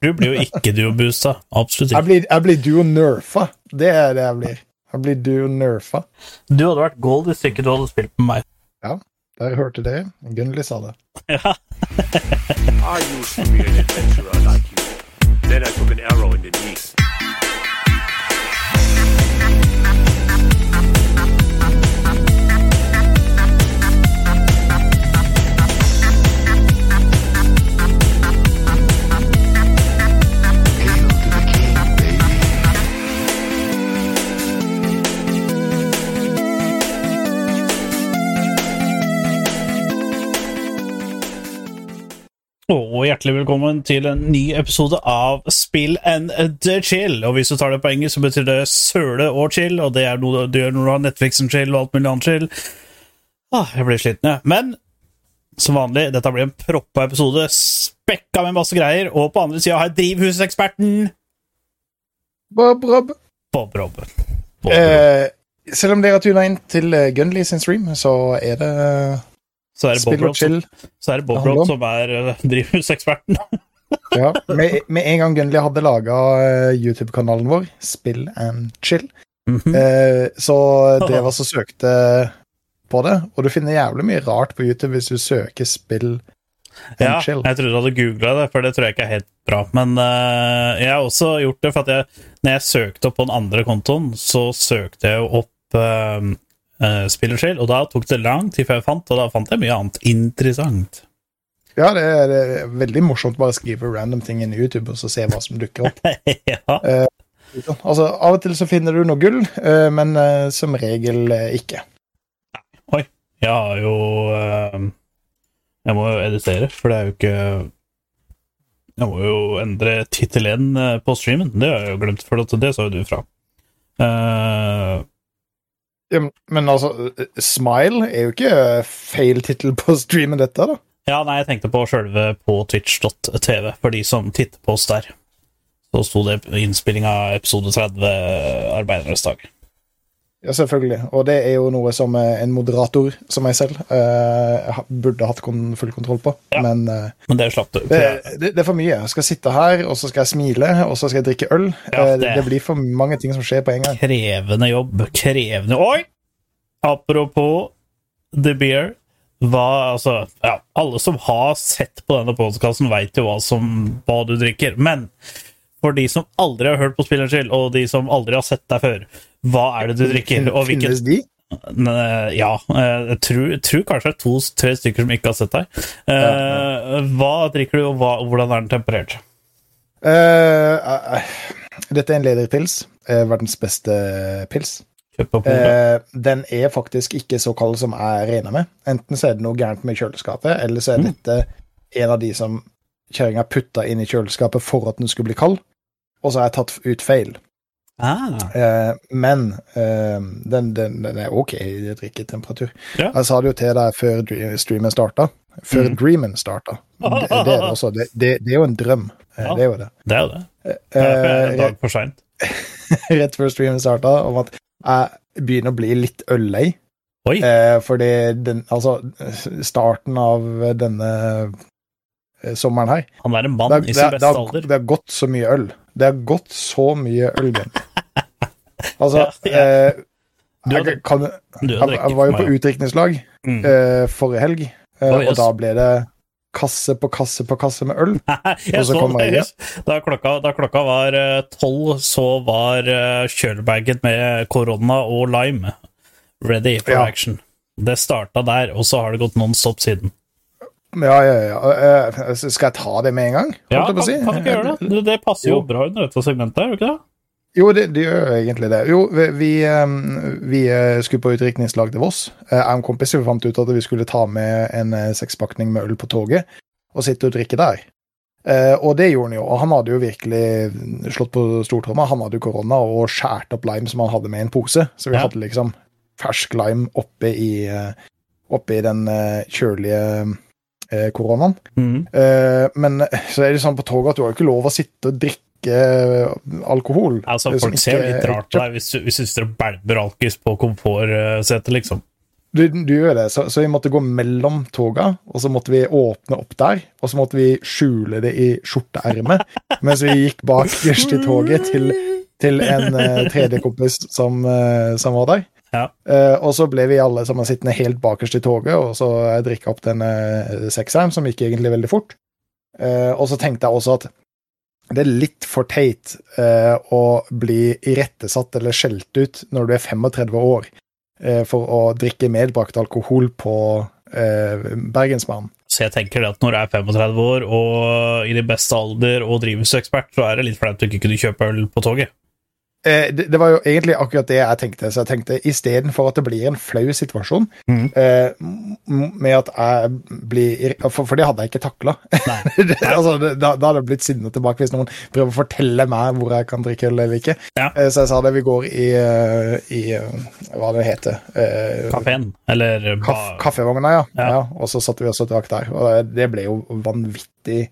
Du blir jo ikke duo-boosta. Absolutt Jeg blir, jeg blir duo nerfa. Det er det jeg blir. Jeg blir duo nerfa. Du hadde vært gold hvis ikke du hadde spilt med meg. Ja, Der hørte det. Gunnli sa det. Ja. I used to be an adventurer like you. Then I took an arrow in the knee. Og hjertelig velkommen til en ny episode av Spill and the Chill. Og hvis du tar det på engelsk, så betyr det søle og chill, og det er noe du gjør når du har Netflix and chill og alt mulig annet chill. Ah, jeg blir sliten, jeg. Men som vanlig, dette blir en proppa episode, spekka med masse greier, og på andre sida har jeg drivhuseksperten Bob Rob. Bob Rob. Bob Rob. Eh, selv om dere har tuna inn til Gunley sin stream, så er det Så er det Bob Robb som, Bob som er eh, drivhuseksperten. Ja, med, med en gang Gunnli hadde laga YouTube-kanalen vår, Spill and Chill, Mhm. eh, så det var så søkte på det. Og du finner jævlig mye rart på YouTube hvis du søker Spill and Ja, Chill. jeg trodde du hadde googla det, for det tror jeg ikke er helt bra. Men eh, jeg har også gjort det, for at jeg, når jeg søkte opp på den andre kontoen, så søkte jeg jo opp uh, Spillerskill, og da tok det lang tid før jeg fant, og da fant jeg mye annet interessant. Ja, det er, det er veldig morsomt bare å skrive random ting inn i YouTube og så se hva som dukker opp. ja. Altså, Av og til så finner du noe gull, uh, men uh, som regel eh, ikke. Oi. Jeg har jo eh, Jeg må jo editere, for det er jo ikke Jeg må jo endre tittel 1 på streamen. Det har jeg jo glemt, for det sa jo du fra. Eh, Ja, men altså, eh, Smile er jo ikke feil tittel på streamen, dette, da. Ja, nei, jeg tenkte på sjølve på twitch.tv, for de som titter på oss der. Så sto det innspilling av episode 30, Arbeidernes dag. Ja, selvfølgelig. Og det er jo noe som eh, en moderator som meg selv uh, burde hatt kon full kontroll på. Ja. Men uh, Men det slapp du. det, det, det er for mye. Jeg skal sitte her, og så skal jeg smile, og så skal jeg drikke øl. Ja, det, det- det blir for mange ting som skjer på en gang. Krevende jobb. Krevende Oi! Apropos The Beer. Hva, altså, ja, alle som har sett på denne podkasten, veit jo hva, som, hva du drikker. Men for de som aldri har hørt på Spillerskill, og de som aldri har sett deg før, hva er det du drikker? Og hvilken Finnes de? Ja, eh, jeg tror, jeg tror kanskje det er to-tre stykker som ikke har sett deg. Eh, Hva drikker du, og hva, hvordan er den temperert? Uh, dette er en lederpils. verdens beste pils. Den er faktisk ikke så kald som jeg regner med. Enten så er det noe gærent med kjøleskapet, eller så er dette en av de som kjerringa putta inn i kjøleskapet for at den skulle bli kald, og så har jeg tatt ut feil. Ah, Eh, men eh, den, den, den er ok i drikketemperatur. Ja. Jeg sa det jo til deg før streamen starta. Før Mm. dreamen starta. Det, det er det også. Det, det, det er jo en drøm. Eh, Ja. Det er jo det. det er det. Derfor er en Eh, dag for seint. rett før streamen starta, om at jeg begynner å bli litt øllei. Eh, fordi den, altså, starten av denne eh, sommeren her Han er en mann i sin beste alder. det har gått så mye øl. Det har gått så mye øl, Bjørn. Altså, Ja, ja. eh, Du jeg, kan, jeg, jeg var jo på utdrikningslag Mm. eh, forrige helg, Oi, og da ble det kasse på kasse på kasse med øl. Og så kom jeg Da klokka, da klokka var tolv, så var uh, kjølebagen med korona og lime ready for Ja. action. Det starta der, og så har det gått non stop siden. Ja, ja, ja. Eh, skal jeg ta det med en gang? Ja, kan, si? kan du ikke gjøre det? Det, det passer jo Jo. bra under dette segmentet, gjør det ikke det? Jo, det, det gjør egentlig det. Jo, vi, vi, vi eh, skulle på utdrikningslag til Voss. Eh, Jeg og en kompis vi fant ut at vi skulle ta med en sekspakning med øl på toget og sitte og drikke der. Eh, og det gjorde han jo. Og han hadde jo virkelig slått på stortromma. Han hadde jo korona og skåret opp lime som han hadde med i en pose. Så vi Ja. hadde liksom fersk lime oppe i, oppe i den kjølige eh, koronaen. Mm. Eh, men så er det sånn på toget at du har jo ikke lov å sitte og drikke eh, alkohol. Altså, folk ser jo litt rart på deg hvis hvis du sitter og bælmer alkis på komfortsetet, liksom. Du, du gjør det, så, så vi måtte gå mellom toga, og så måtte vi åpne opp der. Og så måtte vi skjule det i skjorteermet mens vi gikk bakerst i toget til, til en uh, tredje kompis som, uh, som var der. Ja. Uh, og så ble vi alle sammen sittende helt bakerst i toget, og så drikke opp denne sekseren, som gikk egentlig veldig fort. Uh, og så tenkte jeg også at det er litt for teit uh, å bli irettesatt eller skjelt ut når du er 35 år uh, for å drikke medbrakt alkohol på uh, Bergensbanen. Så jeg tenker det at når du er 35 år og i din beste alder og drivhusekspert, så er det litt flaut du ikke kunne kjøpe øl på toget. Eh, det, det var jo egentlig akkurat det jeg tenkte. Så jeg tenkte istedenfor at det blir en flau situasjon mm. eh, med at jeg blir For, for det hadde jeg ikke takla. altså, da, da hadde jeg blitt sinna tilbake hvis noen prøver å fortelle meg hvor jeg kan drikke øl eller ikke. Ja. Eh, så jeg sa det. Vi går i, eh, i eh, hva det heter eh, Kafeen, eller Kaff, kaffevogna, ja. Ja. ja. Og så satt vi også og drakk der. Og det- det ble jo vanvittig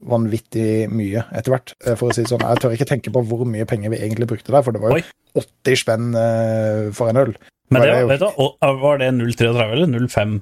vanvittig mye etter hvert, eh, for å si det sånn. Jeg tør ikke tenke på hvor mye penger vi egentlig brukte der, for det var Oi. jo 80 spenn eh, for en øl. Men det, var det du, var det 0,33 eller 0,5?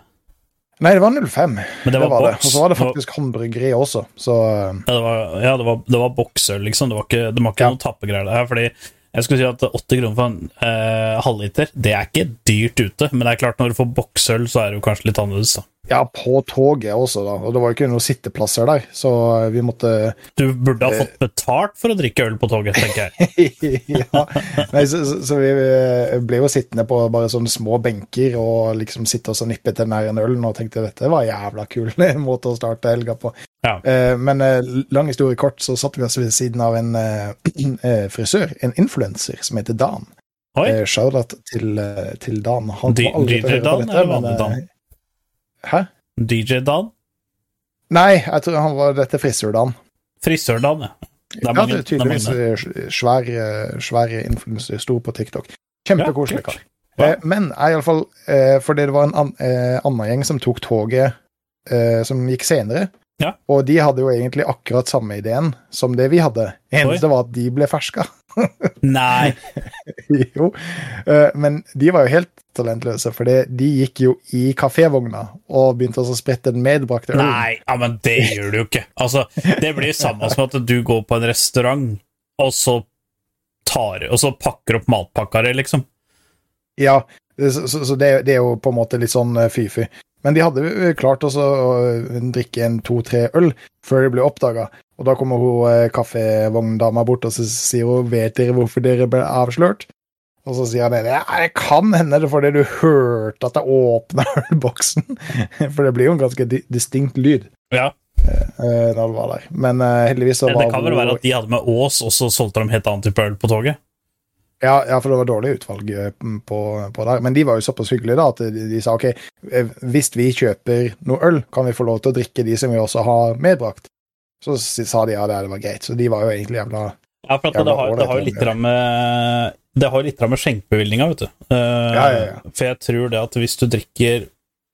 Nei, det var 05. Men Det det var, boks. det. Og så var det faktisk håndbryggeri også, så eh, Ja, det var, ja, det var, det var boksøl, liksom. Det var ikke, det var ikke Ja. noen tappegreier der. Fordi jeg skulle si at 80 kroner for en eh, halvliter, det er ikke dyrt ute. Men det er klart, når du får boksøl, så er det jo kanskje litt annerledes, da. Ja, på toget også, da. Og det var jo ikke noen sitteplasser der, så vi måtte Du burde ha Eh. fått betalt for å drikke øl på toget, tenker jeg. ja. Nei, så, så, vi eh, ble jo sittende på bare sånne små benker og liksom sitte og så nippe til nær en øl og tenkte dette var en jævla kul måte å starte helga på. Ja. Eh, men lang historie kort, så satt vi oss ved siden av en frisør, en influenser, som heter Dan. Shout-out til, til Dan. Han DJ Dan eller vanlig Dan? Hæ? DJ Dan? Nei, jeg tror han var dette frisør-Dan. Frisør-Dan, ja. Ja, mange, tydeligvis svær, eh, svær influenser, stor på TikTok. Kjempekoselig Ja, kar. Ja. Eh, men jeg iallfall eh, Fordi det var en an, annen gjeng som tok toget som gikk senere. Ja. Og de hadde jo egentlig akkurat samme ideen som det vi hadde. Eneste var at de ble ferska. Nei, jo. Eh, men de var jo helt talentløse, for de gikk jo i kafévogna og begynte å sprette den medbrakte ølen. nei, ja, men det gjør du jo ikke. Altså, det blir samme som at du går på en restaurant, og så tar Og så pakker opp matpakka di, liksom. Ja, så, så, så det, det er jo på en måte litt sånn eh, fy-fy. Men de hadde jo klart også å drikke en to-tre øl før de ble oppdaga. Og da kommer hun eh, kaffevogndama bort og så sier hun, vet dere hvorfor dere ble avslørt? Og så sier han ja, det kan hende det er fordi du hørte at jeg åpna ølboksen. For det blir jo en ganske di distinkt lyd Ja, eh, når det var der. Men eh, heldigvis så Det kan vel være at de hadde med Ås, og så solgte de helt annen type øl på toget? Ja, ja, for det var dårlig utvalg eh, på, på der. Men de var jo såpass hyggelige da, at de, de sa ok, eh, hvis vi kjøper noe øl, kan vi få lov til å drikke de som vi også har medbrakt. Så sa de ja, det, det var greit. Så de var jo egentlig jævla Ja, for Jævla det, har, det har jo litt med Det har litt med skjenkebevilgninga, vet du. Uh, Ja, ja, ja. For jeg tror det at hvis du drikker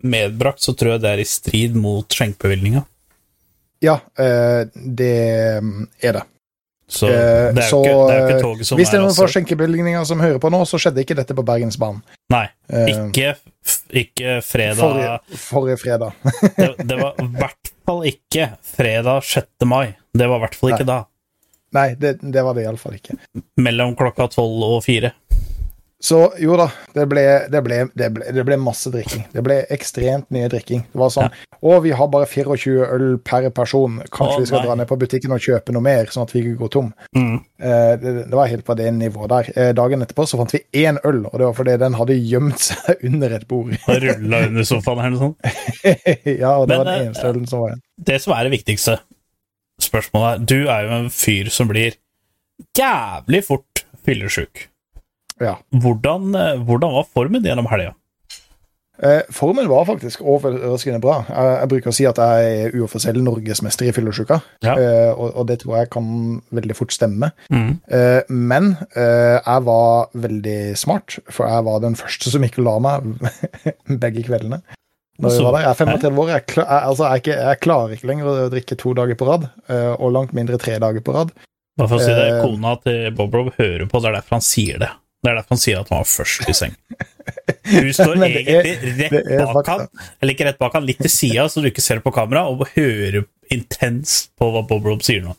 medbrakt, så tror jeg det er i strid mot skjenkebevilgninga. Ja, uh, det mm, er det. Så Eh, det er så, ikke, det er jo eh, ikke toget som Hvis det er er noen altså skjenkebevilgninger som hører på nå, så skjedde ikke dette på Bergensbanen. Nei, Eh, ikke, ikke fredag forrige, forrige fredag. det, det var i hvert fall ikke fredag 6. mai. Det var i hvert fall ikke da. Nei, det, det var det iallfall ikke. Mellom klokka tolv og fire. Så jo da, det ble, det, ble, det, ble, det ble masse drikking. Det ble ekstremt mye drikking. Det var sånn Å, vi har bare 24 øl per person. Kanskje Å, vi skal nei. dra ned på butikken og kjøpe noe mer, sånn at vi ikke går tom. Mm. Eh, det, det var helt på det nivået der. Eh, dagen etterpå så fant vi én øl, og det var fordi den hadde gjemt seg under et bord. Rulla under sofaen eller noe sånt. ja, og det Men, var den eh, eneste ølen som var igjen. Det som er det viktigste spørsmålet er Du er jo en fyr som blir jævlig fort fyllesyk. Ja. Hvordan, eh, hvordan var formen gjennom helga? Eh, formen var faktisk overraskende bra. Jeg, jeg bruker å si at jeg er uoffisiell norgesmester i fyllesyke, Ja. eh, og, og det tror jeg kan veldig fort stemme. Mm. Eh, men eh, jeg var veldig smart, for jeg var den første som ikke la meg begge kveldene. Når jeg, var der. jeg er 35 år, jeg, klar, jeg, altså, jeg, jeg klarer ikke lenger å drikke to dager på rad, eh, og langt mindre tre dager på rad. Bare for å si det, Kona til Bob Rob hører på, det er derfor han sier det. Det er derfor han sier at han var først i seng. Du står er- egentlig rett bak han, eller ikke rett bak han, litt til sida, så du ikke ser det på kamera, og hører intenst på hva Bob Rob sier nå.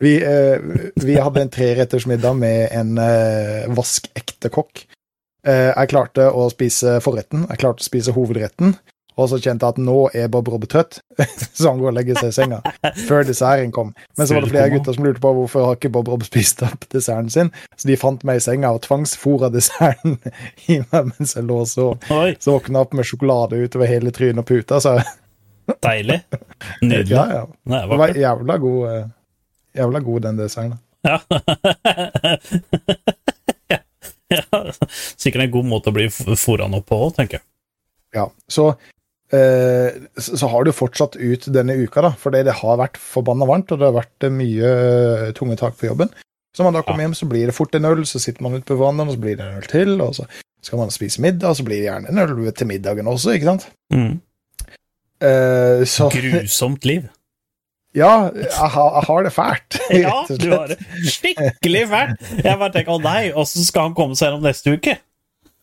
Vi, eh, vi hadde en treretters middag med en eh, vaskekte kokk. Eh, jeg klarte å spise forretten, jeg klarte å spise hovedretten, og så kjente jeg at nå er Bob Rob trøtt, så han går og legger seg i senga før desserten kom. Men så var det flere gutter som lurte på hvorfor har ikke Bob Rob spist opp desserten sin, så de fant meg i senga og tvangsfora desserten i meg mens jeg lå og så. Så våkna jeg opp med sjokolade utover hele trynet og puta, så deilig. Nydelig. ja, ja. Det var jævla god, eh, jævla god den desserten. Ja. ja. Sikkert en god måte å bli fora opp på òg, tenker jeg. Ja, så, så så har du fortsatt ut denne uka, da, fordi det har vært forbanna varmt, og det har vært eh, mye eh, tunge tak på jobben. Så når man da kommer hjem, så blir det fort en øl, så sitter man ute på verandaen, og så blir det en øl til, og så skal man spise middag, og så blir det gjerne en øl til middagen også, ikke sant? Mm. Uh, så Grusomt liv. ja, jeg har det fælt. Ja, du har det skikkelig fælt. Jeg bare tenker å nei, åssen skal han komme seg gjennom neste uke?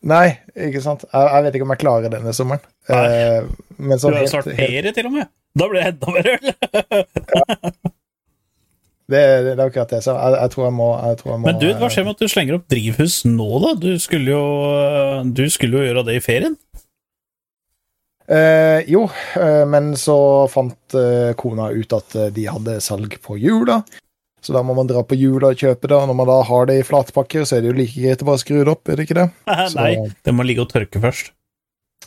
Nei, ikke sant. Jeg, jeg vet ikke om jeg klarer denne sommeren. Eh, men Du sånn har jo helt, ferie, til og med. Da blir jeg enda mer øl. det, det er akkurat det. Så jeg, jeg tror jeg må, jeg tror jeg må Men du, hva skjer med at du slenger opp drivhus nå, da? Du skulle jo, du skulle jo gjøre det i ferien. Eh, jo, eh, men så fant eh, kona ut at eh, de hadde salg på jula. Så da må man dra på jula og kjøpe det. Og når man da har det i flatpakker, så er det jo like greit å bare skru det opp, er det ikke det? Så- Nei, det må ligge og tørke først.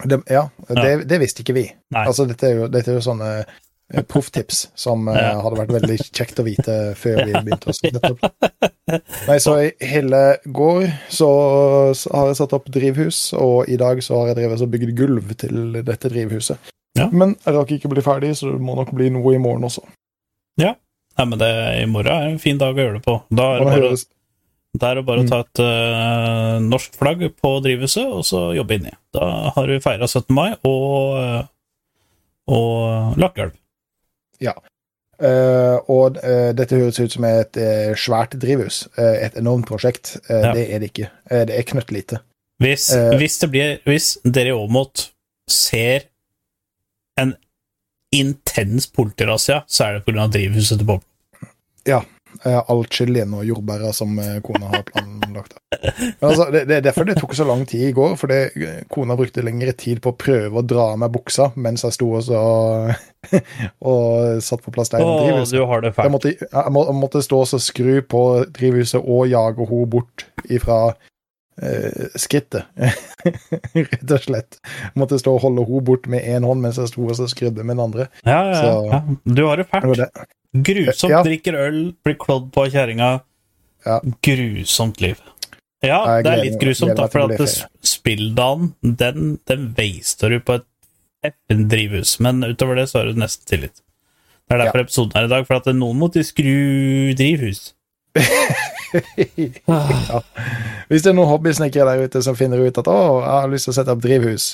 Det ja, det, det visste ikke vi. Nei. Altså, dette er jo, dette er jo sånne eh, profftips som eh, hadde vært veldig kjekt å vite før vi begynte å sette opp. Nei, så i hele går så, så har jeg satt opp drivhus, og i dag så har jeg drevet og bygd gulv til dette drivhuset. Ja. Men jeg rakk ikke bli ferdig, så det må nok bli noe i morgen også. Ja. Nei, men det, I morgen er en fin dag å gjøre det på. Da er det bare, da er det bare å ta et uh, norsk flagg på drivhuset, og så jobbe inni. Da har vi feira 17. mai og, eh, og lagt gulv. Uh, og uh, dette høres ut som et svært drivhus. et enormt prosjekt. Ja. Det er det ikke. Det er knøttlite. Hvis, hvis, det blir, hvis dere i Åmot ser en intens politirazzia, så er det pga. drivhuset til Bob. Eh, all chilien og jordbæra som eh, kona har planlagt. Men altså, det, det er derfor det tok så lang tid i går, fordi eh, kona brukte lengre tid på å prøve å dra av meg buksa mens jeg sto og, så, og satt på plass der i drivhuset. du har det Jeg fælt. måtte, jeg må, jeg måtte stå og så skru på drivhuset og jage henne bort ifra eh, skrittet. Rett og slett. Jeg måtte stå og holde henne bort med én hånd mens jeg sto og så skrudde med den andre. Ja, ja, ja. Du har det Det fælt. det. Grusomt. Ja. Drikker øl, blir klådd på av kjæringa. Ja. Grusomt liv. Ja, det er litt grusomt, da, for at spilldagen, den, den veister du på et FN-drivhus, men utover det så har du nesten tillit. Det er derfor episoden er i dag, for at noen måtte skru drivhus. ja. Hvis det er noen hobbysnekkere der ute som finner ut at å, jeg har lyst til å sette opp drivhus,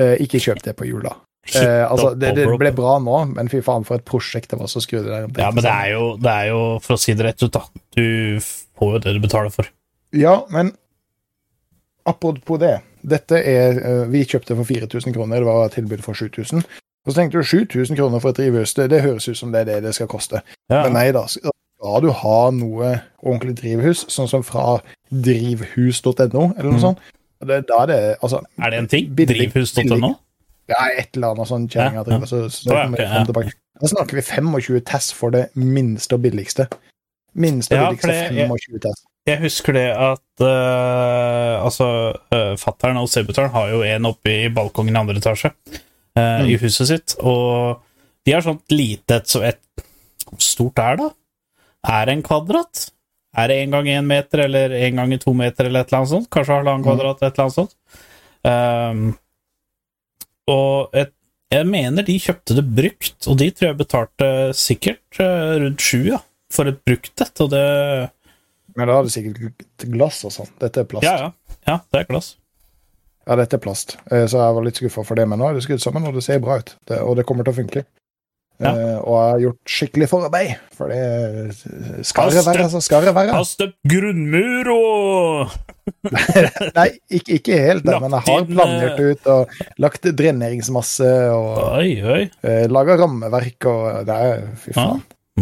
eh, ikke kjøp det på jula. Eh, altså, det, det ble bra nå, men fy faen for et prosjekt det var så skrudd der. Ja, men det er, jo, det er jo, for å si det rett ut, da. Du får jo det du betaler for. Ja, men apropos det. Dette er eh, Vi kjøpte for 4000 kroner, det var tilbud for 7000. Og så tenkte du 7000 kroner for et drivhus, det, det høres ut som det er det det skal koste. Ja. Men nei da, skal du ha noe ordentlig drivhus, sånn som fra drivhus.no, eller noe Mm. sånt, det, da er det altså Er det en ting? Drivhus.no? Ja, et eller annet sånn kjerringa Ja. Så, så okay, jeg. Da snakker vi 25 TESS for det minste og billigste. Minste og billigste det- 25 TESS. Jeg husker det at uh, Altså, uh, fattern og sebuteren har jo en oppe i balkongen i andre etasje eh, i huset sitt, og de har sånt lite et, så et Hvor stort er det? Er det en kvadrat? Er det én gang én meter, eller én gang to meter, eller et eller annet sånt? Kanskje halvannen Mm. kvadrat, et eller annet sånt. Um, og et, jeg mener de kjøpte det brukt, og de tror jeg betalte sikkert eh, rundt sju, ja, for et brukt et, og det Men da er det sikkert glass og sånn. Dette er plast. Ja, ja. Ja, det er glass. Ja, dette er plast. Eh, Så jeg var litt skuffa for det, men nå er det skrudd sammen, og det ser bra ut. Det, og det kommer til å funke. Ja. Uh, og har gjort skikkelig forarbeid, for det skal det være, altså. Skal det være. Har støpt grunnmur og Nei, ikke, ikke helt, det, men jeg har planert eh, ut og lagt dreneringsmasse og Oi, uh, laga rammeverk og Det er Fy Ja.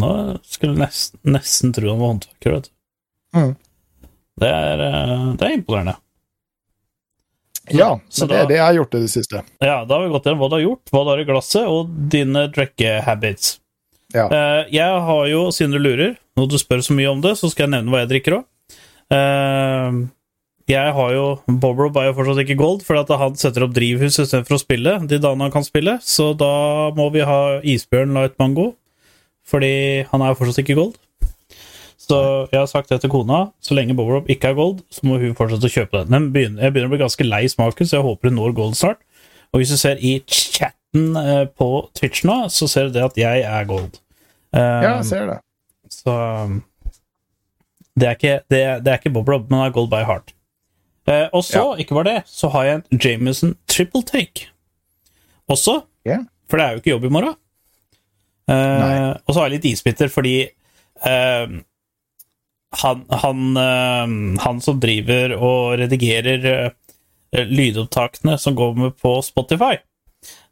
Nå skulle jeg nesten, nesten tro han var håndverker, vet du. Mm. Det er, eh, det er imponerende. Ja, så det er det jeg har gjort i det siste. Ja, da har vi gått gjennom hva du har gjort, hva du har i glasset, og dine drikkehabits. Ja. Uh, jeg har jo, siden du lurer, når du spør så mye om det, så skal jeg nevne hva jeg drikker òg. jeg har jo Bob Rob er jo fortsatt ikke gold, at han setter opp drivhus istedenfor å spille de dagene han kan spille, så da må vi ha isbjørn light mango, fordi han er jo fortsatt ikke gold. Så jeg har sagt det til kona. Så lenge Bob ikke er gold, så må hun fortsette å kjøpe den. Den begynner, jeg begynner å bli ganske lei smaken, så jeg håper hun når gold snart. Og hvis du ser i chatten eh, på Twitch nå, så ser du det at jeg er gold. Eh, Ja, jeg ser det. så det er, ikke, det, det er ikke Bob Rob, men det er Gold by Heart. Eh, og så, ikke bare det, så har jeg en Jameson triple take. Også, Yeah. for det er jo ikke jobb i morgen. Eh, og så har jeg litt isbiter fordi eh, han, han, eh, han som driver og redigerer eh, lydopptakene som går med på Spotify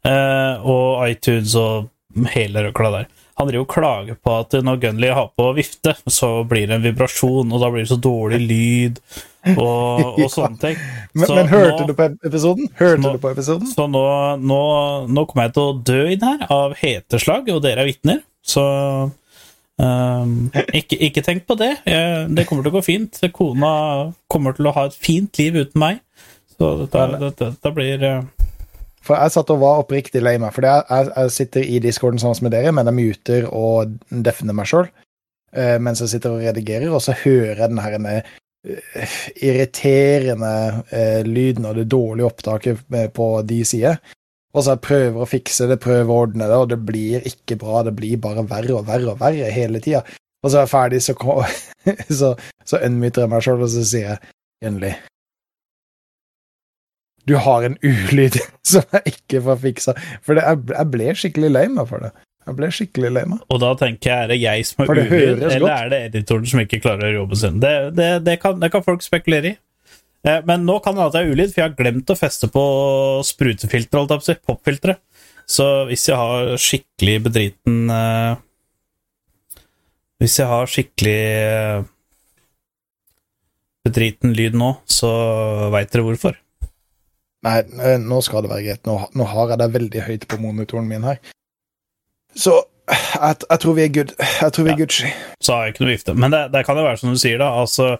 eh, og iTunes og hele røkla der. Han driver og klager på at når Gunley har på vifte, så blir det en vibrasjon, og da blir det så dårlig lyd og, og sånne ting. Men, Så men hørte nå- du på episoden? Hørte nå- du på episoden? så nå, nå, nå kommer jeg til å dø inn her av heteslag, og dere er vitner. Så ehm, ikke, ikke tenk på det. Jeg, det kommer til å gå fint. Kona kommer til å ha et fint liv uten meg. Så dette, dette, dette blir uh... For jeg satt og var oppriktig lei meg. For jeg, jeg, jeg sitter i discorden sammen med dere, men jeg muter og defner meg sjøl mens jeg sitter og redigerer, og så hører jeg den her eh, irriterende eh, lyden og det dårlige opptaket eh, på de sider. Og så jeg prøver å fikse det, prøver å ordne det, og det blir ikke bra. Det blir bare verre og verre og verre hele tida. Og så er jeg ferdig, så, kom- så, så unmuter jeg meg sjøl, og så sier jeg endelig du har en ulyd som jeg ikke får fiksa. For det, jeg, jeg ble skikkelig lei meg for det. Jeg ble skikkelig lei meg. Og da tenker jeg, er det jeg som er ulyd, eller godt. er det editoren som ikke klarer å jobbe sin? Det, det, det, kan, det kan folk spekulere i. Eh, Men nå kan det hende at jeg er ulyd, for jeg har glemt å feste på sprutefilteret, popfiltre. Så hvis jeg har skikkelig bedriten eh, Hvis jeg har skikkelig eh, bedriten lyd nå, så veit dere hvorfor. Nei, eh, nå skal det være greit. Nå, nå har jeg det veldig høyt på monitoren min her. Så jeg, jeg tror vi er good. Jeg tror vi er Gucci. så har jeg ikke noe vifte. Men det, det kan jo være som du sier, da. Altså,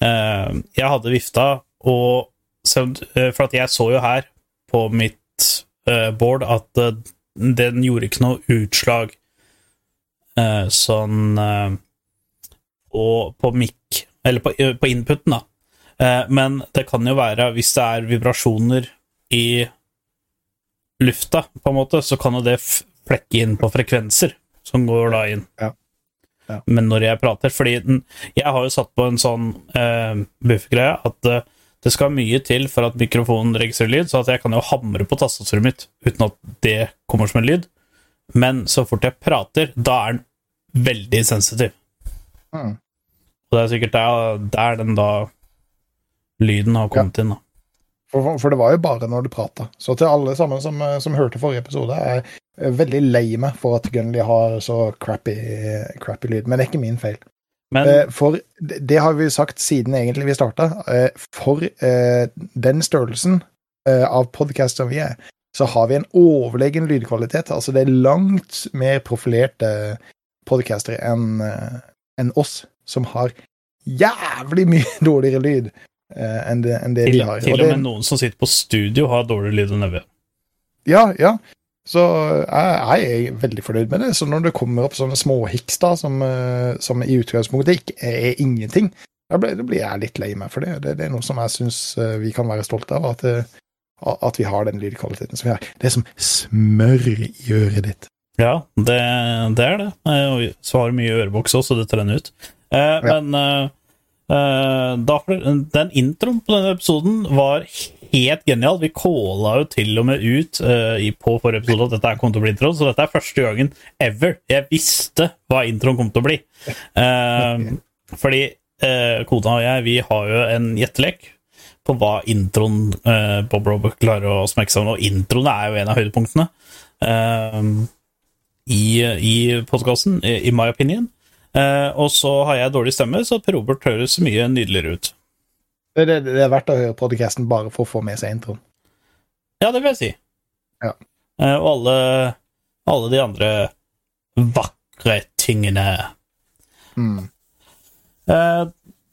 jeg hadde vifta, og eh, For jeg så jo her på mitt eh, board at eh, den gjorde ikke noe utslag eh, sånn eh, Og på mic Eller på, eh, på inputen, da. Eh, men det kan jo være, hvis det er vibrasjoner i lufta, på en måte, så kan jo det flekke inn på frekvenser som går da inn. Ja. Ja. Men når jeg prater Fordi jeg har jo satt på en sånn eh, buffergreie at eh, det skal mye til for at mikrofonen registrerer lyd, så at jeg kan jo hamre på tastaturet mitt uten at det kommer som en lyd. Men så fort jeg prater, da er den veldig sensitiv. Mm. Og det er sikkert der, der den da lyden har kommet inn. da. For, for, det var jo bare når du prata. Så til alle sammen som, eh, som hørte forrige episode, jeg er veldig lei meg for at Gunley har så crappy, crappy lyd. Men det er ikke min feil. Men Eh, For det har vi sagt siden egentlig vi starta. For eh, den størrelsen eh, av podkast som vi er, så har vi en overlegen lydkvalitet. Altså det er langt mer profilerte podkastere enn en oss, som har jævlig mye dårligere lyd eh, enn det, enn det til, de har. til Og og det- med noen som sitter på studio, har dårligere lyd enn Evje. Ja, ja. Så jeg, jeg er veldig fornøyd med det. Så når det kommer opp sånne småhiks da, som, eh, som i utgangspunktet ikke er ingenting, da blir, da blir jeg litt lei meg for det. Det, det er noe som jeg syns vi kan være stolte av, at, eh, at vi har den lydkvaliteten som vi har. Det er som smør i øret ditt. Ja, det, det er det. Eh, Og så har du mye også, så det trenner ut. Eh, Men eh, eh, den introen på denne episoden var helt genial. Vi calla jo til og med ut uh, på forrige episode at dette kom til å bli introen, så dette er første gangen ever jeg visste hva introen kom til å bli. Uh, Fordi uh, kona og jeg, vi har jo en gjettelek på hva introen uh, Bob Robert klarer å smekke sammen. Og introen er jo en av høydepunktene eh, i, i podkasten, i, i my opinion. Eh, og så har jeg dårlig stemme, så Per Robert høres mye nydeligere ut. Det, det, det er verdt å høre podcasten bare for å få med seg introen. Ja, det vil jeg si. Ja. Eh, og alle, alle de andre vakre tingene. Mm. Eh,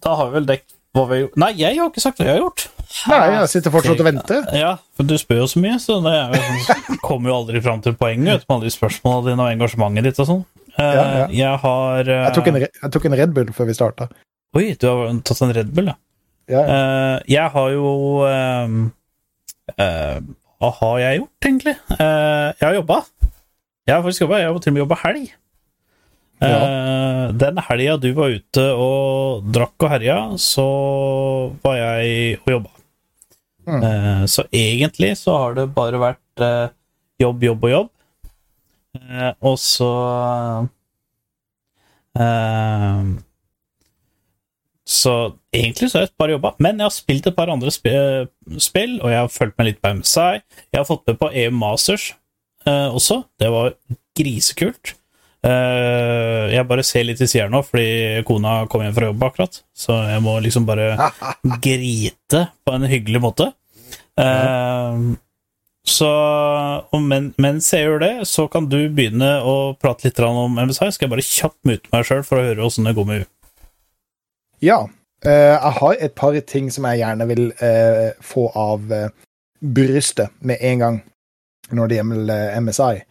da har vi vel dekket hva vi gjort Nei, jeg har ikke sagt hva jeg har gjort. Nei, jeg sitter fortsatt og venter. Ja, for du spør jo så mye, så det jo, sånn- kommer jo aldri fram til poenget med alle de spørsmålene dine og engasjementet ditt og sånn. Eh, Ja, ja. Jeg har Jeg tok, en, jeg tok en Red Bull før vi starta. Oi, du har tatt en Red Bull, ja. Ja, ja. Eh, jeg har jo uh, Hva har jeg gjort, egentlig? Eh, jeg har jobba. Jeg har faktisk jobba. Jeg har til og med jobba helg. Eh, den helga du var ute og drakk og herja, så var jeg og jobba. Mm. Uh, så egentlig så har det bare vært uh, jobb, jobb og jobb. Og så Så egentlig så har jeg par jobber. men jeg har spilt et par andre sp spill, og jeg har fulgt med litt på MSI. Jeg har fått med på EU Masters eh, også. Det var grisekult. Eh, jeg bare ser litt i sida nå, fordi kona kom hjem fra jobb akkurat. Så jeg må liksom bare grite på en hyggelig måte. Eh, så men, mens jeg gjør det, så kan du begynne å prate litt om MSI. Skal jeg bare kjapt mute meg sjøl for å høre åssen det går med henne. Ja. eh, jeg har et par ting som jeg gjerne vil eh, få av eh, brystet med en gang når det gjelder MSI.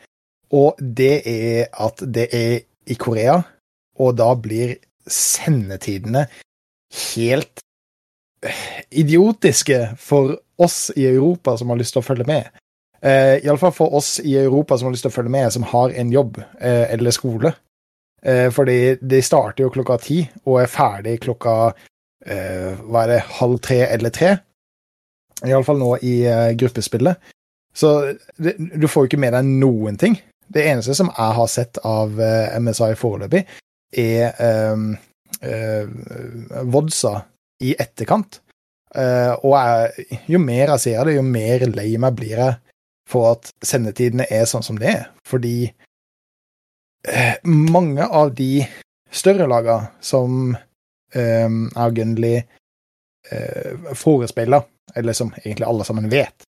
Og det er at det er i Korea, og da blir sendetidene helt idiotiske for oss i Europa som har lyst til å følge med. Eh, Iallfall for oss i Europa som har lyst til å følge med, som har en jobb eh, eller skole. Eh, fordi de starter jo klokka ti og er ferdig klokka eh, hva er det, halv tre eller tre. Iallfall nå i eh, gruppespillet. Så du får jo ikke med deg noen ting. Det eneste som jeg har sett av MSI foreløpig, er um, uh, Vodsa i etterkant. Uh, og jeg, jo mer jeg ser det, jo mer lei meg blir jeg for at sendetidene er sånn som det er. Fordi mange av de større lagene som eh, egentlig eh, forespeiler, eller som egentlig alle sammen vet,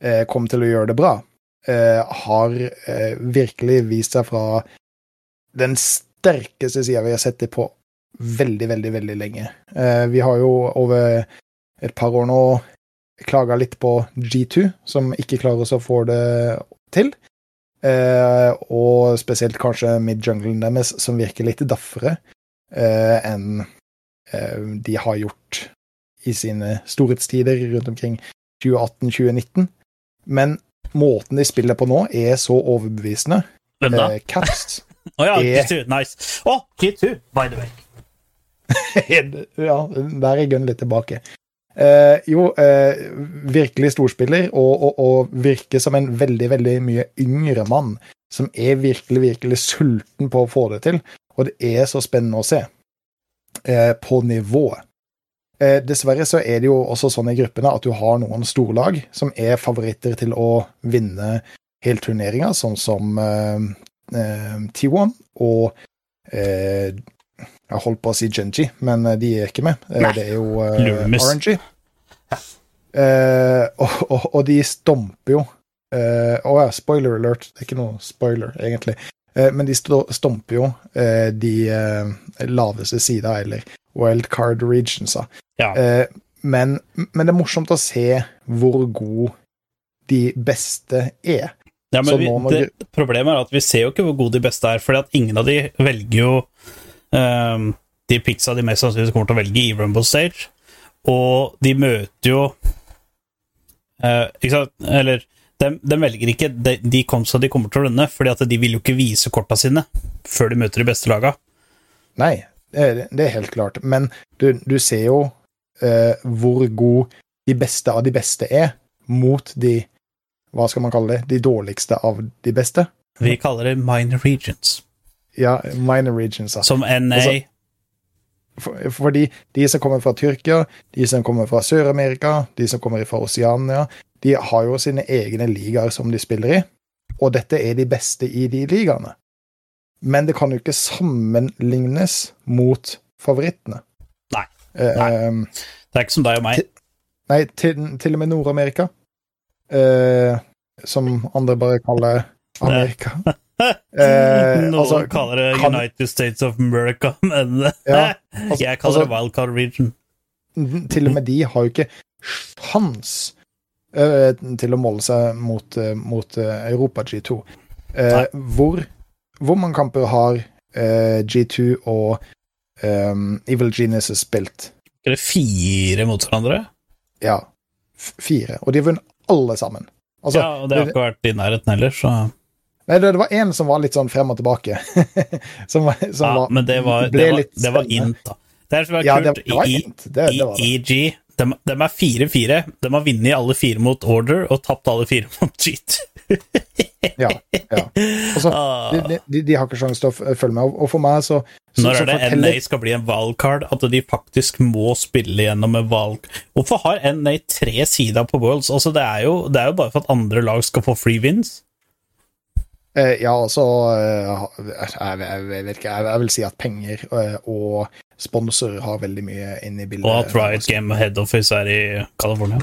eh, kom til å gjøre det bra, eh, har eh, virkelig vist seg fra den sterkeste sida vi har sett det på veldig, veldig, veldig lenge. Eh, vi har jo over et par år nå klaga litt på G2, som ikke klarer å få det til. Eh, og spesielt kanskje mid-junglen deres, som virker litt daffere eh, enn eh, de har gjort i sine storhetstider rundt omkring 2018-2019. Men måten de spiller på nå, er så overbevisende. Hvem da? Eh, Caps Å ja, er- G2. Nice. Å, G2, by the way. ja, der er Gunn litt tilbake. Eh, jo, eh, virkelig storspiller, og, og, og virker som en veldig, veldig mye yngre mann. Som er virkelig, virkelig sulten på å få det til. Og det er så spennende å se. Eh, på nivået. Eh, dessverre så er det jo også sånn i gruppene at du har noen storlag som er favoritter til å vinne hele turneringa, sånn som eh, eh, T1 og jeg holdt på å si Genji, men eh, de er ikke med. Eh, Nei. Det er jo uh, RNG. Ja. Uh, og, og, og de stomper jo Å uh, ja, spoiler alert. Det er ikke noe spoiler, egentlig. Uh, men de stomper jo eh, de eh, laveste sida, eller wildcard regionsa. Ja. Eh, men, men det er morsomt å se hvor god de beste er. Ja, men vi, det, problemet er at vi ser jo ikke hvor gode de beste er, fordi at ingen av de velger jo ehm, de pizza de mest sannsynligvis kommer til å velge i Rumble Stage, og de møter jo uh, Ikke sant? Eller de, de velger ikke de, de komsa de kommer til å runde, fordi at de vil jo ikke vise korta sine før de møter de beste laga. Nei, det er, det er helt klart. Men du, du ser jo uh, hvor god de beste av de beste er mot de Hva skal man kalle det? De dårligste av de beste. Vi kaller det minor regions. Ja, minor regions. da. Som NA, Altså- For, fordi de som kommer fra Tyrkia, de som kommer fra Sør-Amerika, de som kommer fra Oceania, de har jo sine egne ligaer som de spiller i, og dette er de beste i de ligaene. Men det kan jo ikke sammenlignes mot favorittene. Nei. Eh, Nei. ehm, Det er ikke som deg og meg. Nei, til, til og med Nord-Amerika. Eh, som andre bare kaller Amerika. Eh, Noen altså, kaller det kan- United States of America, men Ja, altså- jeg kaller det altså- Wildcard Region. til og med de har jo ikke sjans eh, til å måle seg mot, eh, mot eh, Europa G2. Eh, hvor, hvor mange kamper har eh, G2 og um, Evil Geniuses spilt? Er det fire mot hverandre? Ja, f fire. Og de har vunnet alle sammen. Altså, ja, og det har ikke vært i nærheten heller, så Nei, det, var én som var litt sånn frem og tilbake. som var, som ja, var, Men det var, det var, det var int, da. Det er som er Ja, det, kult. det var int. Det, i det var det. EG de, de er 4-4. De har vunnet alle fire mot Order og tapt alle fire mot Cheat. Ja, ja. Også, Ah. de, de- de, har ikke sjanse til å følge med. Og- for meg så, så, Når er det forteller- NA skal bli en wildcard, at de faktisk må spille gjennom en valg... Hvorfor har NA tre sider på Worlds? Altså, det, er jo, det er jo bare for at andre lag skal få free wins. Eh, ja, altså eh, jeg, jeg, vet ikke, jeg, vil si at penger eh, og sponsorer har veldig mye inn i bildet. Og at Riot Game Head Office er i California.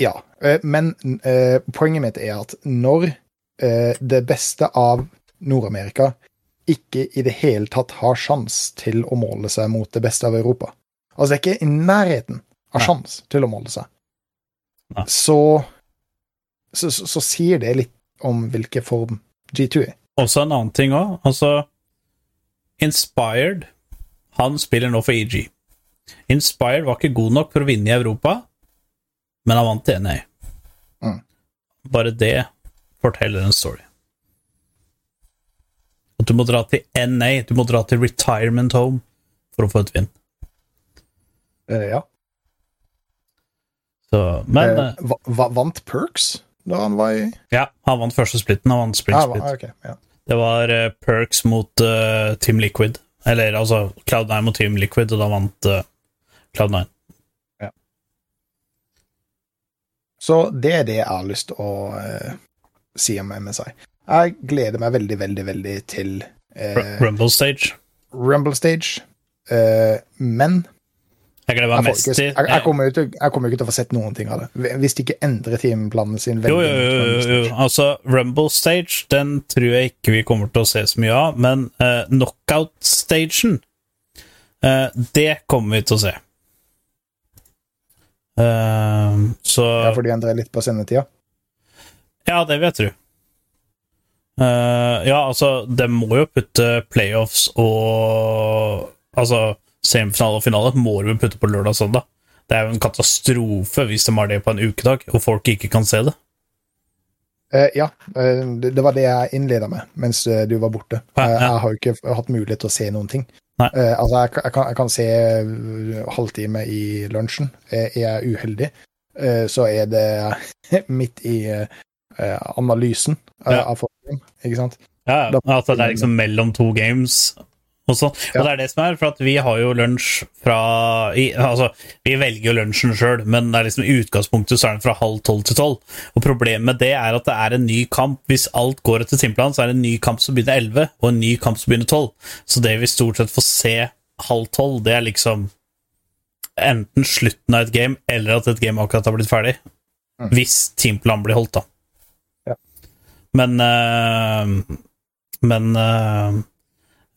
Ja, men eh, poenget mitt er at når eh, det beste av Nord-Amerika ikke i det hele tatt har sjans til å måle seg mot det beste av Europa Altså, det er ikke i nærheten av sjans til å måle seg. Så, så, så, så sier det litt om hvilken form G2 er. Også en annen ting òg. Altså, Inspired Han spiller nå for EG. Inspired var ikke god nok for å vinne i Europa, men han vant i NA. Mm. Bare det forteller en story. At du må dra til NA, du må dra til retirement home for å få et vinn. Uh, ja. Så, men uh, va- va- vant Perks da han var i ja, han vant første splitten. Han vant spring split. Ah, okay, ja. Det var uh, Perks mot uh, Team Liquid. Eller altså Cloud9 mot Team Liquid, og da vant uh, Cloud9. Ja. Så det er det jeg har lyst til å si om MSI. Jeg gleder meg veldig, veldig, veldig til Rumble Stage. Rumble Stage, men Jeg jeg, mest ikke, jeg, jeg, kommer jeg kommer ikke til å få sett noen ting av det. Hvis de ikke endrer timeplanene sine Jo, jo, jo, jo. Altså, Rumble Stage den tror jeg ikke vi kommer til å se så mye av, men uh, Knockout-stagen uh, Det kommer vi til å se. Uh, så Ja, for de endrer litt på sendetida. Ja, det vil jeg tro. Eh, ja, altså, de må jo putte playoffs og Altså, semifinale og finale må de putte på lørdag og søndag. Det er jo en katastrofe hvis de har det på en ukedag, og folk ikke kan se det. Uh, ja, uh, det, det var det jeg innleda med mens eh, du var borte. Ja, ja. Jeg har jo ikke hatt mulighet til å se noen ting. Nei. Altså, jeg, kan- jeg, kan, jeg kan se halvtime i lunsjen. Er jeg uheldig, eh, så er det midt i analysen Ja. av formen, ikke sant? Ja, ja, det er liksom mellom to games og sånn. Ja. Og det er det som er, for at vi har jo lunsj fra i, Altså, vi velger jo lunsjen sjøl, men det er liksom i utgangspunktet så er den fra halv tolv til tolv. Og problemet med det er at det er en ny kamp. Hvis alt går etter timeplanen, så er det en ny kamp som begynner elleve, og en ny kamp som begynner tolv. Så det vi stort sett får se halv tolv, det er liksom enten slutten av et game, eller at et game akkurat har blitt ferdig. Mm. Hvis timeplanen blir holdt, da. Ja. Men eh, Men eh,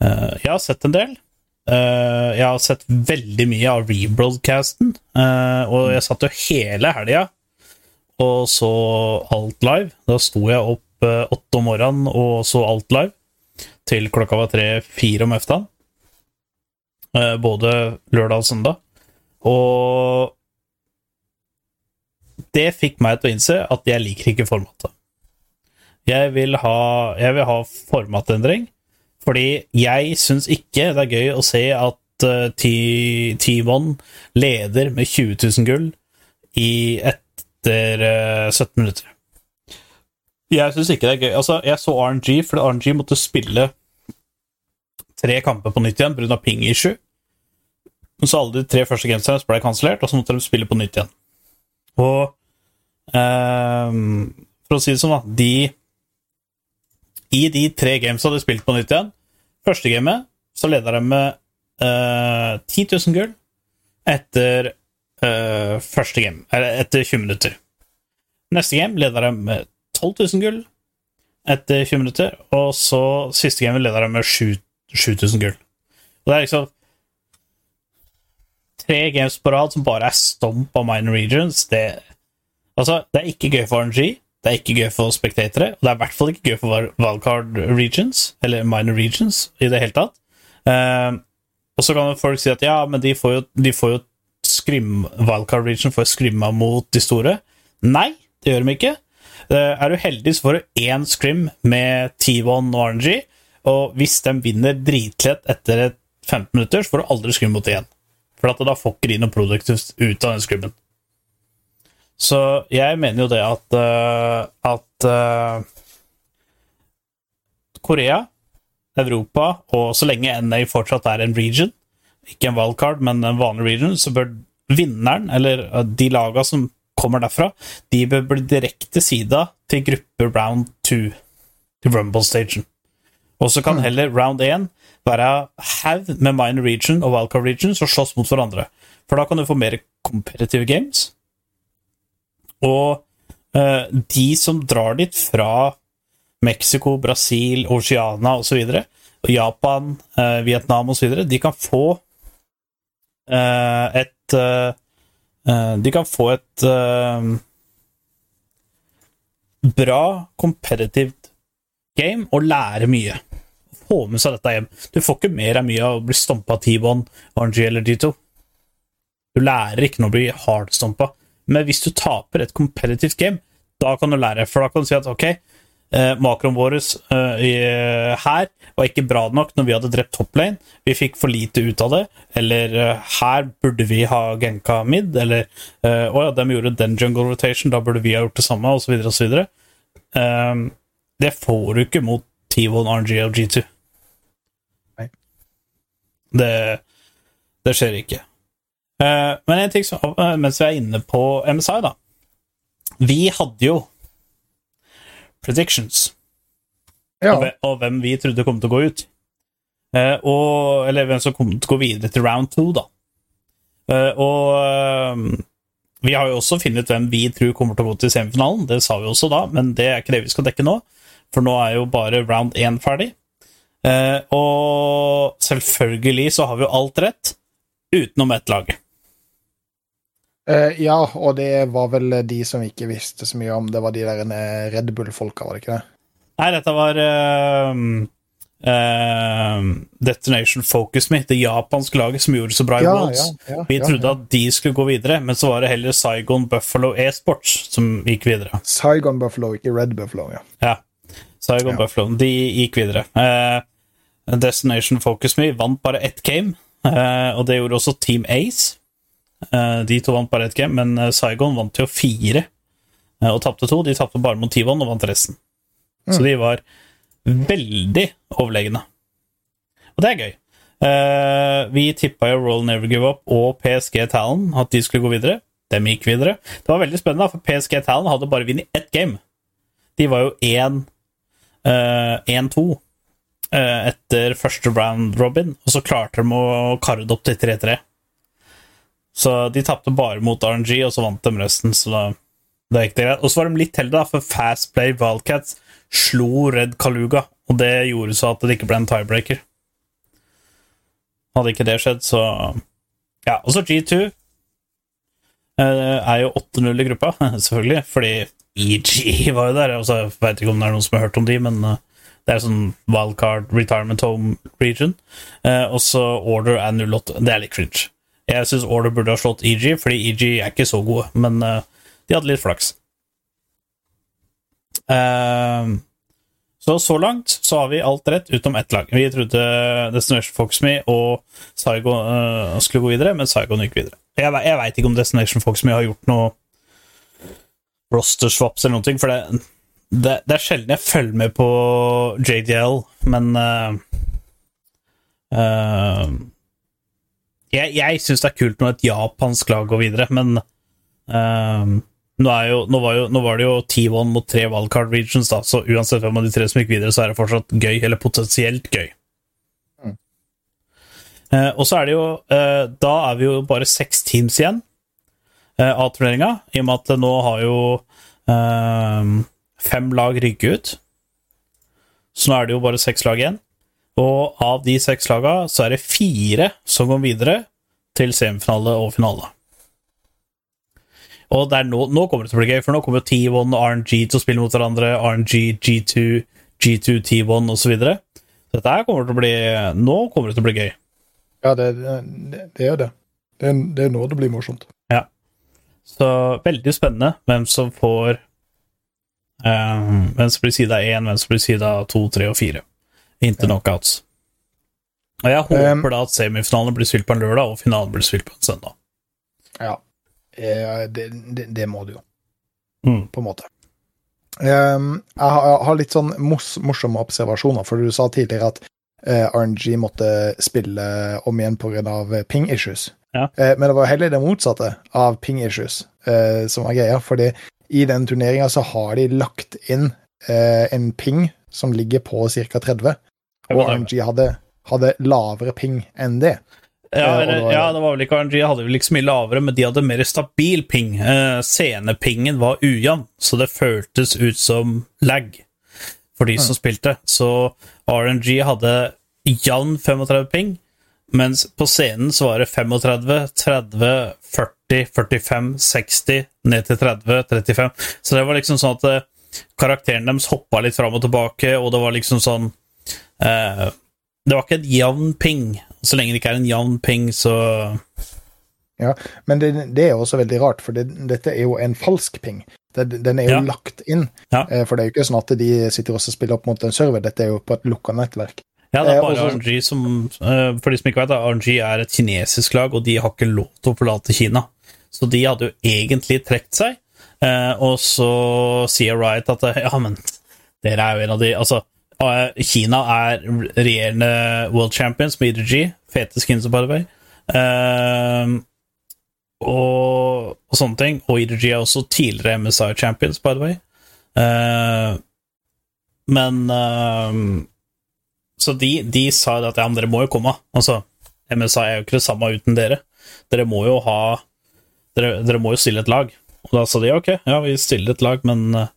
jeg har sett en del. Eh, jeg har sett veldig mye av rebroadcasten, eh, og jeg satt jo hele helga og så alt live. Da sto jeg opp eh, åtte om morgenen og så alt live til klokka var tre-fire om ettermiddagen. Eh, både lørdag og søndag. Og det fikk meg til å innse at jeg liker ikke formatet. Jeg vil ha, jeg vil ha formatendring, fordi jeg syns ikke det er gøy å se at uh, T1 leder med 20 000 gull i etter uh, 17 minutter. Jeg syns ikke det er gøy. Altså, jeg så RNG, fordi RNG måtte spille tre kamper på nytt igjen pga. ping issue. Så alle de tre første gamesene ble kansellert, og så måtte de spille på nytt igjen. Og ehm, for å si det sånn, da de, I de tre games de spilte på nytt igjen Første gamet så leda de med uh, 10 000 gull etter uh, første game, eller etter 20 minutter. Neste game leda de med 12 000 gull etter 20 minutter, og så siste game leda de med 7 7000 gull. Og det er liksom tre games på rad som bare er stomp av minor regions. Det, altså, det er ikke gøy for RNG, det er ikke gøy for spektatere, og det er i hvert fall ikke gøy for wildcard regions, eller minor regions, i det hele tatt. Uh, og så kan folk si at ja, men de får jo, de får jo skrim, wildcard region får skrimma mot de store. Nei, det gjør de ikke. Uh, er du heldig, så får du én scrim med T1 og RNG, og hvis de vinner dritlett etter 15 minutter, så får du aldri scrim mot det igjen. For da får ikke de noe produktivt ut av den scrimmen. Så jeg mener jo det at eh, at eh, Korea, Europa, og så lenge NA fortsatt er en region, ikke en wildcard, men en vanlig region, så bør vinneren, eller eh, de laga som kommer derfra, de bør bli direkte sida til gruppe round two, til Rumble-stagen. Og så kan heller round 1 være haug med minor region og wildcard regions og slåss mot hverandre. For da kan du få mer competitive games. Og eh, de som drar dit fra Mexico, Brasil, Oceana osv., Japan, eh, Vietnam osv., de kan få eh, et eh, eh, De kan få et eh, bra competitive game og lære mye. Få med seg dette hjem. Du får ikke mer av mye av å bli stompa T-Bone, RNG eller G2. Du lærer ikke noe å bli hardstompa. Men hvis du taper et competitive game, da kan du lære. For da kan du si at ok, eh, makroen vår eh, her var ikke bra nok når vi hadde drept toplane. Vi fikk for lite ut av det. Eller eh, her burde vi ha genka mid. Eller eh, å ja, de gjorde den jungle rotation, da burde vi ha gjort det samme, osv., osv. Eh, det får du ikke mot T1, RNG og G2. Nei. Det, det skjer ikke. Eh, men en ting som, eh, mens vi er inne på MSI, da. Vi hadde jo predictions Ja, av, av hvem vi trodde kom til å gå ut. Eh, og, eller hvem som kom til å gå videre til round two, da. Og vi har jo også funnet hvem vi tror kommer til å gå til semifinalen. Det sa vi også da, men det er ikke det vi skal dekke nå. For nå er jo bare round én ferdig. Eh, og selvfølgelig så har vi jo alt rett, utenom ett lag. Eh, ja, og det var vel de som ikke visste så mye om. Det var de der eh, Red Bull-folka, var det ikke det? Nei, dette var uh, uh, Destination Focus Me, det japanske laget som gjorde så bra i Ja, Worlds. ja, ja, Vi trodde at de skulle gå videre, men så var det heller Saigon Buffalo Esports som gikk videre. Saigon Buffalo, ikke Red Buffalo, ja. Ja, Saigon. Buffalo. De gikk videre. Eh, Destination Focus Me vant bare ett game, eh, og det gjorde også Team Ace. Eh, de to vant bare ett game, men eh, Saigon vant jo fire eh, og tapte to. De tapte bare mot T1 og vant resten. Så de var veldig overlegne. Og det er gøy. Vi tippa jo Roll Never Give Up og PSG Talon at de skulle gå videre. Dem gikk videre. Det var veldig spennende, for PSG Talon hadde bare vunnet ett game. De var jo 1 eh, 1-2 eh, etter første round robin, og så klarte de å karre det opp til 3-3. Så de tapte bare mot RNG, og så vant de resten. Så da, gikk det greit. Og så var de litt heldige, da, for Fast Play Wildcats slo Red Kaluga, og det gjorde så at det ikke ble en tiebreaker. Hadde ikke det skjedd, så Ja, og så G2 eh, er jo 8-0 i gruppa, selvfølgelig, fordi EG var jo der. Jeg så vet ikke om det er noen som har hørt om de, men eh, det er sånn wildcard retirement home region. Eh, og så Order er 08. Det er litt cringe. Jeg syns Order burde ha slått EG, fordi EG er ikke så gode, men eh, de hadde litt flaks. Eh, så så langt så har vi alt rett utenom ett lag. Vi trodde Destination Foxme og Saigon eh, skulle gå videre, men Saigon gikk videre. Jeg, jeg veit ikke om Destination Foxme har gjort noe roster swaps eller noe, for det, det, det er sjelden jeg følger med på JDL, men uh, eh, Jeg, jeg syns det er kult når et japansk lag går videre, men um, nå, jo, nå, var jo, nå var det jo T1 mot tre wildcard regions, da, så uansett hvem av de tre som gikk videre, så er det fortsatt gøy, eller potensielt gøy. Mm. Eh, og så er det jo uh, Da er vi jo bare seks teams igjen uh, av turneringa, i og med at nå har jo ehm, fem lag rygget ut. Så nå er det jo bare seks lag igjen. Og av de seks laga så er det fire som går videre til semifinale og finale. Og det er nå, nå kommer det til å bli gøy, for nå kommer jo T1 og RNG til å spille mot hverandre. RNG, G2, G2, T1 osv. Dette her kommer til å bli Nå kommer det til å bli gøy. Ja, det, det, det er det. Det er, det er nå det blir morsomt. Så veldig spennende hvem som får um, Hvem som blir sida én, hvem som blir sida to, tre og fire. Inntil knockouts. Og jeg håper Um, da at semifinalen blir spilt på en lørdag, og finalen blir spilt på en søndag. Ja. Eh, Det, det, det må du jo, Mm. på en måte. Um, jeg, har, jeg har litt sånn mos, morsomme observasjoner, for du sa tidligere at eh, RNG måtte spille om igjen pga. ping issues. Ja. Eh, men det var heller det motsatte av ping issues eh, som var greia. fordi i den turneringa så har de lagt inn eh, en ping som ligger på ca. 30, og RNG hadde, hadde lavere ping enn det. Ja, Eh, eller, det var- ja, det var vel ikke RNG, hadde vel ikke så mye lavere, men de hadde mer stabil ping. Eh, scenepingen var ujevn, så det føltes ut som lag for de som spilte. Så RNG hadde jevn 35 ping, mens på scenen så var det 35, 30, 40, 45, 60, ned til 30, 35. Så det var liksom sånn at eh, karakteren deres hoppa litt fram og tilbake, og det var liksom sånn Det var ikke en jevn ping. Så lenge det ikke er en jevn ping, så Ja, men det, det er også veldig rart, for det, dette er jo en falsk ping. Det, den er jo Ja. lagt inn, Ja. eh, for det er jo ikke sånn at de sitter også og spiller opp mot en server, dette er jo på et lukka nettverk. Ja, det Eh, er bare også- RNG som eh, For de som ikke vet, RNG er et kinesisk lag, og de har ikke lov til å forlate Kina. Så de hadde jo egentlig trukket seg, eh, og så sier Riot at eh, ja, men dere er jo en av de Altså, eh, Kina er regjerende world champions med EDG. Fete skins, by the way. Eh, og, og sånne ting. Og EDG er også tidligere MSI champions, by the way. Uh, men eh, Så de, de sa at ja, men dere må jo komme. Altså, MSI er jo ikke det samme uten dere. Dere må jo ha Dere, dere må jo stille et lag. Og da sa de ok, ja, vi stiller et lag, men eh,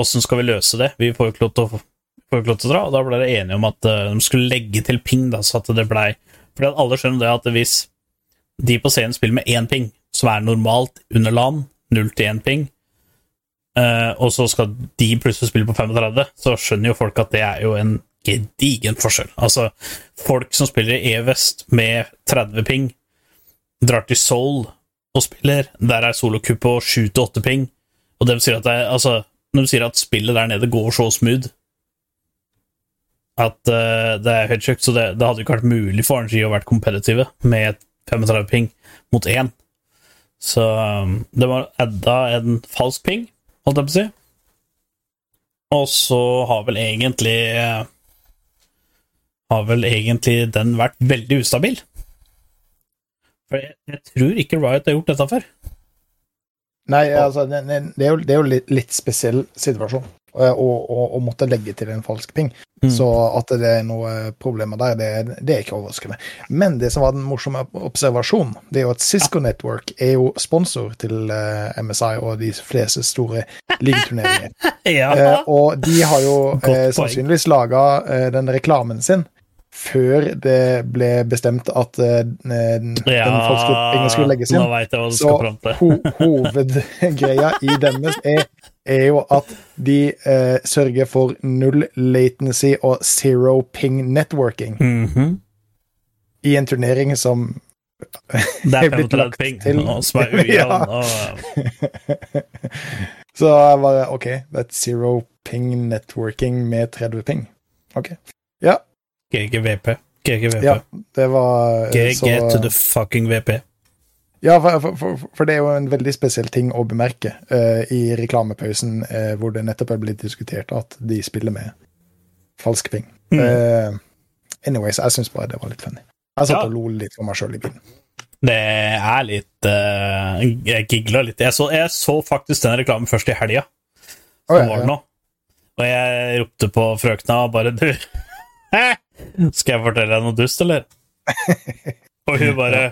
åssen skal vi løse det? Vi får jo ikke lov til å, får ikke lov til å dra. Og da ble de enige om at eh, de skulle legge til ping, da, så at det blei Fordi at alle skjønner det at hvis de på scenen spiller med én ping, som er normalt under LAN, 0 til 1 ping, eh, og så skal de plutselig spille på 35, så skjønner jo folk at det er jo en gedigen forskjell. Altså, folk som spiller i E-Vest med 30 ping, drar til Seoul og spiller, der er solokupp på 7-8 ping, og de sier at, det altså, de sier at spillet der nede går så smooth at uh, det er helt sjukt, så det, det hadde ikke vært mulig for RNG å være kompetitive med 35 ping mot 1. Så um, det var adda en falsk ping, holdt jeg på å si. Og så har vel egentlig eh, Har vel egentlig den vært veldig ustabil. For jeg, jeg tror ikke Riot har gjort dette før. Nei, altså, det, det er jo, det litt, litt spesiell situasjon eh, og, å, å måtte legge til en falsk ping. Mm. Så at det er noe problemer der, det, det er ikke overraskende. Men det som var den morsomme observasjonen, det er jo at Cisco Network er jo sponsor til uh, MSI og de fleste store ligaturneringer. Ja. uh, og de har jo eh, sannsynligvis laga eh, den reklamen sin før det ble bestemt at uh, den den falske pingen skulle legges inn. Så ho hovedgreia i denne er, er jo at de eh, sørger for null latency og zero ping networking Mhm. i en turnering som Det er blitt lagt ping, til. og som er ujevn. Og- Så jeg bare OK, that's zero ping networking med 30 ping. OK. Ja, GGVP. GGVP. ja det var GG så to the fucking VP. Ja, for, for, for, det er jo en veldig spesiell ting å bemerke uh, i reklamepausen, uh, hvor det nettopp er blitt diskutert at de spiller med falsk ping. Mm. Uh, anyways, jeg syns bare det var litt funny. Jeg satt Ja. og lo litt for meg sjøl i bilen. Det er litt Jeg gigla litt. Jeg så, jeg så faktisk den reklamen først i helga. Som ja, var ja. nå. Og jeg ropte på frøkna og bare Du, skal jeg fortelle deg noe dust, eller? Og hun bare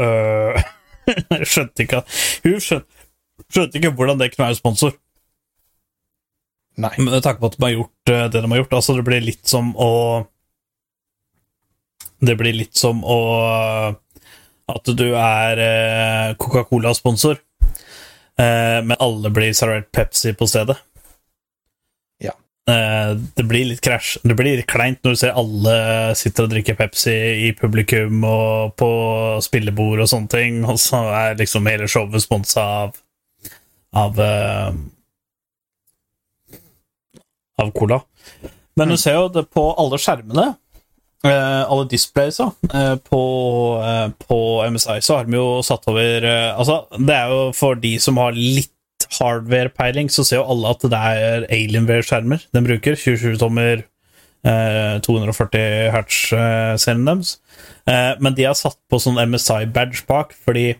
øh, Skjønte ikke Hun skjønte, skjønte ikke hvordan det kunne være sponsor. Nei. Med tanke på at de har gjort eh, det de har gjort. Altså, det blir litt som å Det blir litt som å At du er eh, Coca-Cola-sponsor, men alle blir servert Pepsi på stedet. Eh, det blir litt krasj. Det blir kleint når du ser alle sitter og drikker Pepsi i publikum og på spillebord og sånne ting, og så er liksom hele showet sponsa av av eh, av cola. Men du ser jo det på alle skjermene, eh, alle displaysa, på, på MSI, så har de jo satt over Altså, det er jo for de som har litt hardware-peiling, så ser jo alle at det er Alienware-skjermer den bruker. 27-tommer, eh, 240 hertz-serien deres. Eh, men de har satt på sånn MSI-badge bak, fordi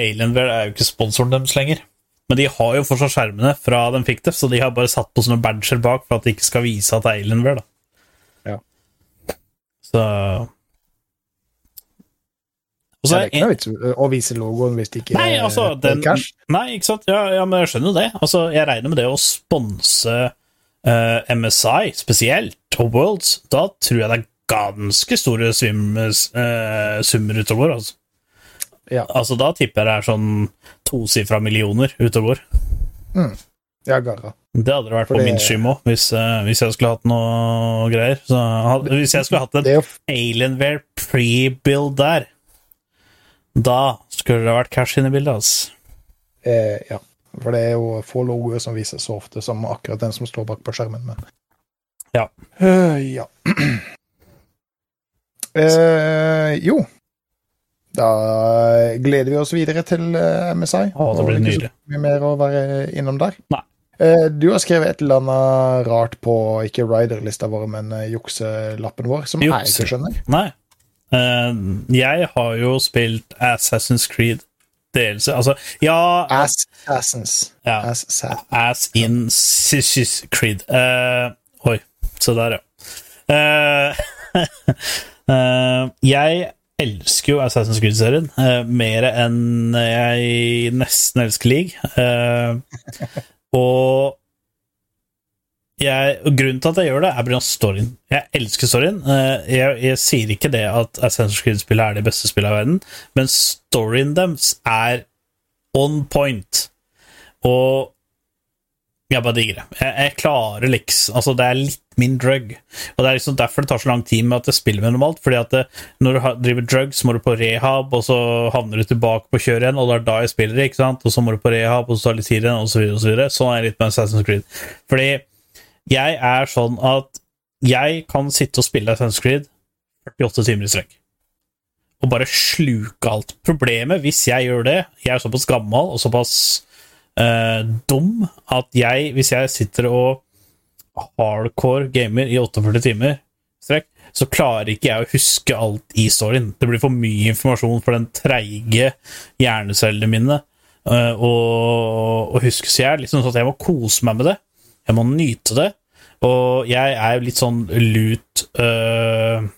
Alienware er jo ikke sponsoren deres lenger. Men de har jo fortsatt skjermene fra de fikk det, så de har bare satt på sånne badger bak for at de ikke skal vise at det er Alienware. da. Ja. Så Og så er det er ikke noe vits å vise logoen hvis det ikke Nei, altså, er den, cash. nei, ikke sant? Ja, ja, men jeg skjønner jo det. Altså, jeg regner med det å sponse uh, MSI spesielt, og Worlds. Da tror jeg det er ganske store svim, uh, summer utover. Altså. Ja. altså, da tipper jeg det er sånn tosifra millioner utover. Ja, garra. Det hadde det vært Fordi... på min skym òg, hvis, uh, hvis jeg skulle hatt noe greier. Så, had- hvis jeg skulle hatt en jo Alienware pre-build der, da skulle det vært cash inne i bildet, altså. eh, Ja. For det er jo få logoer som vises så ofte som akkurat den som står bak på skjermen, men Ja. Uh, ja. Eh, jo. Da gleder vi oss videre til eh, MSI. Å, det blir ikke så mye mer å være innom der. Nei. Eh, du har skrevet et eller annet rart på ikke rider-lista vår, men jukselappen vår, som jeg ikke skjønner. Nei. Eh, jeg har jo spilt Assassin's Creed Delse, Altså, ja Ass Assassins. Ja. Ass in Creed. Eh, oi, se der, ja. Eh, jeg elsker jo Assassin's Creed-serien mer enn jeg nesten elsker League. Og jeg, og grunnen til at jeg gjør det, er pga. storyen. Jeg elsker storyen. Eh, jeg, jeg sier ikke det at Assassin's Creed-spillet er det beste spillet i verden, men storyen deres er on point. Og jeg bare digger det. Jeg, jeg klarer liksom Altså, det er litt min drug. Og det er liksom derfor det tar så lang tid med at jeg spiller med normalt. Fordi at det, når du driver drugs, må du på rehab, og så havner du tilbake på kjøret igjen, og det er da jeg spiller, ikke sant? Og så må du på rehab, og så tar det litt tid igjen, og så videre. Sånn er jeg litt med Assassin's Creed. Fordi jeg er sånn at jeg kan sitte og spille Assassin's Creed 48 timer i strekk. Og bare sluke alt. Problemet, hvis jeg gjør det Jeg er såpass gammel og såpass eh, dum at jeg, hvis jeg sitter og hardcore gamer i 48 timer strekk, så klarer ikke jeg å huske alt i storyen. Det blir for mye informasjon for den treige hjernecellene mine eh, å å huske. Så jeg liksom sånn at jeg må kose meg med det. Jeg må nyte det. Og jeg er jo litt sånn lut øh,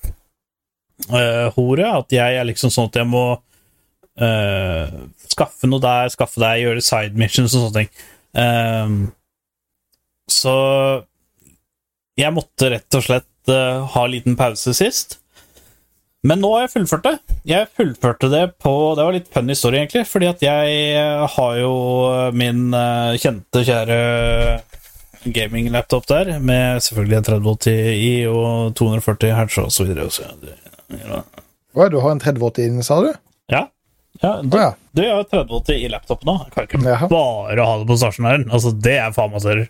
øh. At jeg er liksom sånn at jeg må øh, skaffe noe der, skaffe der, gjøre side missions og sånne ting. Um, så jeg måtte rett og slett øh, ha en liten pause sist. Men nå har jeg fullført det. Jeg fullførte det på Det var litt funny story, egentlig. Fordi at jeg øh, har jo min øh, kjente, kjære gaming-laptop der, med selvfølgelig en 3080 i og 240 hertz og så videre. ja. Å, du har en 3080 inne, sa du? ja. ja Å ja. du, har 3080 i laptopen nå. Jeg kan ikke Jaha. bare ha det på stasjonæren. Altså, det er faen meg større.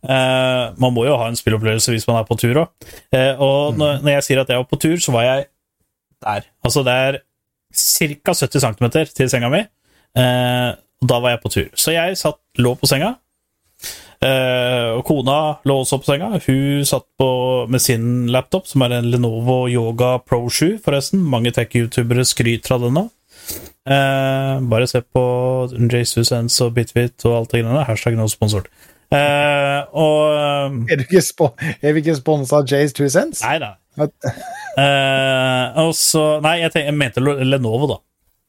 Eh, man må jo ha en spillopplevelse hvis man er på tur òg. og når, når jeg sier at jeg var på tur, så var jeg der. Altså, det er ca. 70 cm til senga mi. Eh, og da var jeg på tur. Så jeg satt, lå på senga. Eh, og kona lå også på senga. Hun satt på med sin laptop, som er en Lenovo Yoga Pro 7, forresten. Mange tech-youtubere skryter av den nå. Eh, bare se på JSUSense og Bitwit og alt det greiene. Hashtag no sponsor. Eh, og eh, Er, du ikke er vi ikke sponsa av Jays Two Cents? Nei da. Eh, og så Nei, jeg, tenkte, jeg mente Lenovo, da.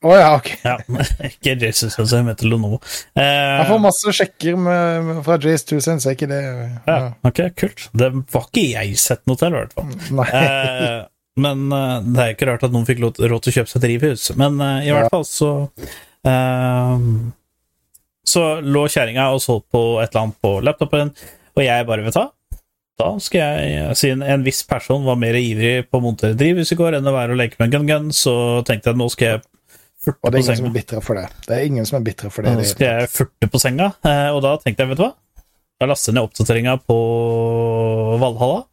Å ja, ok. Ja, ikke JSUSense, jeg mente Lenovo. Eh, Jeg får masse sjekker med, med, fra Jace Two Cents, er ikke det ja, ok, kult. Det var ikke jeg sett noe til, i hvert fall. Nei. Eh, men eh, det er ikke rart at noen fikk råd til å kjøpe seg drivhus. Men eh, i hvert Ja. fall så eh, Så lå kjerringa og så på et eller annet på laptopen, og jeg bare, vet du hva Da skal jeg Siden en viss person var mer ivrig på å montere drivhus i går enn å være og leke med gun-gun, så tenkte jeg at nå skal jeg Og det er på ingen som er bitre for det. Det er ingen som er bitre for det. Nå skal jeg furte på senga, eh, og da tenkte jeg, vet du hva Da laster jeg ned oppdateringa på Valhalla,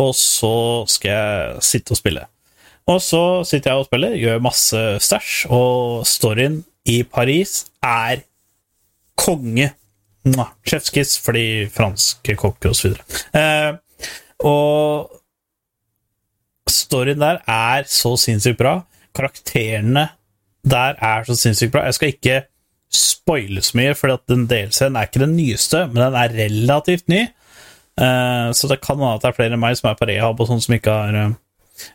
og så skal jeg sitte og spille. Og så sitter jeg og spiller, gjør masse stæsj, og storyen i Paris er konge. Chef's for de franske kokker osv. Eh, og storyen der er så sinnssykt bra. Karakterene der er så sinnssykt bra. Jeg skal ikke spoile så mye, for den delscenen er ikke den nyeste, men den er relativt ny. Eh, så det kan hende at det er flere enn meg som er på rehab, og sånn som ikke har eh,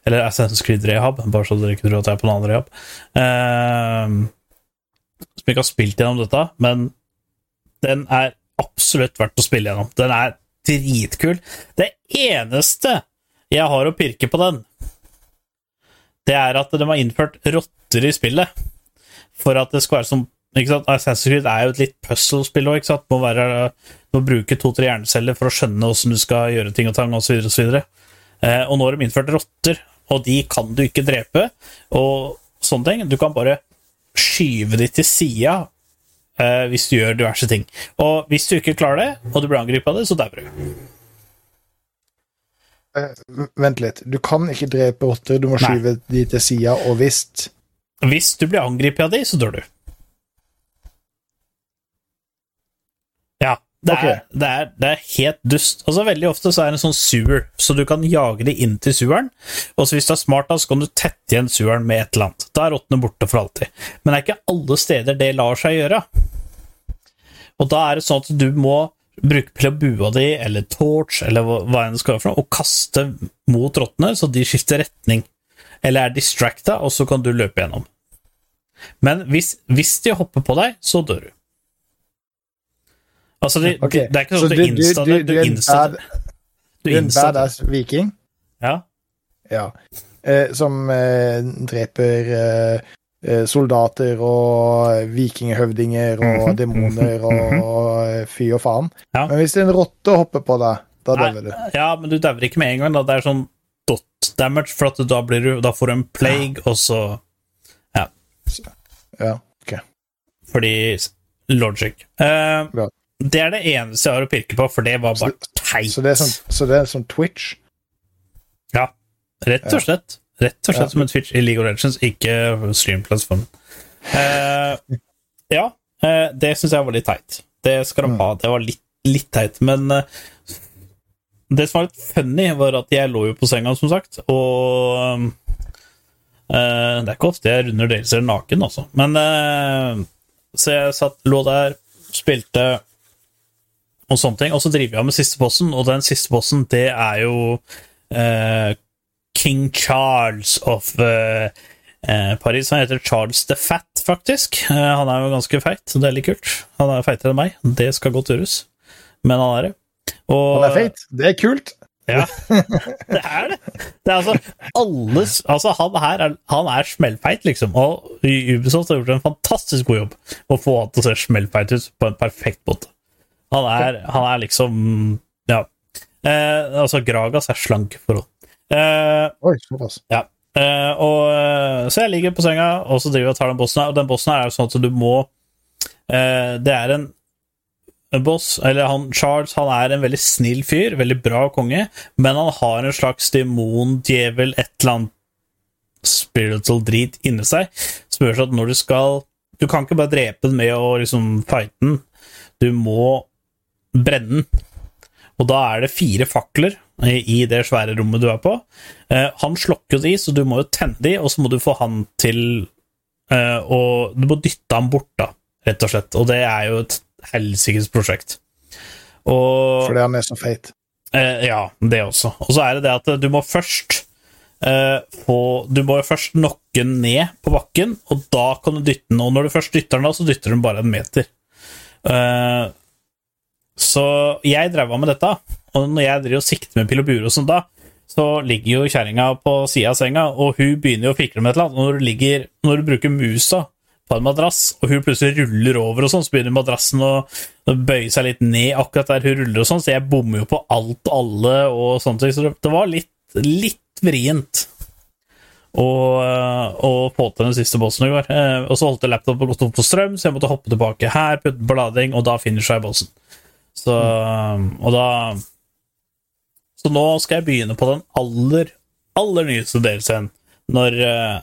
Eller Assassin's Creed rehab, bare så dere ikke tror at jeg er på en annen rehab. Eh, som ikke har spilt gjennom dette, men den er absolutt verdt å spille gjennom. Den er dritkul. Det eneste jeg har å pirke på den, det er at de har innført rotter i spillet. For at det skal være som ikke sant? Assassin's Creed er jo et litt puzzle-spill òg. Må, være- må bruke to-tre hjerneceller for å skjønne åssen du skal gjøre ting og tang, osv. Og, så eh, og nå har de innført rotter, og de kan du ikke drepe. Og sånne ting. Du kan bare skyve de til sida eh, hvis du gjør diverse ting. Og hvis du ikke klarer det, og du blir angrepet av det, så dauer du. Eh, Vent litt. Du kan ikke drepe rotter, du må Nei. skyve de til sida, og hvis Hvis du blir angrepet av de, så dør du. Ja. Det er, det, er, det er helt dust. Altså Veldig ofte så er det en sånn sewer, så du kan jage de inn til seweren. Og så hvis du er smart, da, så kan du tette igjen seweren med et eller annet. Da er rottene borte for alltid. Men det er ikke alle steder det lar seg gjøre. Og da er det sånn at du må bruke plabua di eller torch eller hva enn det skal være for noe, og kaste mot rottene så de skifter retning. Eller er distracta, og så kan du løpe gjennom. Men hvis, hvis de hopper på deg, så dør du. Altså, de, okay. de, det er ikke sånn at du- du du- du- Du du er en insta bad- det. Du er en badass viking Ja. ja. eh, som eh, dreper eh, eh, soldater og vikinghøvdinger og Mhm, demoner og og fy og faen. Ja. Men hvis en rotte hopper på deg, da dauer du. ja, men du dauer ikke med en gang. Da. Det er sånn dot damage, for da, blir du, da får du en plague, og så Ja, ok. Fordi logic. Eh, Ja. Det er det eneste jeg har å pirke på, for det var bare teit. Så det er som, så det er som Twitch? Ja, rett og slett. Rett og slett Ja. som en Twitch i League of Legends, ikke streamplattformen. Eh, ja, eh, det syns jeg var litt teit. Det skal de Mm. ha. Det var litt, litt teit, men eh, det som var litt funny, var at jeg lå jo på senga, som sagt, og eh, Det er ikke ofte jeg runder delser naken, altså, men eh, Så jeg satt, lå der, spilte og sånne ting, og så driver jeg med siste bossen, og den siste bossen, det er jo eh, King Charles of eh, eh, Paris. Han heter Charles the Fat, faktisk. Eh, han er jo ganske feit, så det er litt kult. Han er feitere enn meg, det skal godt gjøres. Men han er det. Og, Han er feit. Det er kult. Ja, det er det. Det er altså alles Altså, han her er, han er smellfeit, liksom. Og Ubisoft har gjort en fantastisk god jobb å få han til å se smellfeit ut på en perfekt måte. Han er, han er liksom Ja. Eh, altså, Gragas er slank forhold. Eh, Oi, såpass. ja. Eh, og, eh, så jeg ligger på senga, og så driver jeg og tar den bossen her. Og den bossen her er jo sånn at du må eh, Det er en boss, eller han Charles, han er en veldig snill fyr, veldig bra konge, men han har en slags demon, djevel, et eller annet spiritual drit inni seg, sånn at når du skal Du kan ikke bare drepe den med å liksom fighte den. Du må brenne den. Og da er det fire fakler i, det svære rommet du er på. Eh, han slokker de, så du må jo tenne de, og så må du få han til eh, å Du må dytte han bort, da, rett og slett. Og det er jo et helsikes prosjekt. Og Fordi han er så feit. Eh, ja, det også. Og så er det det at du må først eh, få Du må først nokke den ned på bakken, og da kan du dytte den. Og når du først dytter den, da, så dytter den bare en meter. Eh, så jeg drev av med dette, og når jeg driver og sikter med pil og bure og sånn da, så ligger jo kjerringa på sida av senga, og hun begynner jo å fikle med et eller annet. Og når du, ligger, når du bruker musa på en madrass, og hun plutselig ruller over, og sånn, så begynner madrassen å bøye seg litt ned akkurat der hun ruller, og sånn, så jeg bommer jo på alt og alle, og sånne ting. Så det, var litt, litt vrient å, å få til den siste bossen i går. Eh, og så holdt jeg laptopen på strøm, så jeg måtte hoppe tilbake her, putte på lading, og da finisha jeg bossen. Så Og da Så nå skal jeg begynne på den aller, aller nyeste delscenen når eh,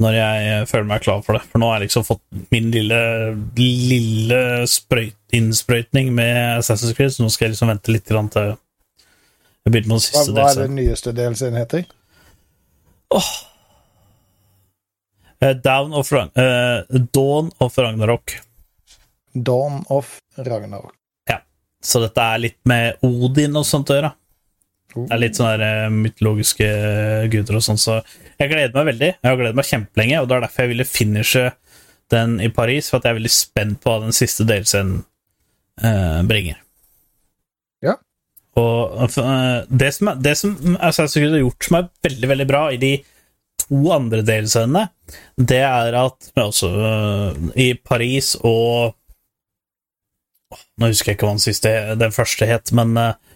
når jeg føler meg klar for det. For nå har jeg liksom fått min lille, lille sprøyt, innsprøytning med Assassin's Creed, så nå skal jeg liksom vente litt til jeg begynner med den siste hva er den nyeste delsen heter? Eh, Down of Ragn uh, Dawn of Ragnarok. Dawn of Ragnarok. Ja. Så dette er litt med Odin og sånt å gjøre. Det er litt sånne der, eh, mytologiske guder og sånn, så jeg gleder meg veldig. Jeg har gledet meg kjempelenge, og det er derfor jeg ville finishe den i Paris, for at jeg er veldig spent på hva den siste delscenen eh, bringer. Ja. Og uh, det som, det som Assassin's Creed har gjort som er veldig, veldig bra i de to andre delscenene, det er at men også eh, i Paris og oh, Nå husker jeg ikke hva den siste den første het, men eh, eh,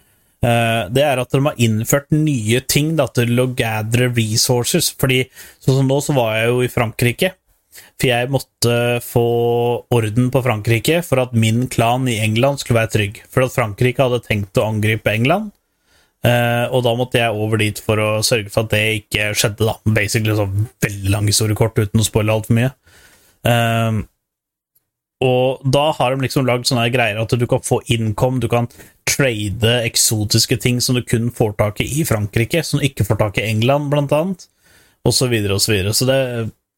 det er at de har innført nye ting da, til å gather resources. Fordi sånn som nå, så var jeg jo i Frankrike. For jeg måtte få orden på Frankrike for at min klan i England skulle være trygg. For at Frankrike hadde tenkt å angripe England. Eh, og da måtte jeg over dit for å sørge for at det ikke skjedde. da Basically så veldig lang historiekort uten å spoile altfor mye. Eh, og da har de liksom lagd sånne greier at du kan få income, du kan trade eksotiske ting som du kun får tak i i Frankrike, som du ikke får tak i England, blant annet, og så videre og så videre. Så det,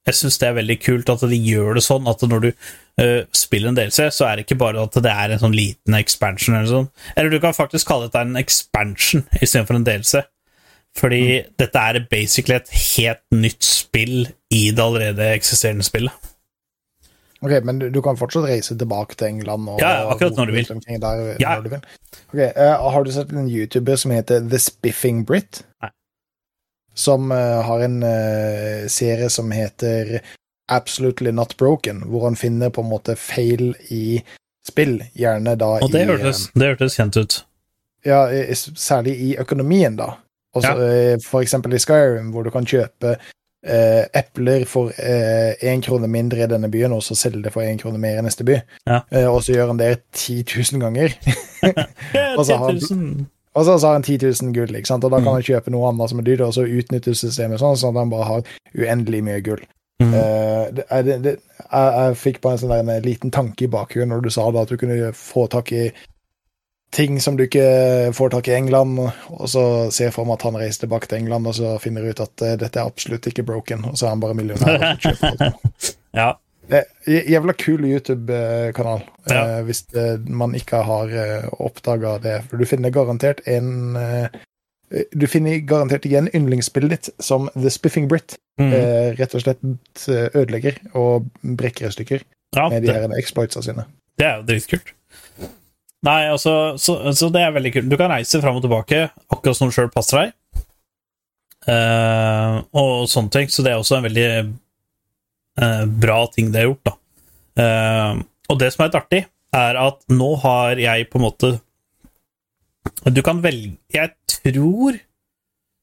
jeg syns det er veldig kult at de gjør det sånn at når du uh, spiller en DLC, så er det ikke bare at det er en sånn liten expansion eller sånn. Eller du kan faktisk kalle dette en expansion istedenfor en DLC. Fordi dette er basically et helt nytt spill i det allerede eksisterende spillet. Ok, Men du, kan fortsatt reise tilbake til England? Og, Ja, ja, akkurat når du vil. Der, Ja. når du vil. Ok, uh, Har du sett en YouTuber som heter The Spiffing Brit? Nei. Som uh, har en uh, serie som heter Absolutely Not Broken, hvor han finner på en måte feil i spill, gjerne da Og det i hørtes, det hørtes kjent ut. Ja, særlig i økonomien, da. Også, eh, For eksempel i Skyrim, hvor du kan kjøpe eh, epler for én krone mindre i denne byen, og så selge det for én krone mer i neste by. Ja. Eh, og så gjør han det 10 000 ganger. Og så har- han, Og så har han 10 000 gull, ikke sant? og da kan Mm. han kjøpe noe annet som er dyrt, og så utnytte systemet sånn, sånn at han bare har uendelig mye gull. Mm. Eh, det, det, det, jeg, jeg fikk bare en sånn der, en liten tanke i bakhuet når du sa da at du kunne få tak i ting som du ikke får tak i England, og så ser jeg for meg at han reiser tilbake til England og så finner ut at eh, dette er absolutt ikke broken, og så er han bare millionær. og kjøper alt. Ja. Det er en Jævla kul YouTube-kanal, Ja. eh, hvis det, man ikke har oppdaga det. For du finner garantert en eh, Du finner garantert igjen yndlingsspillet ditt som The Spiffing Brit. Mm. eh, rett og slett eh, ødelegger og brekker i stykker ja med de her exploitsa sine. det er jo dritkult. Nei, altså, så, så det er veldig kult. Du kan reise fram og tilbake akkurat som du sjøl passer deg. Uh, og sånne ting. Så det er også en veldig uh, bra ting det er gjort, da. Uh, og det som er litt artig, er at nå har jeg på en måte Du kan velge Jeg tror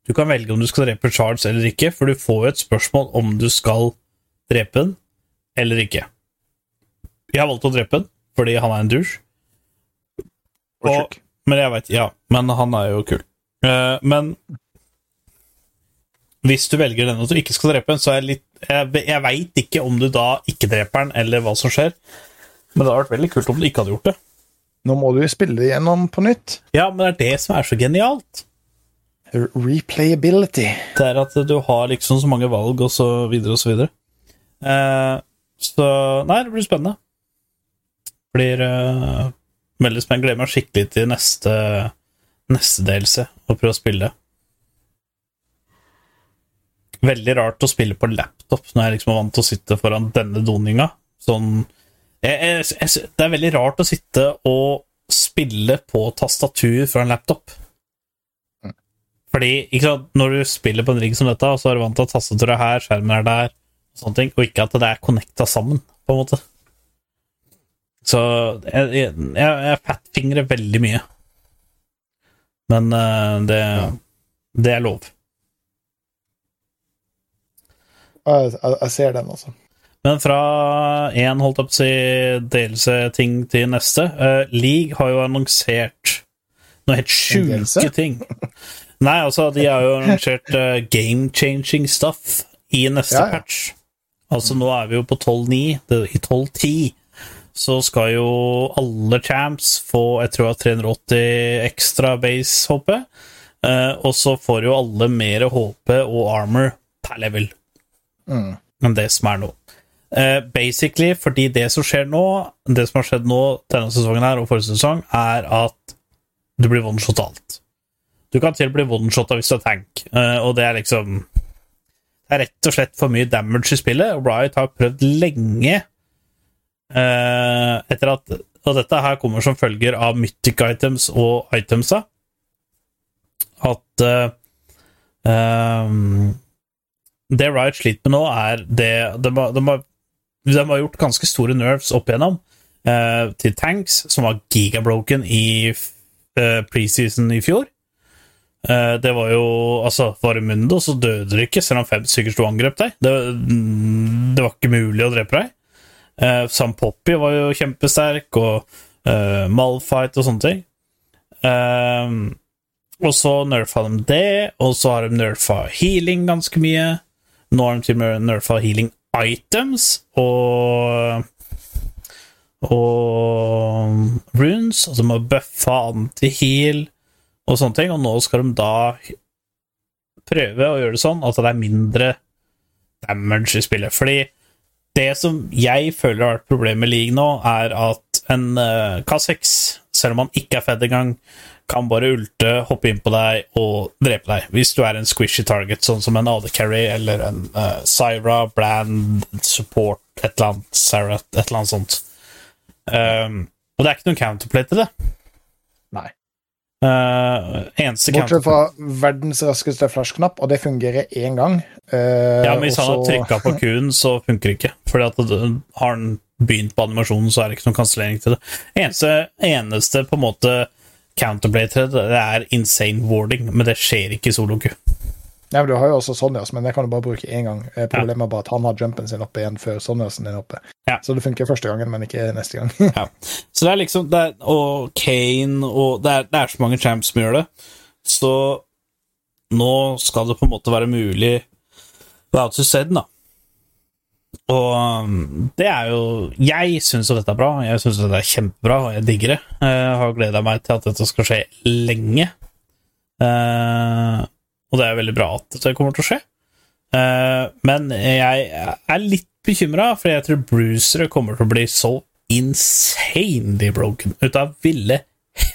du kan velge om du skal drepe Charles eller ikke, for du får jo et spørsmål om du skal drepe den eller ikke. Jeg har valgt å drepe den fordi han er en douche. Og Men jeg vet, ja, men han er jo kul. Uh, men hvis du velger denne du ikke skal drepe så er jeg litt Jeg, jeg veit ikke om du da ikke dreper den, eller hva som skjer. Men det hadde vært veldig kult om du ikke hadde gjort det. Nå må du jo spille det gjennom på nytt. Ja, men det er det som er så genialt. Replayability. Det er at du har liksom så mange valg, og så videre og så videre. Uh, så Nei, det blir spennende. Blir eh, veldig spennende. Gleder meg skikkelig til neste, neste delelse og prøve å spille. Veldig rart å spille på laptop når jeg liksom er vant til å sitte foran denne doninga. Sånn jeg, jeg, jeg, Det er veldig rart å sitte og spille på tastatur fra en laptop. Fordi sant, når du spiller på en rigg som dette, så er du vant til at tastaturet er her, skjermen er der, og sånne ting, og ikke at det er connecta sammen, på en måte. Så jeg, jeg, jeg, fettfingrer veldig mye. Men uh, det, det er lov. Jeg, jeg, ser den, altså. Men fra én holdt opp si delelse-ting til neste uh, League har jo annonsert noe helt sjuke ting. Nei, altså, de har jo annonsert uh, game-changing stuff i neste Ja, ja. patch. Altså, nå er vi jo på 12.9. I 12.10 så skal jo alle champs få jeg tror det er 380 ekstra base HP. Uh, og så får jo alle mer HP og armor per level Mm. enn det som er nå. Uh, basically, fordi det som skjer nå, det som har skjedd nå denne sesongen her og forrige sesong, er at du blir one-shot alt. Du kan til bli one-shotta hvis du er tank, uh, og det er liksom Det er rett og slett for mye damage i spillet, og Riot har prøvd lenge eh, etter at Og dette her kommer som følger av mythic items og itemsa, at uh, um, det Riot sliter med nå, er det de de, har, de har gjort ganske store nerves opp igjennom uh, til tanks, som var gigabroken i uh, preseason i fjor. Eh, det var jo Altså, var det Mundo, så døde du ikke, selv om fem stykker sto og angrep deg. Det, mm, det var ikke mulig å drepe deg. Uh, Sam Poppy var jo kjempesterk, og uh, Malfight og sånne ting. Eh, og så nerfa de det, og så har de nerfa healing ganske mye. Nå har de til og med nerfa healing items og og runes, altså de har buffa anti-heal og sånne ting, og nå skal de da prøve å gjøre det sånn at det er mindre damage i spillet. Fordi det som jeg føler har vært problemet med League nå, er at en uh, K6, selv om han ikke er fed engang, kan bare ulte, hoppe inn på deg og drepe deg. Hvis du er en squishy target, sånn som en AD Carry eller en uh, Syra, Brand, Support, et eller annet, Sarah, et eller annet sånt. Um, og det er ikke noen counterplay til det. Uh, Bortsett fra verdens raskeste flash-knapp, og det fungerer én gang. Uh, Ja, men hvis han har trykka på Q-en, så funker det ikke. Fordi at har han begynt på animasjonen, så er det ikke noen kansellering til det. Eneste, eneste på en måte counterplay til det, det er insane warding, men det skjer ikke i solo-Q. Nei, men Du har jo også Sonjas, men det kan du bare bruke én gang. Eh, Problemet er bare at han har jumpen sin oppe igjen før Sonjasen er oppe. Ja. Så det funker første gangen, men ikke neste gang. Ja. Så det er liksom det er, Og Kane og det er, det er så mange champs som gjør det. Så nå skal det på en måte være mulig Without to said, da. Og um, det er jo Jeg syns jo dette er bra. Jeg syns dette er kjempebra, og jeg digger det. Jeg har gleda meg til at dette skal skje lenge. Eh, og det er veldig bra at det kommer til å skje. Eh, men jeg er litt bekymra, for jeg tror brucere kommer til å bli så insanely broken ut av ville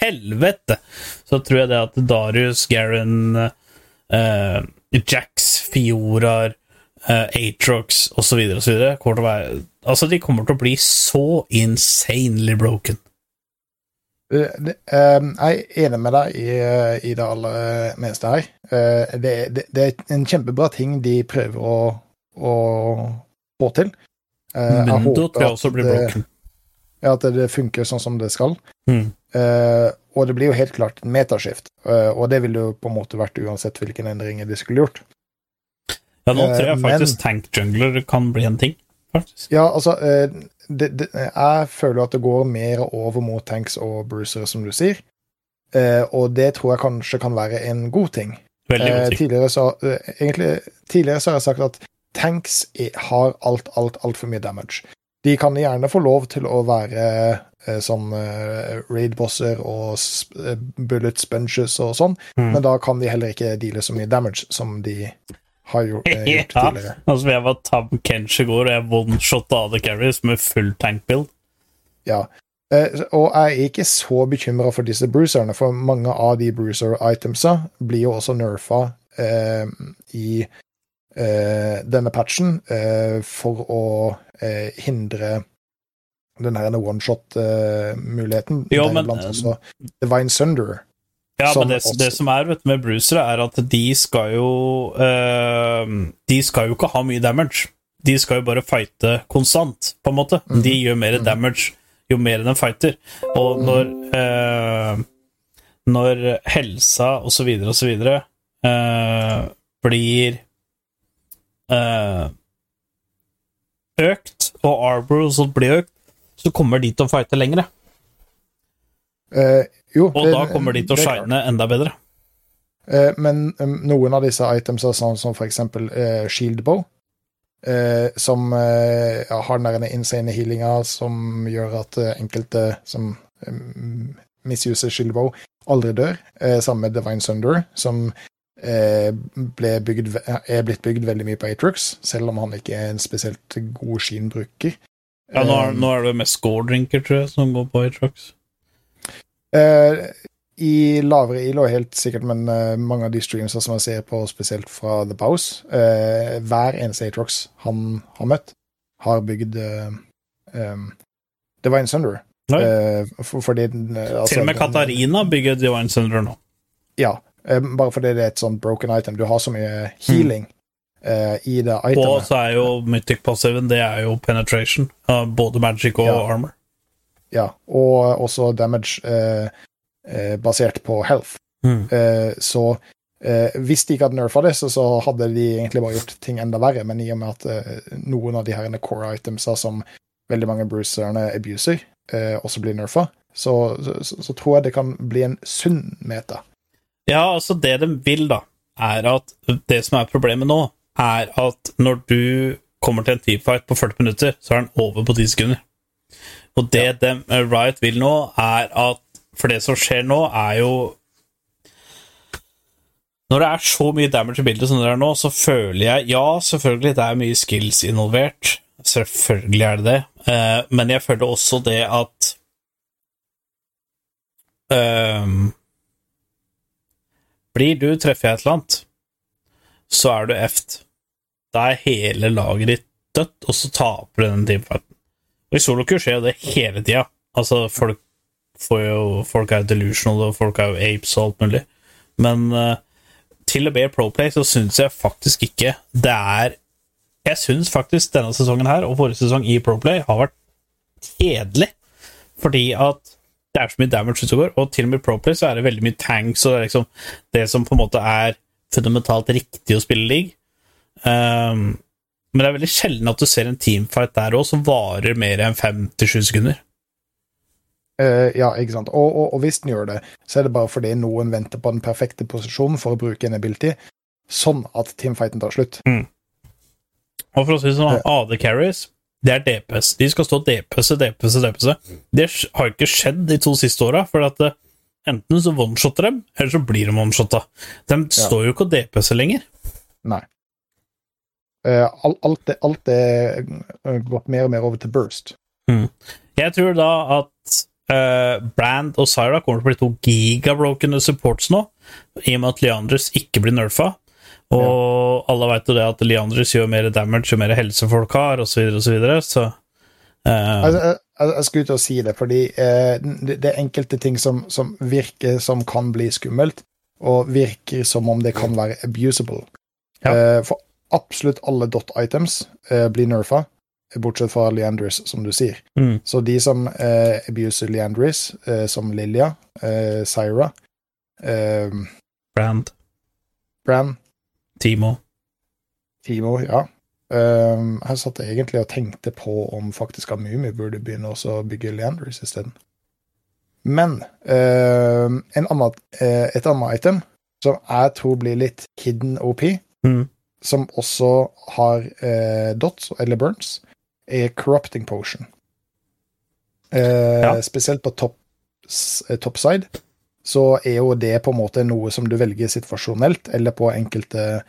helvete. Så tror jeg det at Darius, Garen, eh, Jax, Fiorar, uh, Atrox osv. osv. kommer til å være Altså, de kommer til å bli så insanely broken. Eh, eh, Jeg er enig med deg i, eh, i det aller meste her. Det, det, det er en kjempebra ting de prøver å, å få til. Jeg Men håper tror jeg også blir blokken. Ja, at det funker sånn som det skal. Mm. Og det blir jo helt klart en metaskift, og det ville jo på en måte vært uansett hvilken endringer de skulle gjort. Ja, nå tror jeg men- faktisk tank jungler kan bli en ting, faktisk. Ja, altså det, det, Jeg føler at det går mer over mot tanks og brucere, som du sier. Eh, og det tror jeg kanskje kan være en god ting. Veldig Eh, god ting. tidligere, så, eh, egentlig, tidligere så har jeg sagt at tanks har alt, alt, altfor mye damage. De kan gjerne få lov til å være eh, sånn eh, raid-bosser og eh, bullet sponges og sånn, Mm. men da kan de heller ikke deale så mye damage som de har gjort, eh, gjort Ja, tidligere. altså jeg var Tab Kench i går, og jeg one-shotta AD Carries med full tank build. Ja. Eh, og jeg er ikke så bekymra for disse bruiserne, for mange av de bruiser-itemsa blir jo også nerfa eh, i eh, denne patchen eh, for å eh, hindre den her one-shot-muligheten. Uh, eh, også Divine Sunderer. Ja, men det, det som er vet, med brucere, er at de skal jo uh, De skal jo ikke ha mye damage. De skal jo bare fighte konstant, på en måte. Mm. De gjør mer damage jo mer de fighter. Og når uh, Når helsa og så videre så videre eh, blir uh, økt, og arbor og sånt blir økt, så kommer de til å fighte lengre. Eh, jo, Og det- da kommer de til å er shine enda bedre. Eh, men noen av disse itemsa, sånn som for eksempel eh, Shield Bow, eh, som eh, ja, har den der insane healinga som gjør at eh, enkelte som misuser Shield Bow, aldri dør. Eh, samme med Divine Sunder, som eh, bygd, er blitt bygd veldig mye på Atrux, selv om han ikke er en spesielt god skinbruker. Ja, nå er, nå er det mest score-drinker, tror jeg, som går på i Eh, I lavere ILO helt sikkert, men uh, mange av de streamsa som jeg ser på, spesielt fra The Pause, uh, hver eneste Atrox han har møtt, har bygd uh, um, Divine Sunder. Oi. Eh, for, eh, altså, Til og med Katarina bygger Divine Sunder nå. Ja, bare fordi det er et sånt broken item. Du har så mye healing eh, i det itemet. Og så er jo Mythic Passiven det er jo penetration. Uh, både magic og Ja. armor. Ja, og også damage eh, eh, basert på health. Mm. Eh, så eh, hvis de ikke hadde nerfa det, så, så hadde de egentlig bare gjort ting enda verre. Men i og med at eh, noen av de her core itemsa som veldig mange bruiserne abuser, eh, også blir nerfa, så, så, så tror jeg det kan bli en sunn meta. Ja, altså, det de vil, da, er at Det som er problemet nå, er at når du kommer til en teamfight på 40 minutter, så er den over på 10 sekunder. Og det dem, eh, Riot vil nå, er at For det som skjer nå, er jo Når det er så mye damage i bildet som det er nå, så føler jeg Ja, selvfølgelig, det er mye skills involvert. Selvfølgelig er det det. Uh, men jeg føler også det at um, Blir du treffer jeg et eller annet, så er du eft. Da er hele laget ditt dødt, og så taper du den teamfighten. Og i solo skjer jo det hele tida. Altså, folk jo Folk er jo delusional, og folk er jo apes og alt mulig. Men uh, til og med Proplay så syns jeg faktisk ikke det er Jeg syns faktisk denne sesongen her og forrige sesong i Proplay har vært kjedelig. Fordi at det er så mye damage utover, og til og med i Proplay så er det veldig mye tanks, og det liksom det som på en måte er fundamentalt riktig å spille league. Um, men det er veldig sjelden at du ser en teamfight der òg som varer mer enn fem til sju sekunder. Uh, ja, ikke sant. Og, og, og hvis den gjør det, så er det bare fordi noen venter på den perfekte posisjonen for å bruke en ability, sånn at teamfighten tar slutt. Og for å si sånn, uh, AD carries, det er DPS. De skal stå DPS, DPS, DPS. Det har ikke skjedd de to siste åra, for at eh, enten så one-shotter dem, eller så blir de one-shotta. De står jo ikke og DPS-er lenger. Nei. Eh, al- alt, er, alt det eh, gått mer og mer over til burst. Jeg tror da at uh, Brand og Syra kommer til å bli to gigabrokene supports nå, i og med at Leandres ikke blir nerfa. Og alle veit jo det at Leandres gjør mer damage jo mer helse folk har, osv., osv., så, videre, så eh, Altså, jeg, skulle ut og si det, fordi uh, det, det er enkelte ting som, som virker som kan bli skummelt, og virker som om det kan være abusable. Ja. For absolutt alle dot items eh, blir nerfa, bortsett fra Leandris, som du sier. Mm. Så de som eh, abuser Leandris, eh, som Lilia, eh, Syra, eh, Brand, Bran, Timo Timo, ja. Um, jeg satt egentlig og tenkte på om faktisk Amumi burde begynne å bygge Leandris isteden. Men um, en annen, eh, et annet item som jeg tror blir litt hidden OP, mm. Som også har eh, dots eller burns, er corrupting potion. Eh, Ja. Spesielt på top, eh, topside, så er jo det på en måte noe som du velger situasjonelt, eller på enkelte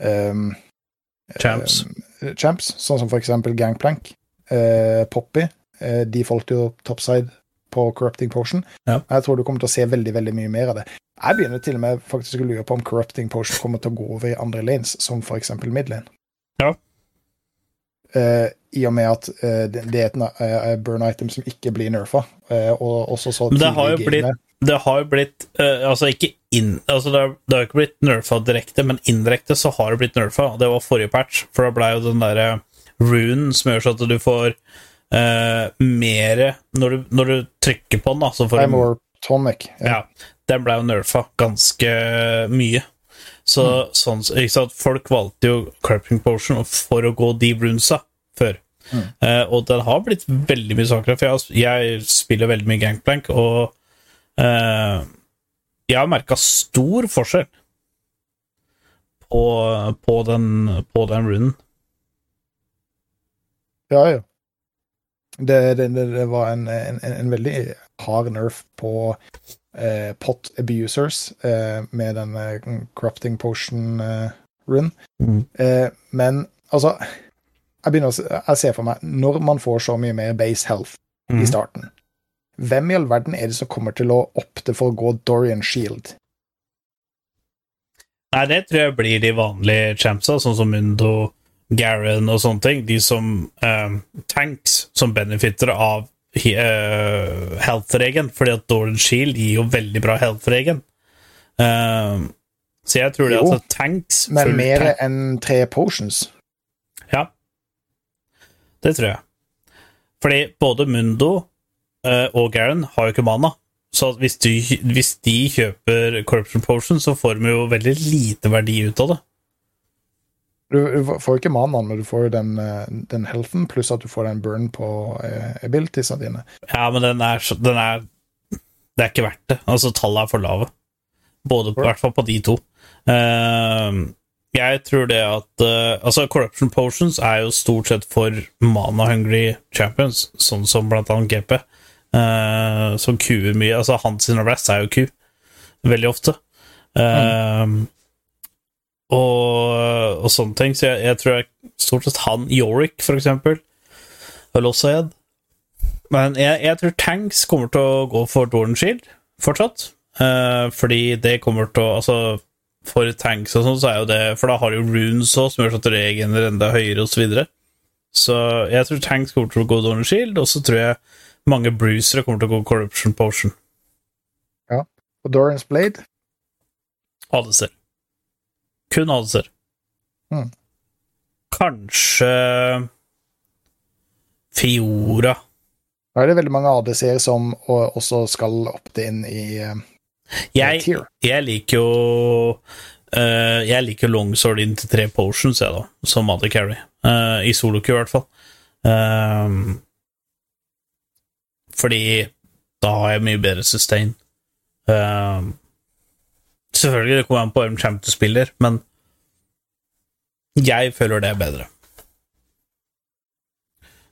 ehm, Champs. eh, champs, sånn som for eksempel Gangplank. Eh, Poppy eh, falt jo topside på Corrupting Potion. Ja. Jeg tror du kommer til å se veldig veldig mye mer av det. Jeg begynner til og med faktisk å lure på om Corrupting Potion kommer til å gå over i andre lanes, som eksempel midlane. Ja. Uh, I og med at uh, det, det er et eh, burn item som ikke blir nerfa. Og også så Men det har jo blitt. Det har blitt Altså, ikke inn, altså det, har, det har ikke blitt nerfa direkte, men indirekte så har det blitt nerfa. Det var forrige patch, for da ble jo den derre runen som gjør så at du får uh, mere når du, når du trykker på den, da, så får du more tonic. Ja, den ble jo nerfa ganske mye. Så Mm. sånn, sant? Folk valgte jo Crapping Potion for å gå de runesa før. Mm. Eh, og den har blitt veldig mye svakere, for jeg, jeg spiller veldig mye Gangplank, og eh, jeg har merka stor forskjell på, på, den, på den runen. Ja, ja. Det, det, det, det var en, en, en veldig hard nerf på eh, pot abusers eh, med den crafting corrupting potion eh, run. Mm. Eh, men altså jeg, begynner å, se- jeg ser for meg Når man får så mye mer base health Mm. i starten, hvem i all verden er det som kommer til å opte for å gå Dorian Shield? Nei, det tror jeg blir de vanlige champsa, sånn som Mundo, Garen og sånne ting. De som eh, tanks som benefitter av health-regen, fordi at Doran Shield gir jo veldig bra health-regen. Uh, så jeg tror det Jo, at tanks Men mer tank- enn tre potions. Ja. Det tror jeg. Fordi både Mundo uh, og Garen har jo ikke mana. Så hvis, du, hvis de kjøper Corruption Potion, så får de jo veldig lite verdi ut av det. Du, du får jo ikke manaen, men du får jo den, eh, den healthen, pluss at du får den burn på uh, abilitiesa dine. Ja, men den er, den er Det er ikke verdt det. Altså, tallene er for lave. Både, I hvert fall på de to. Uh, jeg tror det at uh, Altså, Corruption Potions er jo stort sett for mana-hungry champions, sånn som blant annet GP, uh, som kuer mye. Altså, hans arrest er jo ku, veldig ofte. Eh, og, og sånne ting. Så jeg, jeg tror jeg, stort sett han, Yorick, for eksempel, vel også en. Men jeg, jeg tror Tanks kommer til å gå for Dorn Shield fortsatt. Eh, fordi det kommer til å Altså, for tanks og sånn, så er jo det For da har du runes òg, som gjør så at regelen er enda høyere, og så videre. Så jeg tror tanks kommer til å gå Dorn Shield, og så tror jeg mange brucere kommer til å gå Corruption Potion. Ja. Og Dorans Blade ADC-er. Kun ADC-er. Mm. Kanskje Fiora. Da er det veldig mange ADC-er som også skal opte inn i uh, Jeg, jeg liker jo uh, Jeg liker longsword inn til tre potions, jeg, da, som AD carry. Uh, I soloku, i hvert fall. Ehm, fordi da har jeg mye bedre sustain. Ehm, selvfølgelig, det kommer an på hvem champ du spiller, men jeg føler det er bedre.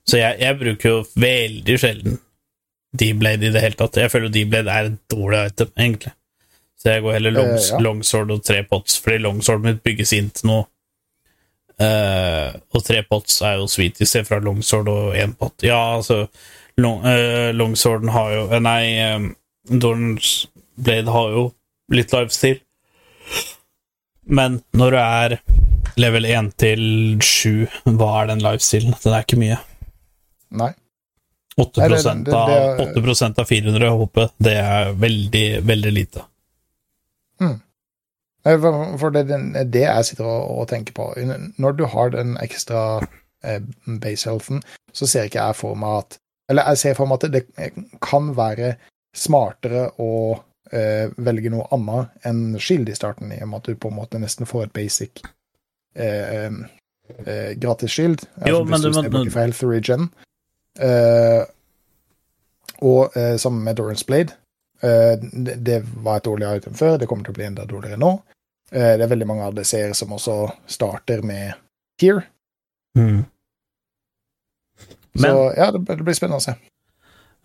Så jeg, jeg bruker jo veldig sjelden D-blade i det hele tatt. Jeg føler D-blade er et dårlig item, egentlig. Så jeg går heller longs, Eh, ja. longsword og tre pots, fordi longsword mitt bygges inn til noe. Eh, og tre pots er jo sweet, i stedet for longsword og én pot. Ja, altså long, eh, Longsworden har jo eh, Nei, um, Dorn's Blade har jo litt lifestyle. Men når du er level 1 til 7, hva er den lifestealen? Den er ikke mye. Nei. 8, Nei, det- det- det av, er- 8 av 400 HP, det er veldig, veldig lite. Nei, For det, er det jeg sitter og, og tenker på Når du har den ekstra eh, base healthen, så ser ikke jeg for meg at Eller jeg ser for meg at det, det kan være smartere å eh, velge noe annet enn shield i starten, i og med at du på en måte nesten får et basic eh, eh, gratis shield. Jo, Altså, men hvis du må- ser bort fra health regen. Eh, og eh, sammen med Dorans Blade. Eh, det, det var et dårlig item før, det kommer til å bli enda dårligere nå. Eh, det er veldig mange ADC-er som også starter med Here. Mm. Så Men ja, det, det blir spennende å se.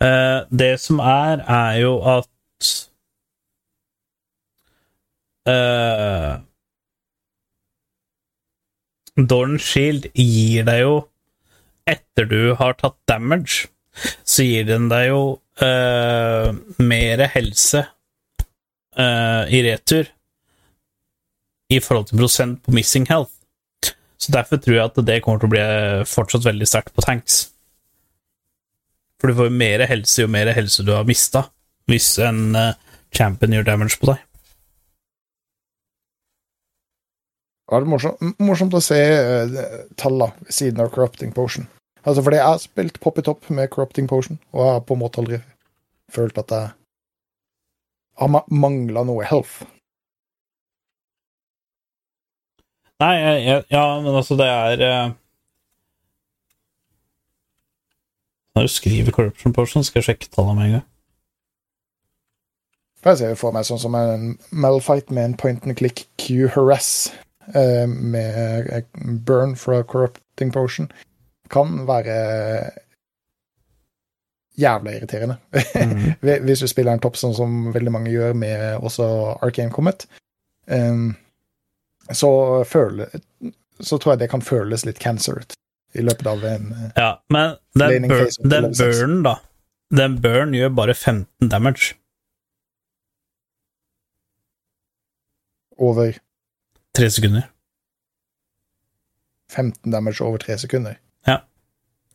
Eh, det som er, er jo at uh, Dorn Shield gir deg jo Etter du har tatt damage, så gir den deg jo uh, mer helse uh, i retur i forhold til prosent på missing health. Så derfor tror jeg at det kommer til å bli fortsatt veldig sterkt på tanks. For du får jo mer helse jo mer helse du har mista, hvis en eh, champion gjør damage på deg. Ja, det morsomt, morsomt å se uh, tallene ved siden av Corrupting Potion. Altså, fordi jeg har spilt Pop It Up med Corrupting Potion, og jeg har på en måte aldri følt at jeg har ma mangla noe health. Nei, jeg, ja, men altså, det er uh... Når du skriver Corruption Potion, skal jeg sjekke tallene med en gang. Jeg ser for meg sånn som en Malfight med en point and click Q-harass eh, med Burn burn fra Corrupting Potion kan være jævla irriterende. Mm. Hvis du spiller en topp sånn som veldig mange gjør med også Arcane Comet, um, så, føler, så tror jeg det kan føles litt cancer ut i løpet av en eh, Ja, men den, bur den level burn, da Den burn gjør bare 15 damage. over Tre sekunder. 15 damage over tre sekunder. Ja.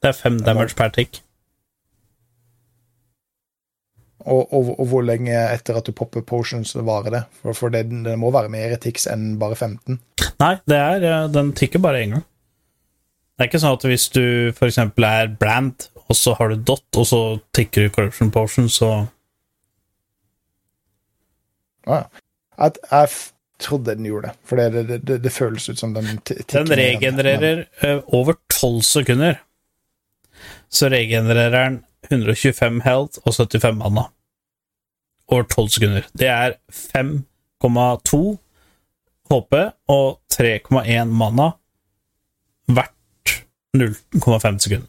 Det er fem damage per tick. Og, og, og hvor lenge etter at du popper potions varer det? For, for det, det må være mer tics enn bare 15. Nei, det er, eh, den tikker bare én gang. Det er ikke sånn at hvis du eksempel er brand, og så har du dot, og så tikker du corruption potion, så Ja, ja. Jeg, jeg trodde den gjorde det, for det, det, det, det føles ut som den Den regenererer eh, over 12 sekunder. Så regenererer den 125 health og 75 mana. Over 12 sekunder. Det er 5,2 HP og 3,1 mana hvert 0,5 sekunder.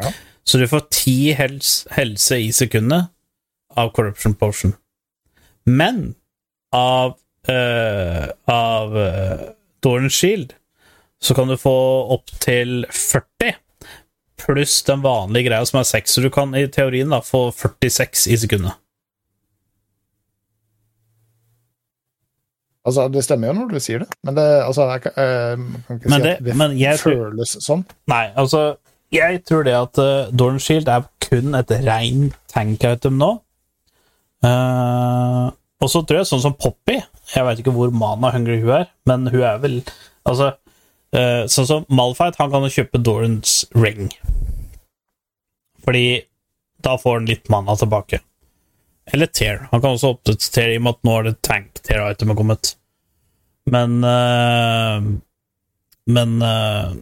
Ja. Så du får 10 helse i sekundet av Corruption Potion. Men av uh, av uh, Dorn Shield så kan du få opp til 40 pluss den vanlige greia som er 6, så du kan i teorien da få 46 i sekundet. Altså, det stemmer jo når du sier det, men det, altså, jeg, kan- eh, kan ikke Men si det- at det føles tror- sånn. Nei, altså Jeg tror det at uh, Dorn Shield er kun et rent tank-item nå. Eh, og så tror jeg sånn som Poppy Jeg vet ikke hvor mana hungry hun er, men hun er vel Altså uh, Sånn som Malfight, han kan jo kjøpe Dorans ring. Fordi da får han litt mana tilbake. Eller Tear. Han kan også oppdatere i og med at nå er det tank-Tear-itemet kommet. Men uh, Men uh,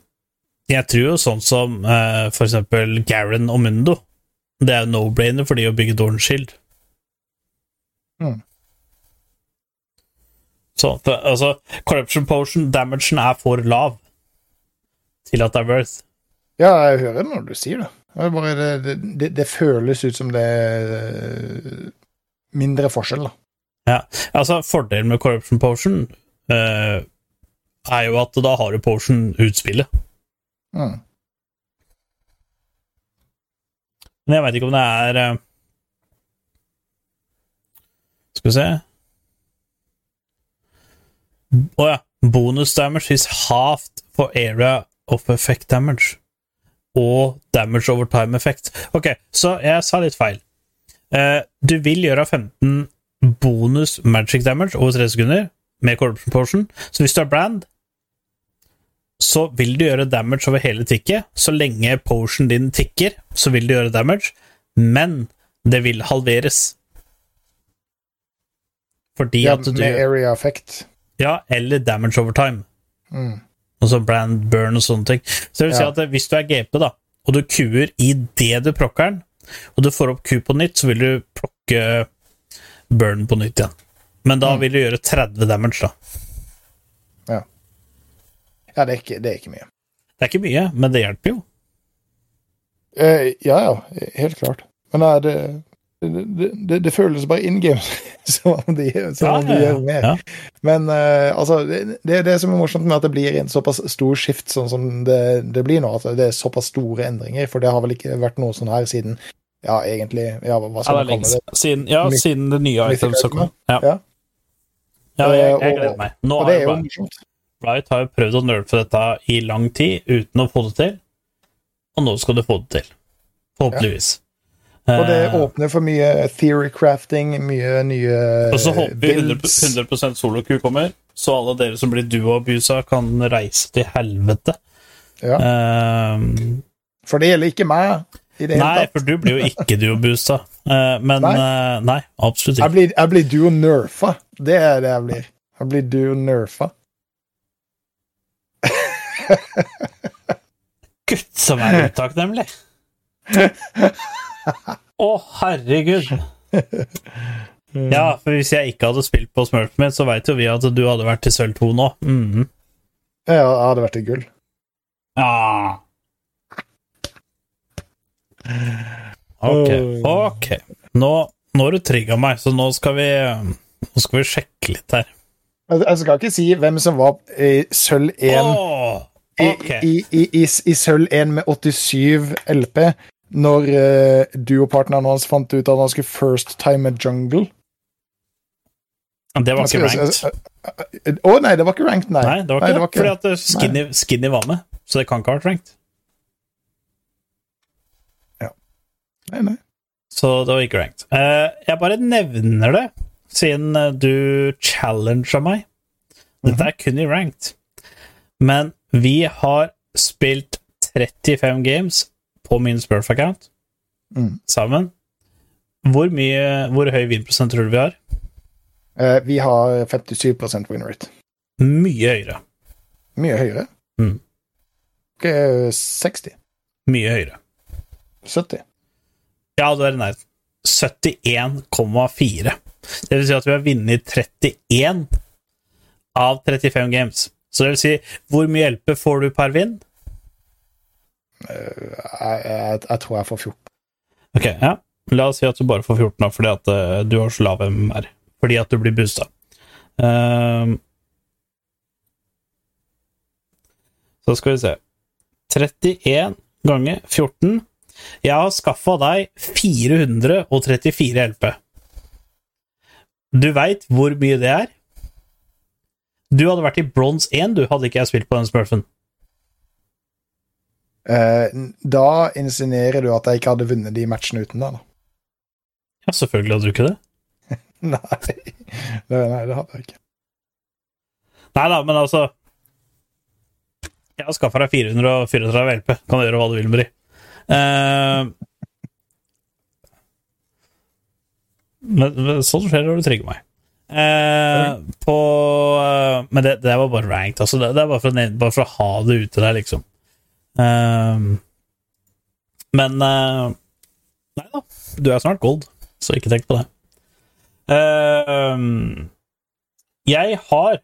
jeg tror jo sånn som for eksempel Garen og Mundo Det er jo no-brainer for de å bygge Dorans Shield. Mm. Så altså Corruption Potion, damagen er for lav til at det er worth. Ja, jeg hører det når du sier det. Bare, det, det, det, føles ut som det er eh, mindre forskjell, da. Ja, altså Fordelen med Corruption Potion eh, er jo at da har du Potion-utspillet. Mm. Men jeg veit ikke om det er eh, Skal vi se Å ja. Bonus damage is halved for area of effect damage. Og damage over time effect. Ok, så jeg sa litt feil. Uh, du vil gjøre 15 bonus magic damage over 3 sekunder med corruption potion. Så hvis du er brand, så vil du gjøre damage over hele tikket. Så lenge potion din tikker, så vil du gjøre damage, men det vil halveres. Fordi Ja, at du med area effect. Ja, eller damage over time. Mm. så brand burn og sånne ting. Så det vil si Ja. at hvis du er GP, da, og du kuer i det du prokker den, og du får opp ku på nytt, så vil du plukke burn på nytt igjen. Men da Mm. vil du gjøre 30 damage, da. Ja, det er, ikke, det er ikke mye. Det er ikke mye, men det hjelper jo. Eh, ja, ja, helt klart. Men er det, det, det, det føles bare in game som om de, som om de gjør mer. ja. Men uh, altså, det, det er det som er morsomt med at det blir en såpass stor skift sånn som det, det blir nå. At det er såpass store endringer. For det har vel ikke vært noe sånn her siden Ja, egentlig ja, Hva skal man kalle det? siden. Ja, My, siden det nye items kom. Ja. Ja. ja, jeg, jeg Og- gleder meg. Nå Og det er jo morsomt. Riot har jo prøvd å nerfe dette i lang tid uten å få det til, og nå skal du få det til. Forhåpentligvis. Og det Eh, åpner for mye theory crafting, mye nye og så håper vi 100, builds. 100 solo-Q kommer, så alle dere som blir duo-abusa, kan reise til helvete. Ja. Um, For det gjelder ikke meg i det nei, for du blir jo ikke duo-boosta. Uh, men Nei. Uh, nei, absolutt Jeg ikke. blir, jeg blir duo nerfa. Det er det jeg blir. Jeg blir duo nerfa. Gutt, som er utakknemlig! Å, herregud! Ja, for hvis jeg ikke hadde spilt på Smurfmate, så veit jo vi at du hadde vært til sølv 2 nå. Mm Ja, jeg hadde vært i gull. Ja. Ok, ok. Nå, nå har du trigga meg, så nå skal vi Nå skal vi sjekke litt her. Jeg skal ikke si hvem som var i sølv 1 Åh, i, i, i, i, i sølv 1 med 87 LP, når uh, duopartneren hans fant ut at han skulle first time a jungle. Det var ikke ranked. Å nei, det var ikke ranked, nei. Nei, det var ikke det. Fordi at eh, Skinny, Skinny var med, så det kan ikke ha vært ranked. nei, nei. Så det var ikke ranked. Uh, jeg bare nevner det, siden eh, du challenga meg. Dette er kun i ranked. Men vi har spilt 35 games på min Spurf-account Mm. sammen. Hvor mye, hvor høy vinprosent tror du vi har? Eh, vi har 57 win rate. Mye høyere. Mye høyere. Mm. Ok, 60. Mye høyere. 70. Ja, du er i nærheten. 71,4. Det vil si at vi har vunnet 31 av 35 games. Så det vil si, hvor mye LP får du per vinn? Jeg, jeg, jeg tror jeg får 14. Ok, ja. La oss si at du bare får 14 da, fordi at eh, du har så lav MR. Fordi at du blir boosta. Uh, så skal vi se 31 ganger 14. Jeg har skaffa deg 434 LP. Du veit hvor mye det er? Du hadde vært i bronse 1, du, hadde ikke jeg spilt på den smurfen. Eh, da insinuerer du at jeg ikke hadde vunnet de matchene uten deg, da. Ja, selvfølgelig hadde du ikke det. Nei. Det, nei, det hadde jeg ikke. Nei da, men altså Jeg har skaffa deg 434 LP. Kan gjøre hva du vil med de. Eh, men, men sånn skjer når du trigger meg. Eh, på Men det, det var bare ranked. Altså, det, det er bare for, bare for å ha det ute der, liksom. Eh, men eh, Nei da. Du er snart gold, så ikke tenk på det. Eh, jeg har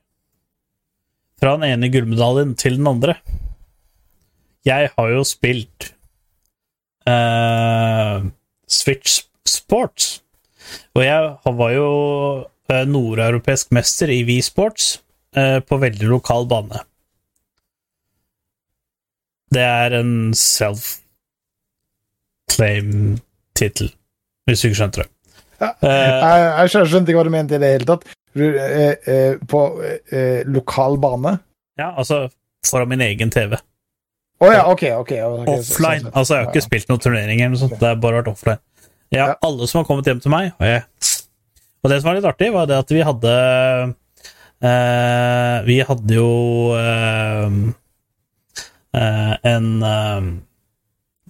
fra den ene gullmedaljen til den andre. Jeg har jo spilt eh, Switch Sports. Og jeg var jo eh, nordeuropeisk mester i V-sports på veldig lokal bane. Det er en self-claim-tittel, hvis du ikke skjønte det. Ja. Eh, Jeg, jeg skjønte ikke hva du mente i det hele tatt. Eh, eh, på eh, lokal bane? ja, altså foran min egen TV. Å ja, ok. ok. ok, så- Offline. Altså, jeg har ikke spilt noen turneringer, eller noe sånt. Det har bare vært offline. Ja, Ja. alle som har kommet hjem til meg, og, jeg Og det som var litt artig, var det at vi hadde eh, Vi hadde jo eh, en eh,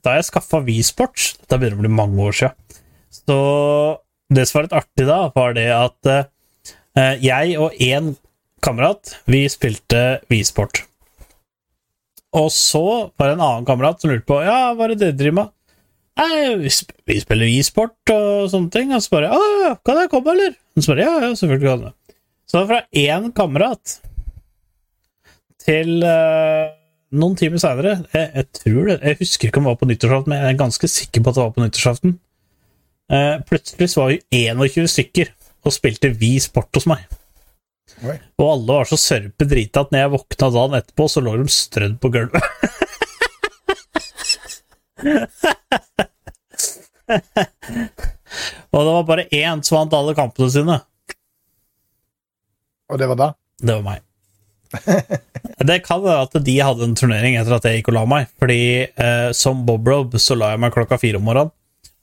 Da jeg skaffa Visport Dette begynner å bli mange år siden. Så det som var litt artig da, var det at eh, jeg og én kamerat, vi spilte Visport. Og så var det en annen kamerat som lurte på Ja, hva er det dere driver med? Nei, vi, sp vi spiller e-sport og sånne ting. Og så bare Å, kan jeg komme, eller? Og så bare Ja, ja, selvfølgelig kan du. Så fra én kamerat til eh, noen timer seinere jeg, jeg tror det, jeg husker ikke om det var på nyttårsaften, men jeg er ganske sikker på at det var på nyttårsaften. Eh, plutselig så var vi 21 stykker og spilte Vi Sport hos meg. Oi. Og alle var så sørpe drita at når jeg våkna dagen etterpå, så lå de strødd på gulvet. og det var bare én som vant alle kampene sine. Og det var da? Det var meg. Det kan være at de hadde en turnering etter at jeg gikk og la meg. Fordi eh, som Bob Rob så la jeg meg klokka fire om morgenen.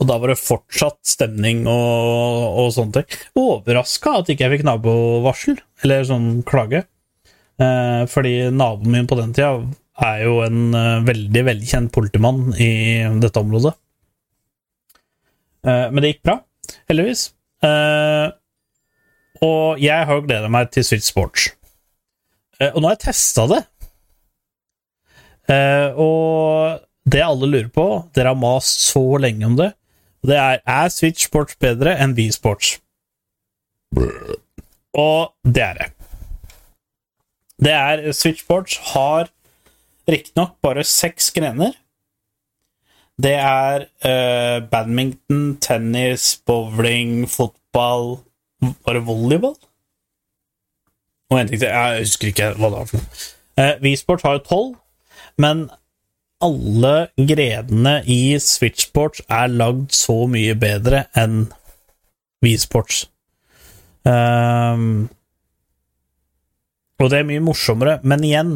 Og da var det fortsatt stemning og, og sånne ting. Overraska at ikke jeg fikk nabovarsel, eller sånn klage. Eh, fordi naboen min på den tida er jo en eh, veldig, veldig kjent politimann i dette området. Eh, men det gikk bra, heldigvis. Eh, og jeg har gleda meg til Switch Sports. Eh, og nå har jeg testa det. Eh, og det alle lurer på Dere har mast så lenge om det. og Det er er Switch Sports bedre enn Wii Sports. Og det er det. Det er Switch Sports har riktignok bare seks grener. Det er uh, badminton, tennis, bowling, fotball Var det volleyball? Til, jeg husker ikke hva det var for noe. Eh, Wii-sport har jo tolv, men alle gredene i Switch-sports er lagd så mye bedre enn Wii-sports. Ehm, og det er mye morsommere, men igjen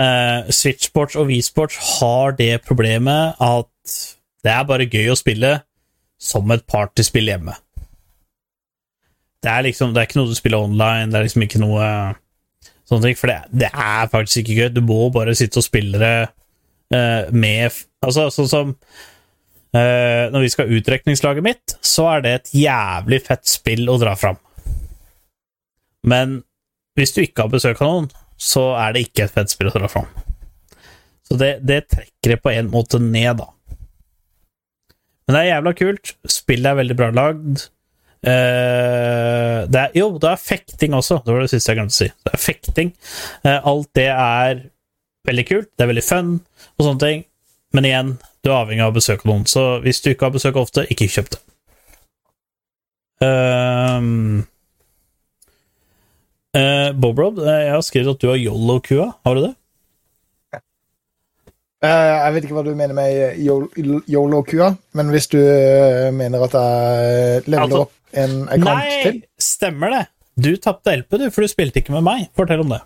uh, Switch-sports og Wii-sports har det problemet at det er bare gøy å spille som et partyspill hjemme. Det er liksom, det er ikke noe du spiller online, det er liksom ikke noe sånne ting, for det, det er faktisk ikke gøy. Du må bare sitte og spille det uh, med Altså, sånn som uh, Når vi skal ha utdrekningslaget mitt, så er det et jævlig fett spill å dra fram. Men hvis du ikke har besøk av noen, så er det ikke et fett spill å dra fram. Så det, det trekker det på en måte ned, da. Men det er jævla kult. Spillet er veldig bra lagd. Eh, det er, jo, det er fekting også. Det var det siste jeg glemte å si. Det er fekting. Uh, alt det er veldig kult. Det er veldig fun og sånne ting. Men igjen, du er avhengig av å besøke noen. Så hvis du ikke har besøk ofte, ikke kjøp det. Uh, uh, Bob Rob, eh, jeg har skrevet at du har Yolo-kua. Har du det? Uh, jeg vet ikke hva du mener med yolo-kua, men hvis du uh, mener at jeg leveler Altså, opp en account Nei, til stemmer det. Du tapte LP, du, for du spilte ikke med meg. Fortell om det.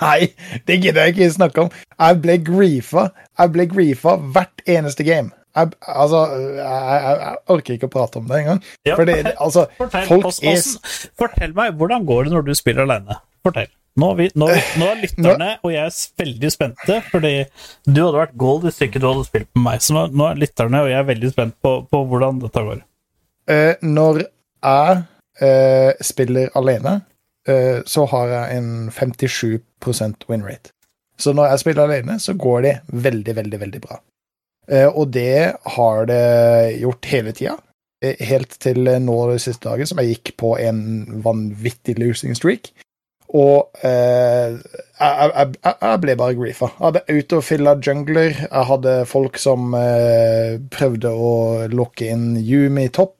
Nei, det gidder jeg ikke snakke om. Jeg ble griefa. Jeg ble griefa hvert eneste game. Jeg, altså, jeg, jeg, jeg orker ikke å prate om det engang. Ja, Fordi, altså, Fortell, folk oss- er fortell meg, hvordan går det når du spiller alene? Fortell. Nå, vi, nå, nå er lytterne og jeg er veldig spente, fordi du hadde vært gold hvis ikke du hadde spilt med meg. Så nå, nå er lytterne og jeg er veldig spent på, på hvordan dette går. Eh, når jeg eh, spiller alene, eh, så har jeg en 57 win rate. Så når jeg spiller alene, så går det veldig, veldig, veldig bra. Og det har det gjort hele tida. Helt til nå de siste dagen, som jeg gikk på en vanvittig losing streak. Og eh, jeg, jeg, jeg ble bare griefa. Jeg hadde autofilla jungler. Jeg hadde folk som eh, prøvde å lokke inn Yumi topp.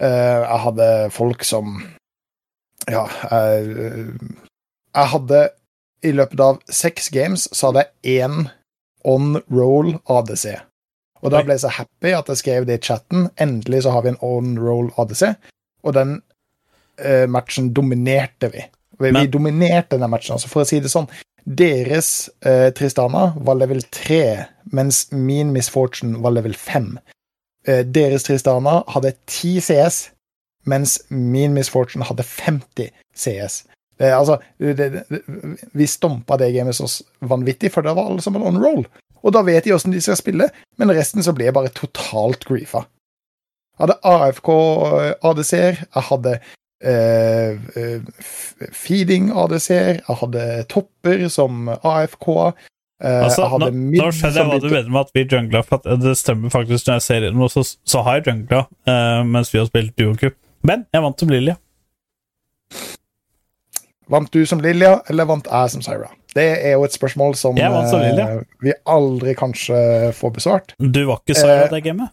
Eh, jeg hadde folk som Ja, jeg, jeg hadde I løpet av seks games så hadde jeg én on roll ADC. Og da ble jeg så happy at jeg skrev det i chatten. Endelig så har vi en on roll ADC. Og den eh, matchen dominerte vi. Vi, vi Men- dominerte den matchen. Altså for å si det sånn, deres eh, Tristana var level 3, mens min Misfortune var level 5. Eh, deres Tristana hadde 10 CS, mens min Misfortune hadde 50 CS. Det, altså, det, det, vi stompa det gamet så vanvittig, for det var alle sammen on roll. Og da vet de åssen de skal spille, men resten så ble jeg bare totalt griefa. Jeg hadde AFK-ADC-er, jeg hadde eh, eh, feeding ADC-er, jeg hadde topper som AFK-er. Eh, Altså, nå, nå skjønner jeg hva du mener med at vi jungla. At det stemmer faktisk når jeg ser inn, så, så har jeg jungla uh, mens vi har spilt duocup. Men jeg vant som Lilia. Vant du som Lilja, eller vant jeg som Syra? Det er jo et spørsmål som som Lilja. eh, vi aldri kanskje får besvart. Du var ikke Syra uh, det gamet.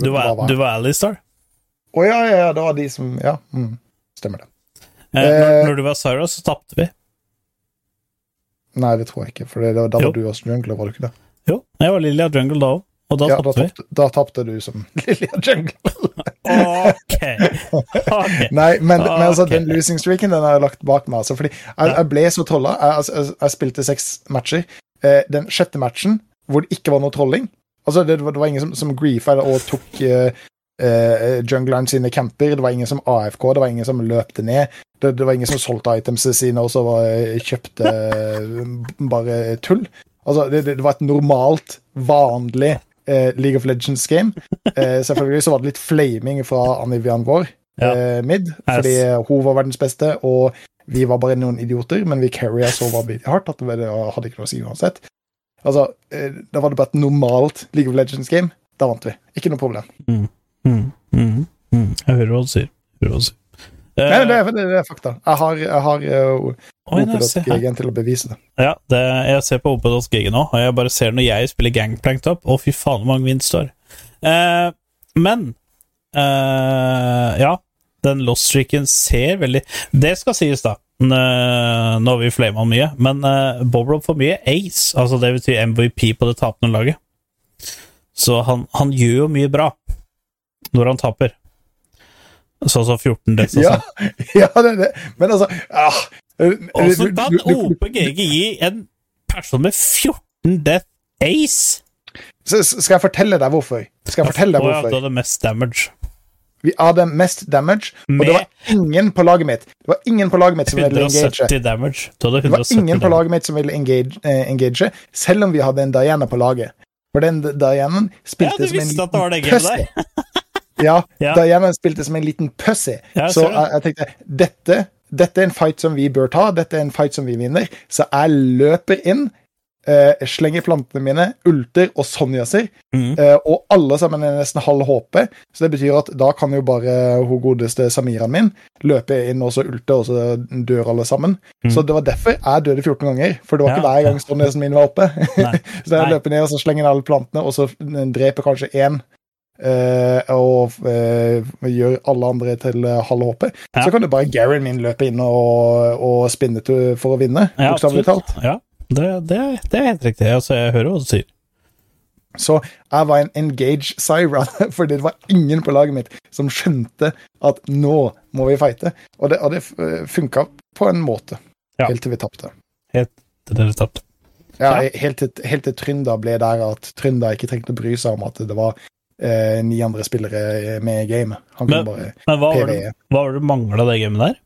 Du var, du var Alistar. Å ja, ja, ja, det var de som Ja, mm, stemmer det. Uh, når, Eh, når du var Syra, så tapte vi. Nei, det tror jeg ikke, for det, da Jo. var du også jungler, var du ikke det? Jo, jeg var Lilja Jungle da òg, og da ja, tapte vi. da tapte du som Lilja Jungle. Ok. Nei, men, men altså, den losing streaken den har jeg lagt bak meg. Altså, fordi jeg, jeg ble så trolla. Jeg, altså, jeg, jeg spilte seks matcher. Eh, den sjette matchen, hvor det ikke var noe trolling Altså, det, var- det var ingen som, som griefa og tok eh, eh, jungleren sine camper. Det var ingen som AFK, det var ingen som løpte ned. Det, det var ingen som solgte itemsene sine og så var, kjøpte eh, bare tull. Altså, det, det var et normalt, vanlig uh, League of Legends-game. Uh, selvfølgelig så var det litt flaming fra Anivian vår, Ja. eh, mid, fordi hun var verdens beste, og vi var bare noen idioter, men vi carria så vanvittig hardt at det hadde ikke noe å si uansett. Altså, eh, Da var det bare et normalt League of Legends-game. Da vant vi. Ikke noe problem. Mm, mm, mm. Jeg hører hva du sier. Hører hva du sier. Uh, Nei, det, er, det er fakta. Jeg har, jeg har uh, se her. til å bevise det. Ja, det, jeg ser på OP.GG nå, og jeg bare ser når jeg spiller Gangplanked opp Å, fy faen, hvor mange vinst står. Uh, men uh, Ja, den lost streaken ser veldig Det skal sies, da. Nå har vi flama mye, men uh, Bobrob får mye ace, altså det betyr MVP på det tapende laget. Så han, han gjør jo mye bra når han taper. Sånn som 14 deaths og Ja, sånn. ja det er det. Men altså ah, så kan OPGG gi en person med 14 death ace! Så Skal jeg fortelle deg hvorfor? Skal jeg fortelle deg hvorfor? du hadde mest damage. Vi hadde mest damage, og det var ingen på laget mitt Det var ingen på laget mitt som ville engage. damage. Det var ingen på laget mitt som ville engage, eh, engage selv om vi hadde en Diana på laget. For den Dianaen spilte ja, som en det det liten der. Ja, da Diana spilte som en liten pussy. Ja, så jeg, jeg tenkte dette, dette er en fight som vi bør ta, dette er en fight som vi vinner. Så jeg løper inn, eh, slenger plantene mine, ulter og sonjaser, Mm. eh, og alle sammen er nesten halv HP. Så det betyr at da kan jo bare hun godeste Samiraen min løpe inn og så ulte, og så dør alle sammen. Mm. Så det var derfor jeg døde 14 ganger, for det var Ja. ikke hver gang sonjasen min var oppe. Så jeg løper ned og så slenger jeg alle plantene, og så dreper kanskje én. Eh, og eh, gjør alle andre til eh, halv HP. Ja. Så kan du bare Garen min løpe inn og, og spinne til, for å vinne, Ja, bokstavelig talt. Ja, det, det, det er helt riktig. Altså, jeg hører hva du sier. Så jeg var en engage Syra, fordi det var ingen på laget mitt som skjønte at nå må vi fighte. Og det, og det funka på en måte, Ja. helt til vi tapte. Helt til dere tapte. Ja, Ja. Helt, til, helt til Trynda ble der at Trynda ikke trengte å bry seg om at det var eh, ni andre spillere med i gamet. Han kunne Men- bare Men hva var PvE. det, hva var det du mangla det gamet der?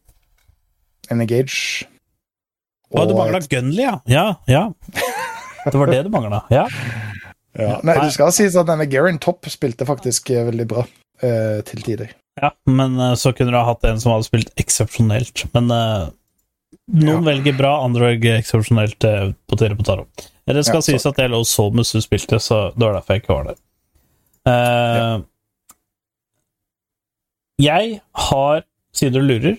en engage. Å, du Og mangla et- Gunley, ja. ja. Ja. Det var det du mangla. Ja. ja. Nei, det skal sies at denne Garen Topp spilte faktisk eh, veldig bra eh, til tider. ja. Men eh, så kunne du ha hatt en som hadde spilt eksepsjonelt. Men eh, noen Ja. velger bra, andre velger eksepsjonelt uh, på Tere på Taro. Det skal Ja, sies at jeg lå og så mens du spilte, så det var derfor jeg ikke var der. Eh, Jeg har, siden du lurer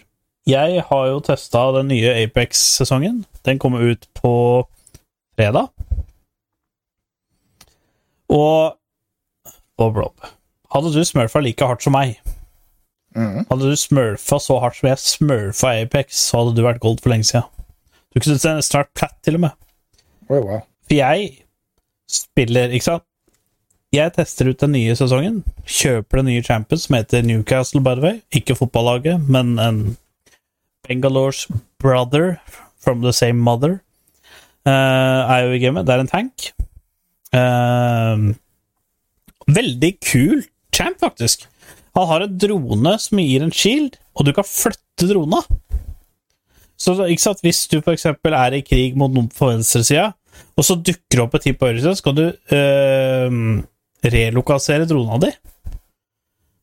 Jeg har jo testa den nye Apex-sesongen. Den kommer ut på fredag. Og Bob Rob, hadde du smurfa like hardt som meg, Mm. hadde du smurfa så hardt som jeg smurfa Apex, så hadde du vært gold for lenge siden. Du kunne snart platt, til og med. Oh, wow. For jeg spiller, ikke sant Jeg tester ut den nye sesongen. Kjøper den nye champions, som heter Newcastle, by the way. Ikke fotballaget, men en Bengalores brother from the same mother. Uh, er jo i gamet. Det er en tank. Uh, veldig kul champ, faktisk. Han har en drone som gir en shield, og du kan flytte drona. Så ikke sant, Hvis du f.eks. er i krig mot noen på venstresida, og så dukker det opp et team på høyresida, så kan du øh, relokalisere drona di.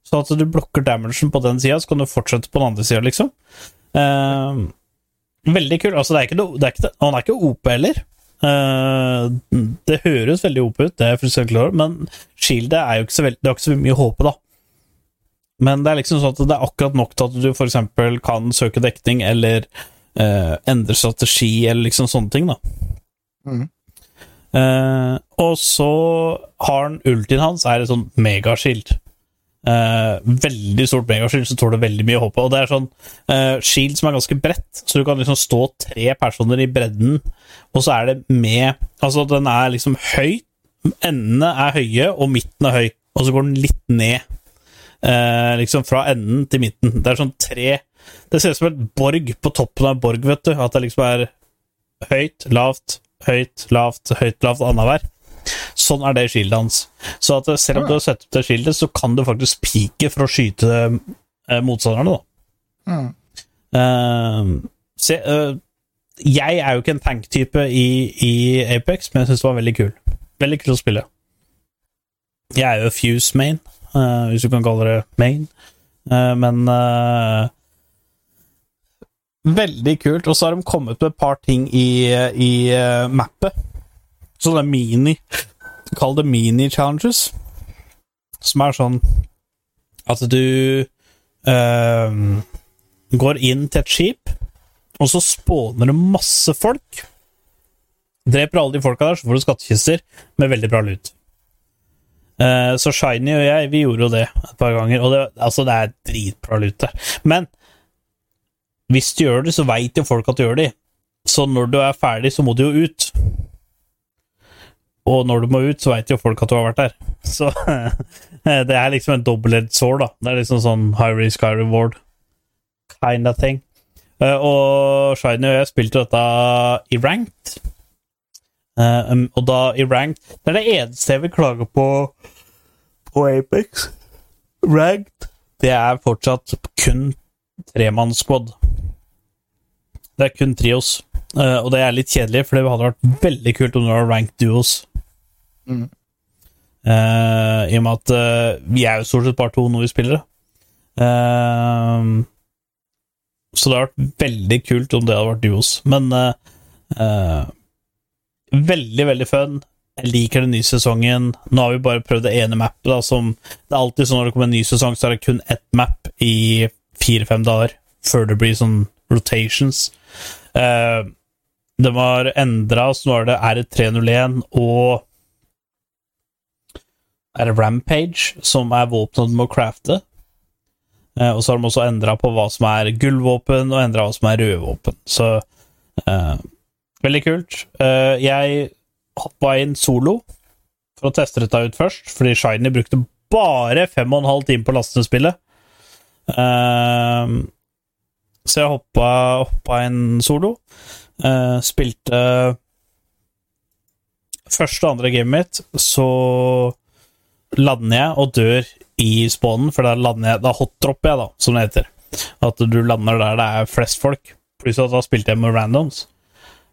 Så at du blokker damagen på den sida, så kan du fortsette på den andre sida, liksom. Eh, veldig kul. Altså, er noe, er ikke, han er ikke OP heller. Eh, det høres veldig OP ut, det er fullstendig klar men shieldet er jo ikke så, veldig, det har ikke så mye håpe, da. Men det er liksom sånn at det er akkurat nok til at du f.eks. kan søke dekning eller eh, endre strategi eller liksom sånne ting, da. Mhm. Eh, og så har han ultien hans er et sånn megaskilt. Uh, veldig stort megaskilt som tåler veldig mye hoppe. Og det er sånn uh, shield som er ganske bredt, så du kan liksom stå tre personer i bredden, og så er det med Altså, den er liksom høy, endene er høye, og midten er høy, og så går den litt ned. Eh, liksom fra enden til midten. Det er sånn tre Det ser ut som et borg på toppen av en borg, vet du. At det liksom er høyt, lavt, høyt, lavt, høyt, lavt annenhver. Sånn er det skildet hans. Så at selv om du har satt opp det skildet, så kan du faktisk pike for å skyte eh, motstanderne, da. Mm. Uh, se, uh, jeg er jo ikke en tank-type i, i Apex, men jeg syns det var veldig kul. Veldig kul å spille. Jeg er jo Fuse main, uh, hvis du kan kalle det main, men Veldig kult. Og så har de kommet med et par ting i, i uh, mappet. Sånne mini Kall det mini-challenges. Som er sånn at du uh, går inn til et skip, og så spåner det masse folk. Dreper alle de folka der, så får du skattkister med veldig bra lut. Uh, så Shiny og jeg, vi gjorde jo det et par ganger, og det, altså, det er dritbra lut der. Men hvis du gjør det, så veit jo folk at du gjør det. Så når du er ferdig, så må du jo ut. Og når du må ut, så veit jo folk at du har vært der. Så det er liksom en dobbeltledd sår, da. Det er liksom sånn high risk, high reward kind of thing. Eh, og Shiny og jeg spilte dette i ranked. Eh, um, og da i ranked Det er det eneste jeg vil klage på på Apex. Ranked. Det er fortsatt kun tremannssquad. Det er kun trios. uh, og det er litt kjedelig, for det hadde vært veldig kult om det var ranked duos. Mm. Uh, I og med at uh, vi er jo stort sett bare to når vi spiller det. Eh, så det hadde vært veldig kult om det hadde vært duos. Men veldig, veldig fun. Jeg liker den nye sesongen. Nå har vi bare prøvd det ene mappet. Da, som, det er alltid sånn når det kommer en ny sesong, så er det kun ett map i fire-fem dager før det blir sånn rotations. Eh, de har endra, så nå er det R301 og er det Rampage, som er våpenet du må crafte. Eh, og så har de også endra på hva som er gullvåpen, og endra hva som er rødvåpen. Så eh, veldig kult. Eh, jeg hoppa inn solo for å teste dette ut først, fordi Shiny brukte bare fem og en halv time på lastespillet. laste. Eh, så jeg hoppa, hoppa en solo. Uh, spilte første og andre gamet mitt, så lander jeg og dør i spawnen, for da lander jeg Da hotdropper jeg, da, som det heter. At du lander der det er flest folk. Pluss at da spilte jeg med randoms.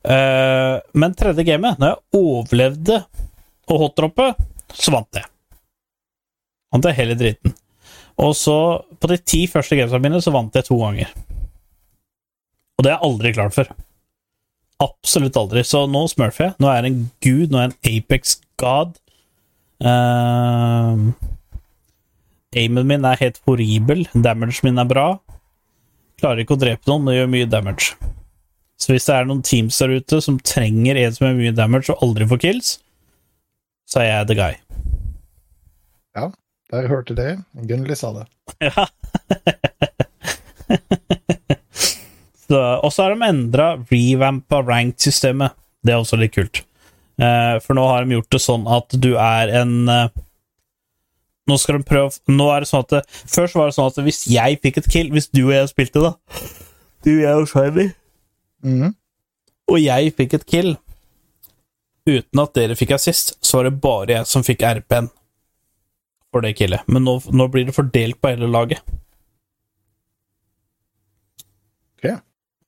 Uh, men tredje gamet, når jeg overlevde å hotdroppe, så vant jeg. Vant jeg hele dritten. Og så, på de ti første gamesene mine, så vant jeg to ganger. Og det har jeg aldri klart før. Absolutt aldri. Så nå smurfer jeg. Nå er jeg en gud, nå er jeg en Apex god. Uh, aimen min er helt horribel. Damage min er bra. Klarer ikke å drepe noen, men gjør mye damage. Så hvis det er noen teams der ute som trenger en som gjør mye damage og aldri får kills, så er jeg the guy. Ja, der hørte det. Gunnli sa det. Ja. Og så har de endra revampa ranked-systemet. Det er også litt kult. Eh, for nå har de gjort det sånn at du er en eh, Nå skal de prøve Nå er det sånn at det, Først var det sånn at hvis jeg fikk et kill Hvis du og jeg spilte, da Du, jeg og Shiny mm. Og jeg fikk et kill uten at dere fikk assist, så var det bare jeg som fikk RP-en for det killet. Men nå, nå blir det fordelt på hele laget. Ok.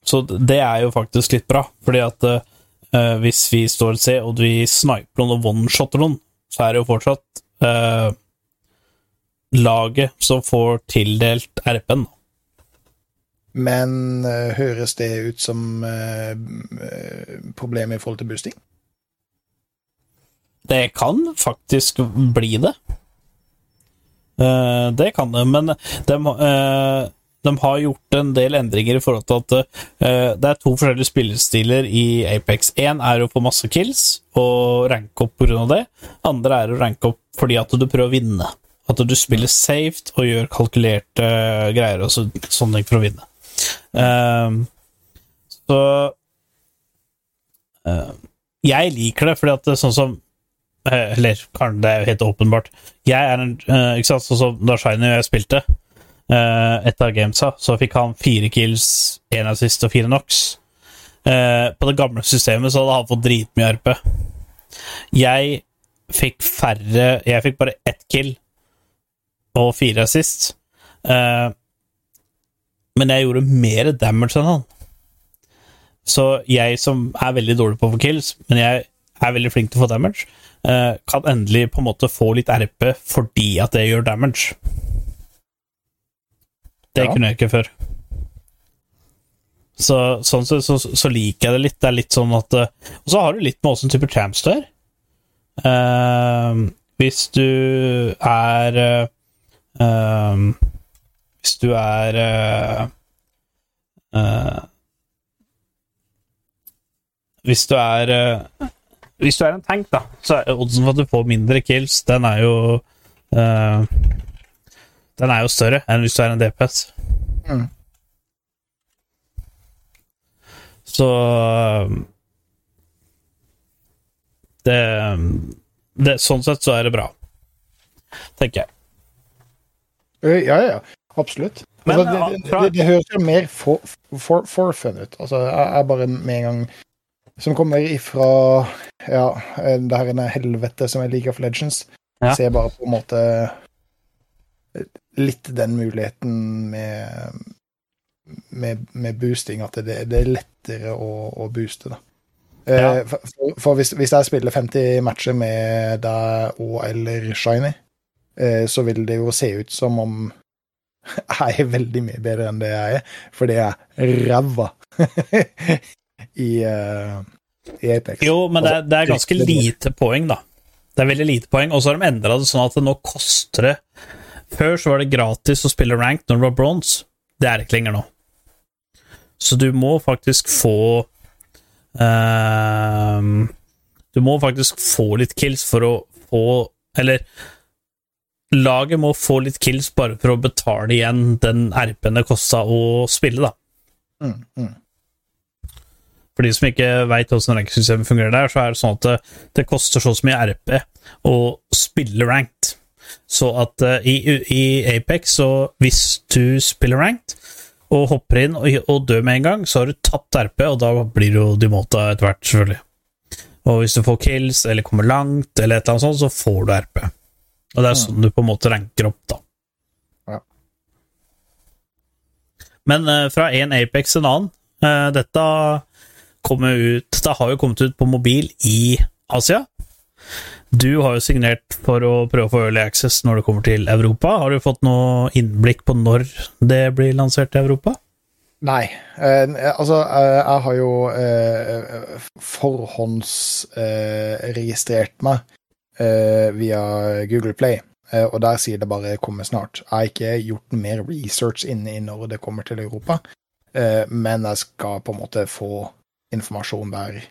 Så det er jo faktisk litt bra, fordi at uh, hvis vi står og ser, og vi sniper noen og one-shotter noen, så er det jo fortsatt uh, laget som får tildelt RP-en. Men uh, høres det ut som problem i forhold til boosting? Det kan faktisk bli det. Det kan det, men de, de har gjort en del endringer i forhold til at uh, det er to forskjellige spillestiler i Apex. Én er å få masse kills og ranke opp pga. det. Andre er å ranke opp fordi at du prøver å vinne. At du spiller safe og gjør kalkulerte greier og så, sånne ting for å vinne. Uh, så uh, Jeg liker det, fordi at det er sånn som eh, Eller det er jo helt åpenbart. Jeg er en eh, Ikke sant, sånn som da Shiny og jeg spilte eh, et av gamesa, så fikk han fire kills, én assist og fire knocks. Eh, på det gamle systemet så hadde han fått dritmye RP. Jeg fikk færre Jeg fikk bare ett kill og fire assist. Eh, men jeg gjorde mer damage enn han. Så jeg som er veldig dårlig på å få kills, men jeg er veldig flink til å få damage, kan endelig på en måte få litt RP fordi at det gjør damage. Det Ja. kunne jeg ikke før. Så sånn sett så, så, liker jeg det litt. Det er litt sånn at eh, Og så har du litt med åssen type champs du er. Uh, hvis du er uh, Hvis du er uh, Hvis du er Hvis du er en tank, da, så er oddsen for at du får mindre kills, den er jo Den er jo større enn hvis du er en DPS. Mm. Så eh, det, det Sånn sett så er det bra, tenker jeg. Eh, Ja, ja. Absolutt. Men, altså, det, det, det, høres jo mer for, for, for fun ut. Altså, jeg er bare med en gang Som kommer ifra ja, eh, det her helvete som er League of Legends. Ja. Ser bare på en måte litt den muligheten med med, med boosting, at det, det er lettere å, å booste, da. Eh, Ja. For, for, hvis, hvis jeg spiller 50 matcher med deg og eller Shiny, eh, så vil det jo se ut som om jeg er veldig mye bedre enn det jeg er, fordi jeg er ræva i, uh, i Apex. Jo, men det, er- det er Altså, ganske lite poeng, da. Det er veldig lite poeng, og så har de endra det sånn at det nå koster det Før så var det gratis å spille ranked når du var bronze. Det er det ikke lenger nå. Så du må faktisk få um, Du må faktisk få litt kills for å få Eller laget må få litt kills bare for å betale igjen den RP-en det kosta å spille, da. Mm, mm. For de som ikke veit hvordan rankingsystemet fungerer der, så er det sånn at det, det koster så så mye RP å spille ranked. Så at uh, i, i Apex, så hvis du spiller ranked og hopper inn og, og dør med en gang, så har du tapt RP, og da blir du demota etter hvert, selvfølgelig. Og hvis du får kills eller kommer langt, eller et eller annet sånt, så får du RP. Og det er sånn du på en måte ranker opp, da. Ja. Men uh, fra en Apex til en annen uh, Dette kommer ut Dette har jo kommet ut på mobil i Asia. Du har jo signert for å prøve å få early access når det kommer til Europa. Har du fått noe innblikk på når det blir lansert i Europa? Nei. Eh, altså, eh, jeg har jo eh, forhåndsregistrert meg via Google Play, og der sier det bare 'kommer snart'. Jeg har ikke gjort mer research inne i når det kommer til Europa, men jeg skal på en måte få informasjon der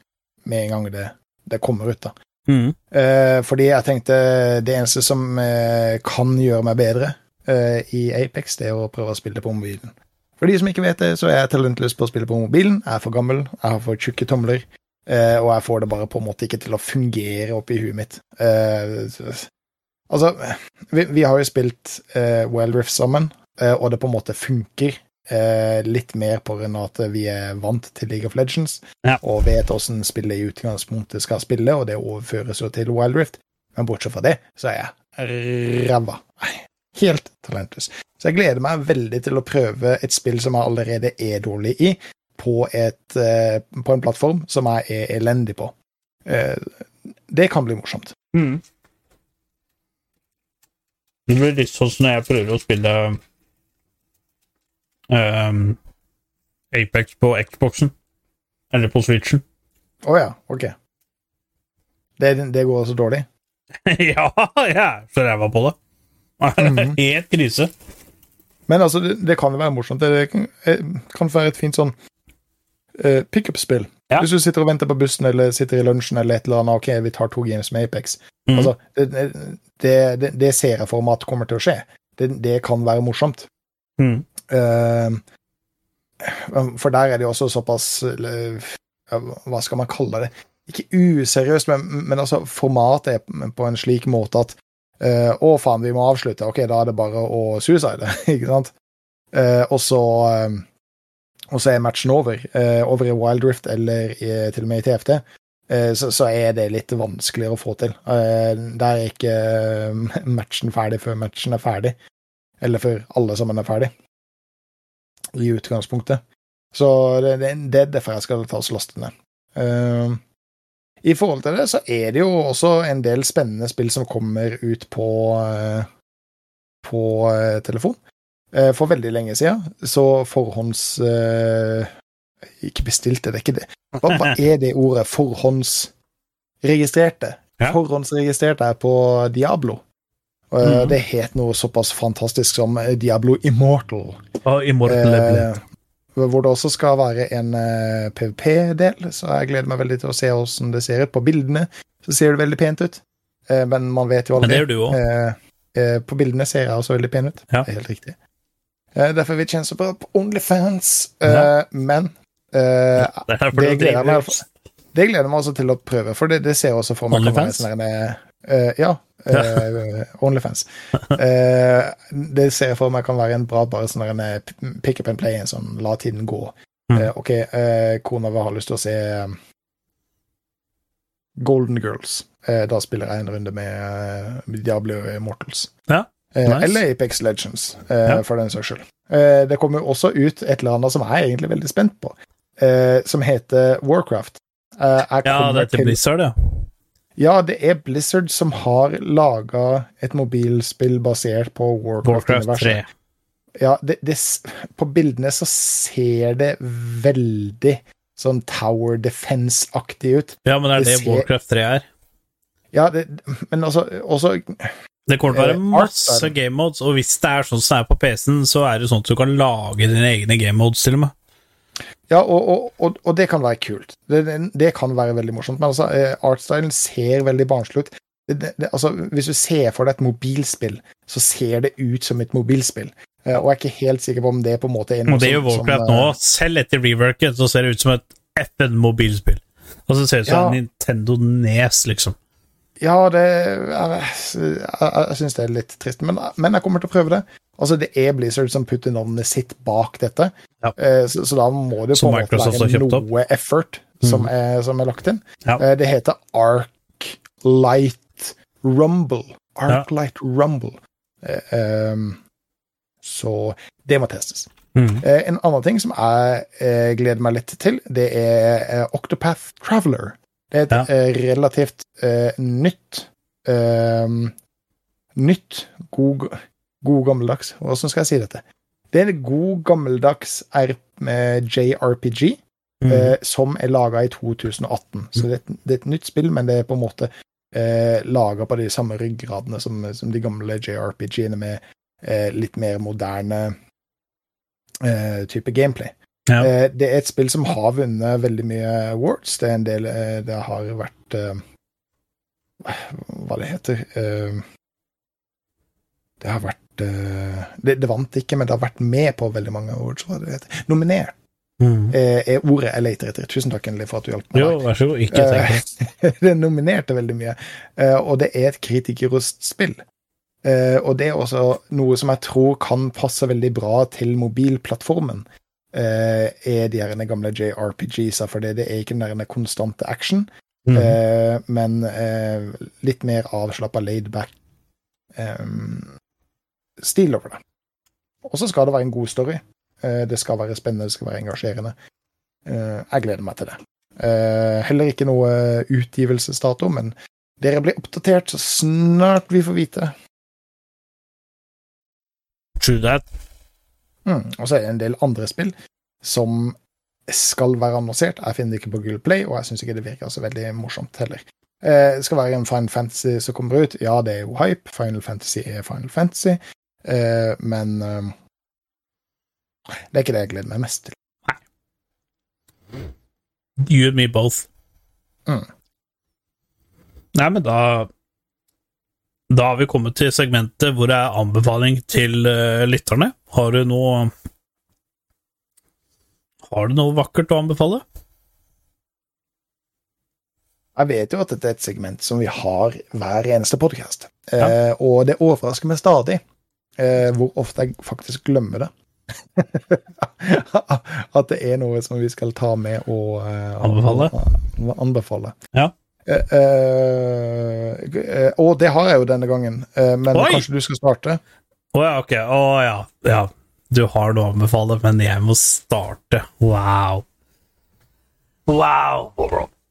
med en gang det, det kommer ut. da. Mm. Eh, fordi jeg tenkte det eneste som eh, kan gjøre meg bedre eh, i Apex, det er å prøve å spille på mobilen. For de som ikke vet det, så er jeg talentløs på å spille på mobilen. Jeg er for gammel, jeg har for tjukke tomler, og jeg får det bare på en måte ikke til å fungere oppi huet mitt. Altså, vi, vi har jo spilt Wild Rift sammen, og det på en måte funker. Eh, litt mer på grunn av at vi er vant til League of Legends Ja. og vet hvordan spillet i utgangspunktet skal spille, og det overføres jo til Wild Rift. Men bortsett fra det, så er jeg ræva. Helt talentløs. Så jeg gleder meg veldig til å prøve et spill som jeg allerede er dårlig i, på, et, eh, på en plattform som jeg er elendig på. Eh, det kan bli morsomt. Mm. Det blir litt sånn som når jeg prøver å spille ehm, Apex på Xboxen. Eller på Switchen. Å ja, ok. Det, det går også dårlig. ja, jeg er så ræva på det. Mhm. Helt krise. Men altså, det, det kan jo være morsomt. Det kan, eh, kan være et fint sånn uh, pickup-spill. Ja. Hvis du sitter og venter på bussen eller sitter i lunsjen eller et eller annet, ok, vi tar to games med Apex. Mm. Altså, det, det, det, ser jeg for meg at kommer til å skje. Det, det kan være morsomt. Mhm. Eh, for der er det jo også såpass Hva skal man kalle det? Ikke useriøst, men, men altså formatet er på en slik måte at Uh, Å, faen, vi må avslutte. Ok, da er det bare å suicide, ikke sant? Uh, og så eh, og så er matchen over. Eh, over i Wild Rift eller i, til og med i TFT. Så, så er det litt vanskeligere å få til. Der er ikke matchen ferdig før matchen er ferdig. Eller før alle sammen er ferdig i utgangspunktet. Så det, det, er derfor jeg skal ta oss laste ned. Uh, I forhold til det så er det jo også en del spennende spill som kommer ut på uh, på uh, telefon. Eh, for veldig lenge siden så forhånds Ikke bestilte, det er ikke det. Hva, hva er det ordet? Forhåndsregistrerte. Ja. Forhåndsregistrerte er på Diablo. Mhm. Det het noe såpass fantastisk som eh, Diablo Immortal. Oh, Immortal. Eh, hvor det også skal være en eh, PVP-del, så jeg gleder meg veldig til å se hvordan det ser ut. På bildene så ser det veldig pent ut, eh, men man vet jo Men aldri. det gjør du òg. Eh, eh, på bildene ser jeg også veldig pen ut. Ja. Det er helt riktig. Eh, derfor vil jeg tjene så bra på Onlyfans. Eh, Ja. Men eh, Det det gleder meg det gleder meg også til å prøve, for det, det ser jeg også for meg Onlyfans? Eh, Ja. Uh, Onlyfans. Uh, det ser jeg for meg kan være en bra bare sånn der en, pick up and play, en sånn la tiden gå. Mm. OK, kona vår har lyst til å se Golden Girls. Da spiller jeg en runde med Diablo Immortals. Ja, nice. Eller Apex Legends, eh, Ja. for den saks skyld. Eh, det kommer også ut et eller annet som jeg er egentlig veldig spent på, eh, som heter Warcraft. Eh, Ja, det er til til- Blizzard, ja. Ja, det er Blizzard som har laga et mobilspill basert på Warcraft Warcraft-universet. 3. Ja, det, det, på bildene så ser det veldig sånn Tower Defense-aktig ut. Ja, men er Det det ser- Warcraft 3 er. Ja, det, men altså også Det kommer til å være Eh, masse game modes, og hvis det er sånn som det er på PC-en, så er det sånn at du kan lage dine egne game modes, til og med. Ja, og, og, og, og det kan være kult. Det, det, kan være veldig morsomt. Men altså, eh, artstylen ser veldig barnslig ut. Altså, hvis du ser for deg et mobilspill, så ser det ut som et mobilspill. Eh, og jeg er ikke helt sikker på om det er på en måte er noe Og det gjør Warcraft eh, nå. Selv etter reworket så ser det ut som et FN-mobilspill. Og så ser det ut som Ja. en Nintendo Nes, liksom. Ja, det Jeg, jeg, syns det er litt trist, men, men jeg kommer til å prøve det. Altså, Det er Blizzard som putter navnet sitt bak dette, Ja. Eh, så, så da må det på en måte være noe opp. effort som, Mm. er, som er lagt inn. Ja. Eh, Det heter Arc Light Rumble. Arc Light Rumble. Eh, ehm, Så det må testes. Mm. Eh, En annen ting som jeg eh, gleder meg litt til, det er eh, Octopath Traveler. Det er et Ja. eh, relativt eh, nytt ehm, Nytt, god, god gammeldags Hvordan skal jeg si dette? Det er en god gammeldags JRPG Mm. eh, som er laga i 2018. Så det, er et- det er et nytt spill, men det er på en måte eh, laga på de samme ryggradene som, som de gamle JRPG-ene, med eh, litt mer moderne eh, type gameplay. Ja. Eh, det er et spill som har vunnet veldig mye awards. Det er en del eh, Det har vært eh, Hva det heter Det har vært det, det vant ikke, men det har vært med på veldig mange awards. Hva det heter. Nominert Mm. er ordet jeg leter etter. Tusen takk Endelig, for at du hjalp meg. Jo, vær så god. Ikke tenk det. Nominerte veldig mye, og det er et kritikerrost spill. Og det er også noe som jeg tror kan passe veldig bra til mobilplattformen. Eh, er de her gamle JRPGs-a, for det, det er ikke den der konstante action, Mm. Uh, men uh, litt mer avslappa, laid back eh, stil over det. Og så skal det være en god story. Uh, det skal være spennende, det skal være engasjerende. Eh, jeg gleder meg til det. Eh, heller ikke noe utgivelsesdato, men dere blir oppdatert så snart vi får vite. True that. Mm. Og så er det en del andre spill som skal være annonsert. Jeg finner det ikke på Google Play, og jeg syns ikke det virker så veldig morsomt heller. Eh, det skal være en Final Fantasy som kommer ut. Ja, det er jo hype. Final Fantasy er Final Fantasy. Eh, men eh, det er ikke det jeg gleder meg mest til. You and me both. Mm. Nei, men da Da har vi kommet til segmentet hvor det er anbefaling til uh, lytterne. Har du noe Har du noe vakkert å anbefale? Jeg vet jo at dette er et segment som vi har hver eneste podkast. Eh, og det overrasker meg stadig eh, hvor ofte jeg faktisk glemmer det. at det er noe som vi skal ta med og eh, Anbefale? anbefale. Ja. Eh, eh, og det har jeg jo denne gangen, men Oi! kanskje du skal starte? Å ja, ok. Å ja. ja. Du har noe å anbefale, men jeg må starte. Wow. Wow.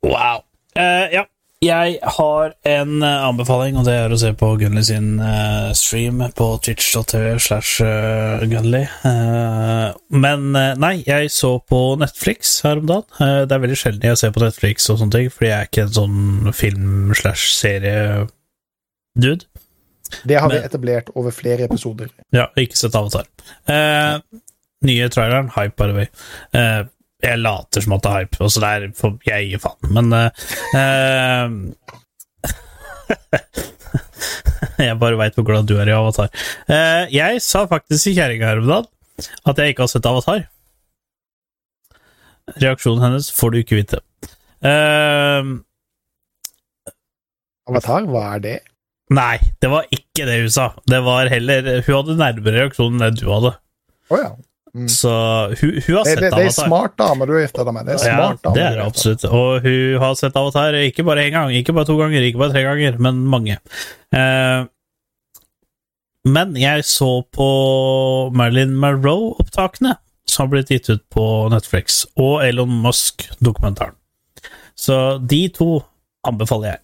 Wow. Uh, ja. Jeg har en eh, anbefaling, og det er å se på Gunli sin uh, stream på twitch.tv slash Gunli. Eh, men nei, jeg så på Netflix her om dagen. Det er veldig sjelden jeg ser på Netflix og sånne ting, fordi jeg er ikke en sånn film slash serie-dude. Det har vi etablert over flere episoder. Ja, ikke sett Avatar. Eh, nye traileren, hype by the way. Eh, jeg later som at det er hype, og så der er for jeg gir faen, men eh, eh, Jeg bare veit hvor glad du er i Avatar. Eh, jeg sa faktisk i kjerringa her om dagen at jeg ikke har sett Avatar. Reaksjonen hennes får du ikke vite. Eh, Avatar, hva er det? Nei, det var ikke det hun sa. Det var heller Hun hadde nærmere reaksjon enn det du hadde. Oh, ja. Mm. Så hun, hun har sett sett det, det er Avatar. smart dame du har gifta deg med. Det er smart ja, dame. det er er det absolutt. Og hun har sett Avatar ikke bare én gang, ikke bare to ganger, ikke bare tre ganger, men mange. Eh, men jeg så på Marilyn Monroe-opptakene som har blitt gitt ut på Netflix, og Elon Musk-dokumentaren. Så de to anbefaler jeg.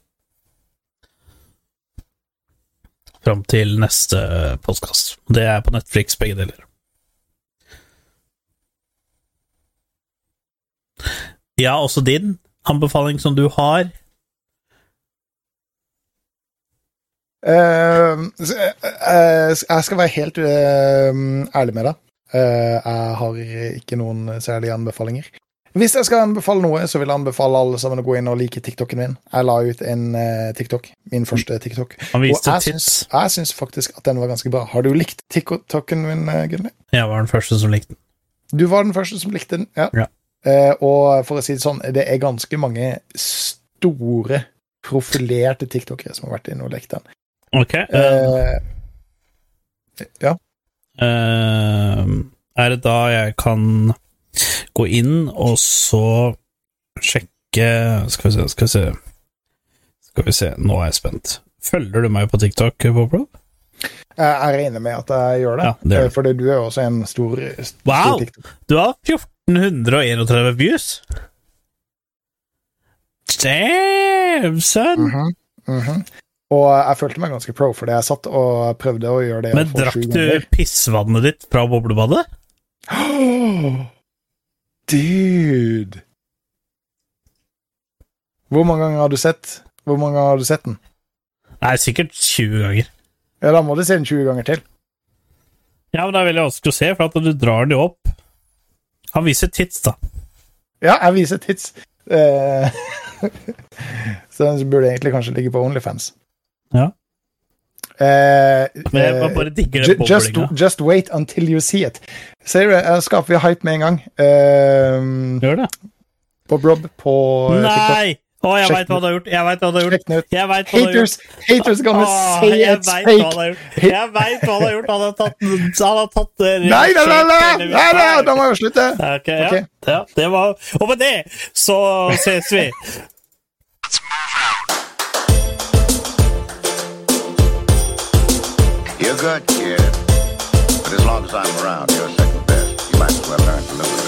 Fram til neste postkast. Det er på Netflix, begge deler. Ja, også din anbefaling som du har. Uh, jeg skal være helt eh, ærlig med deg. Eh, jeg har ikke noen særlige anbefalinger. Hvis jeg skal anbefale noe, så vil jeg anbefale alle sammen å gå inn og like TikToken min. Jeg la ut en uh, TikTok, min første TikTok. Han Og viste jeg tips. syns, jeg syns faktisk at den var ganske bra. Har du likt TikToken min, eh, Gunni? Jeg var den første som likte den. Du var den første som likte den, ja. Ja. Uh, og for å si det sånn, det er ganske mange store, profilerte tiktokere som har vært inne og lekt den. Ok. Uh, ja. er det da jeg kan gå inn og så sjekke Skal vi se, skal vi se Skal vi se, nå er jeg spent. Følger du meg på TikTok, Boblo? Jeg regner med at jeg gjør det. Ja, det Eh, Fordi du er også en stor, stor Wow! TikTok. Du har 1431 views! Damn, son! Mhm, mhm. Og jeg følte meg ganske pro, fordi jeg satt og prøvde å gjøre det. Men drakk du pissvannet ditt fra boblebadet? Dude! Hvor mange ganger har du sett Hvor mange ganger har du sett den? Nei, sikkert 20 ganger. Ja, da må du se den 20 ganger til. Ja, men det er veldig vanskelig å se, for at du drar den jo opp. Han viser tits, da. Ja, jeg viser tits. Uh, så den burde egentlig kanskje ligge på Onlyfans. Ja. Eh, Men jeg eh, bare digger den just, just wait until you see it. Ser du, jeg skaper vi hype med en gang. Eh, Gjør det? Bob Rob på TikTok. Nei! Å, jeg veit hva du har gjort. Jeg vet hva du har gjort. Jeg vet hva du har gjort. Haters, haters gonna oh, say jeg it's vet fake. har. Jeg veit hva han har gjort. Han har tatt Han har tatt Nei, nei, nei, nei, nei, nei, da må jeg slutte. Ok, ja. Ok. ja. Det var Og med det så ses vi. You're good, kid. But as long as I'm around, you're second best. You might as well learn to it.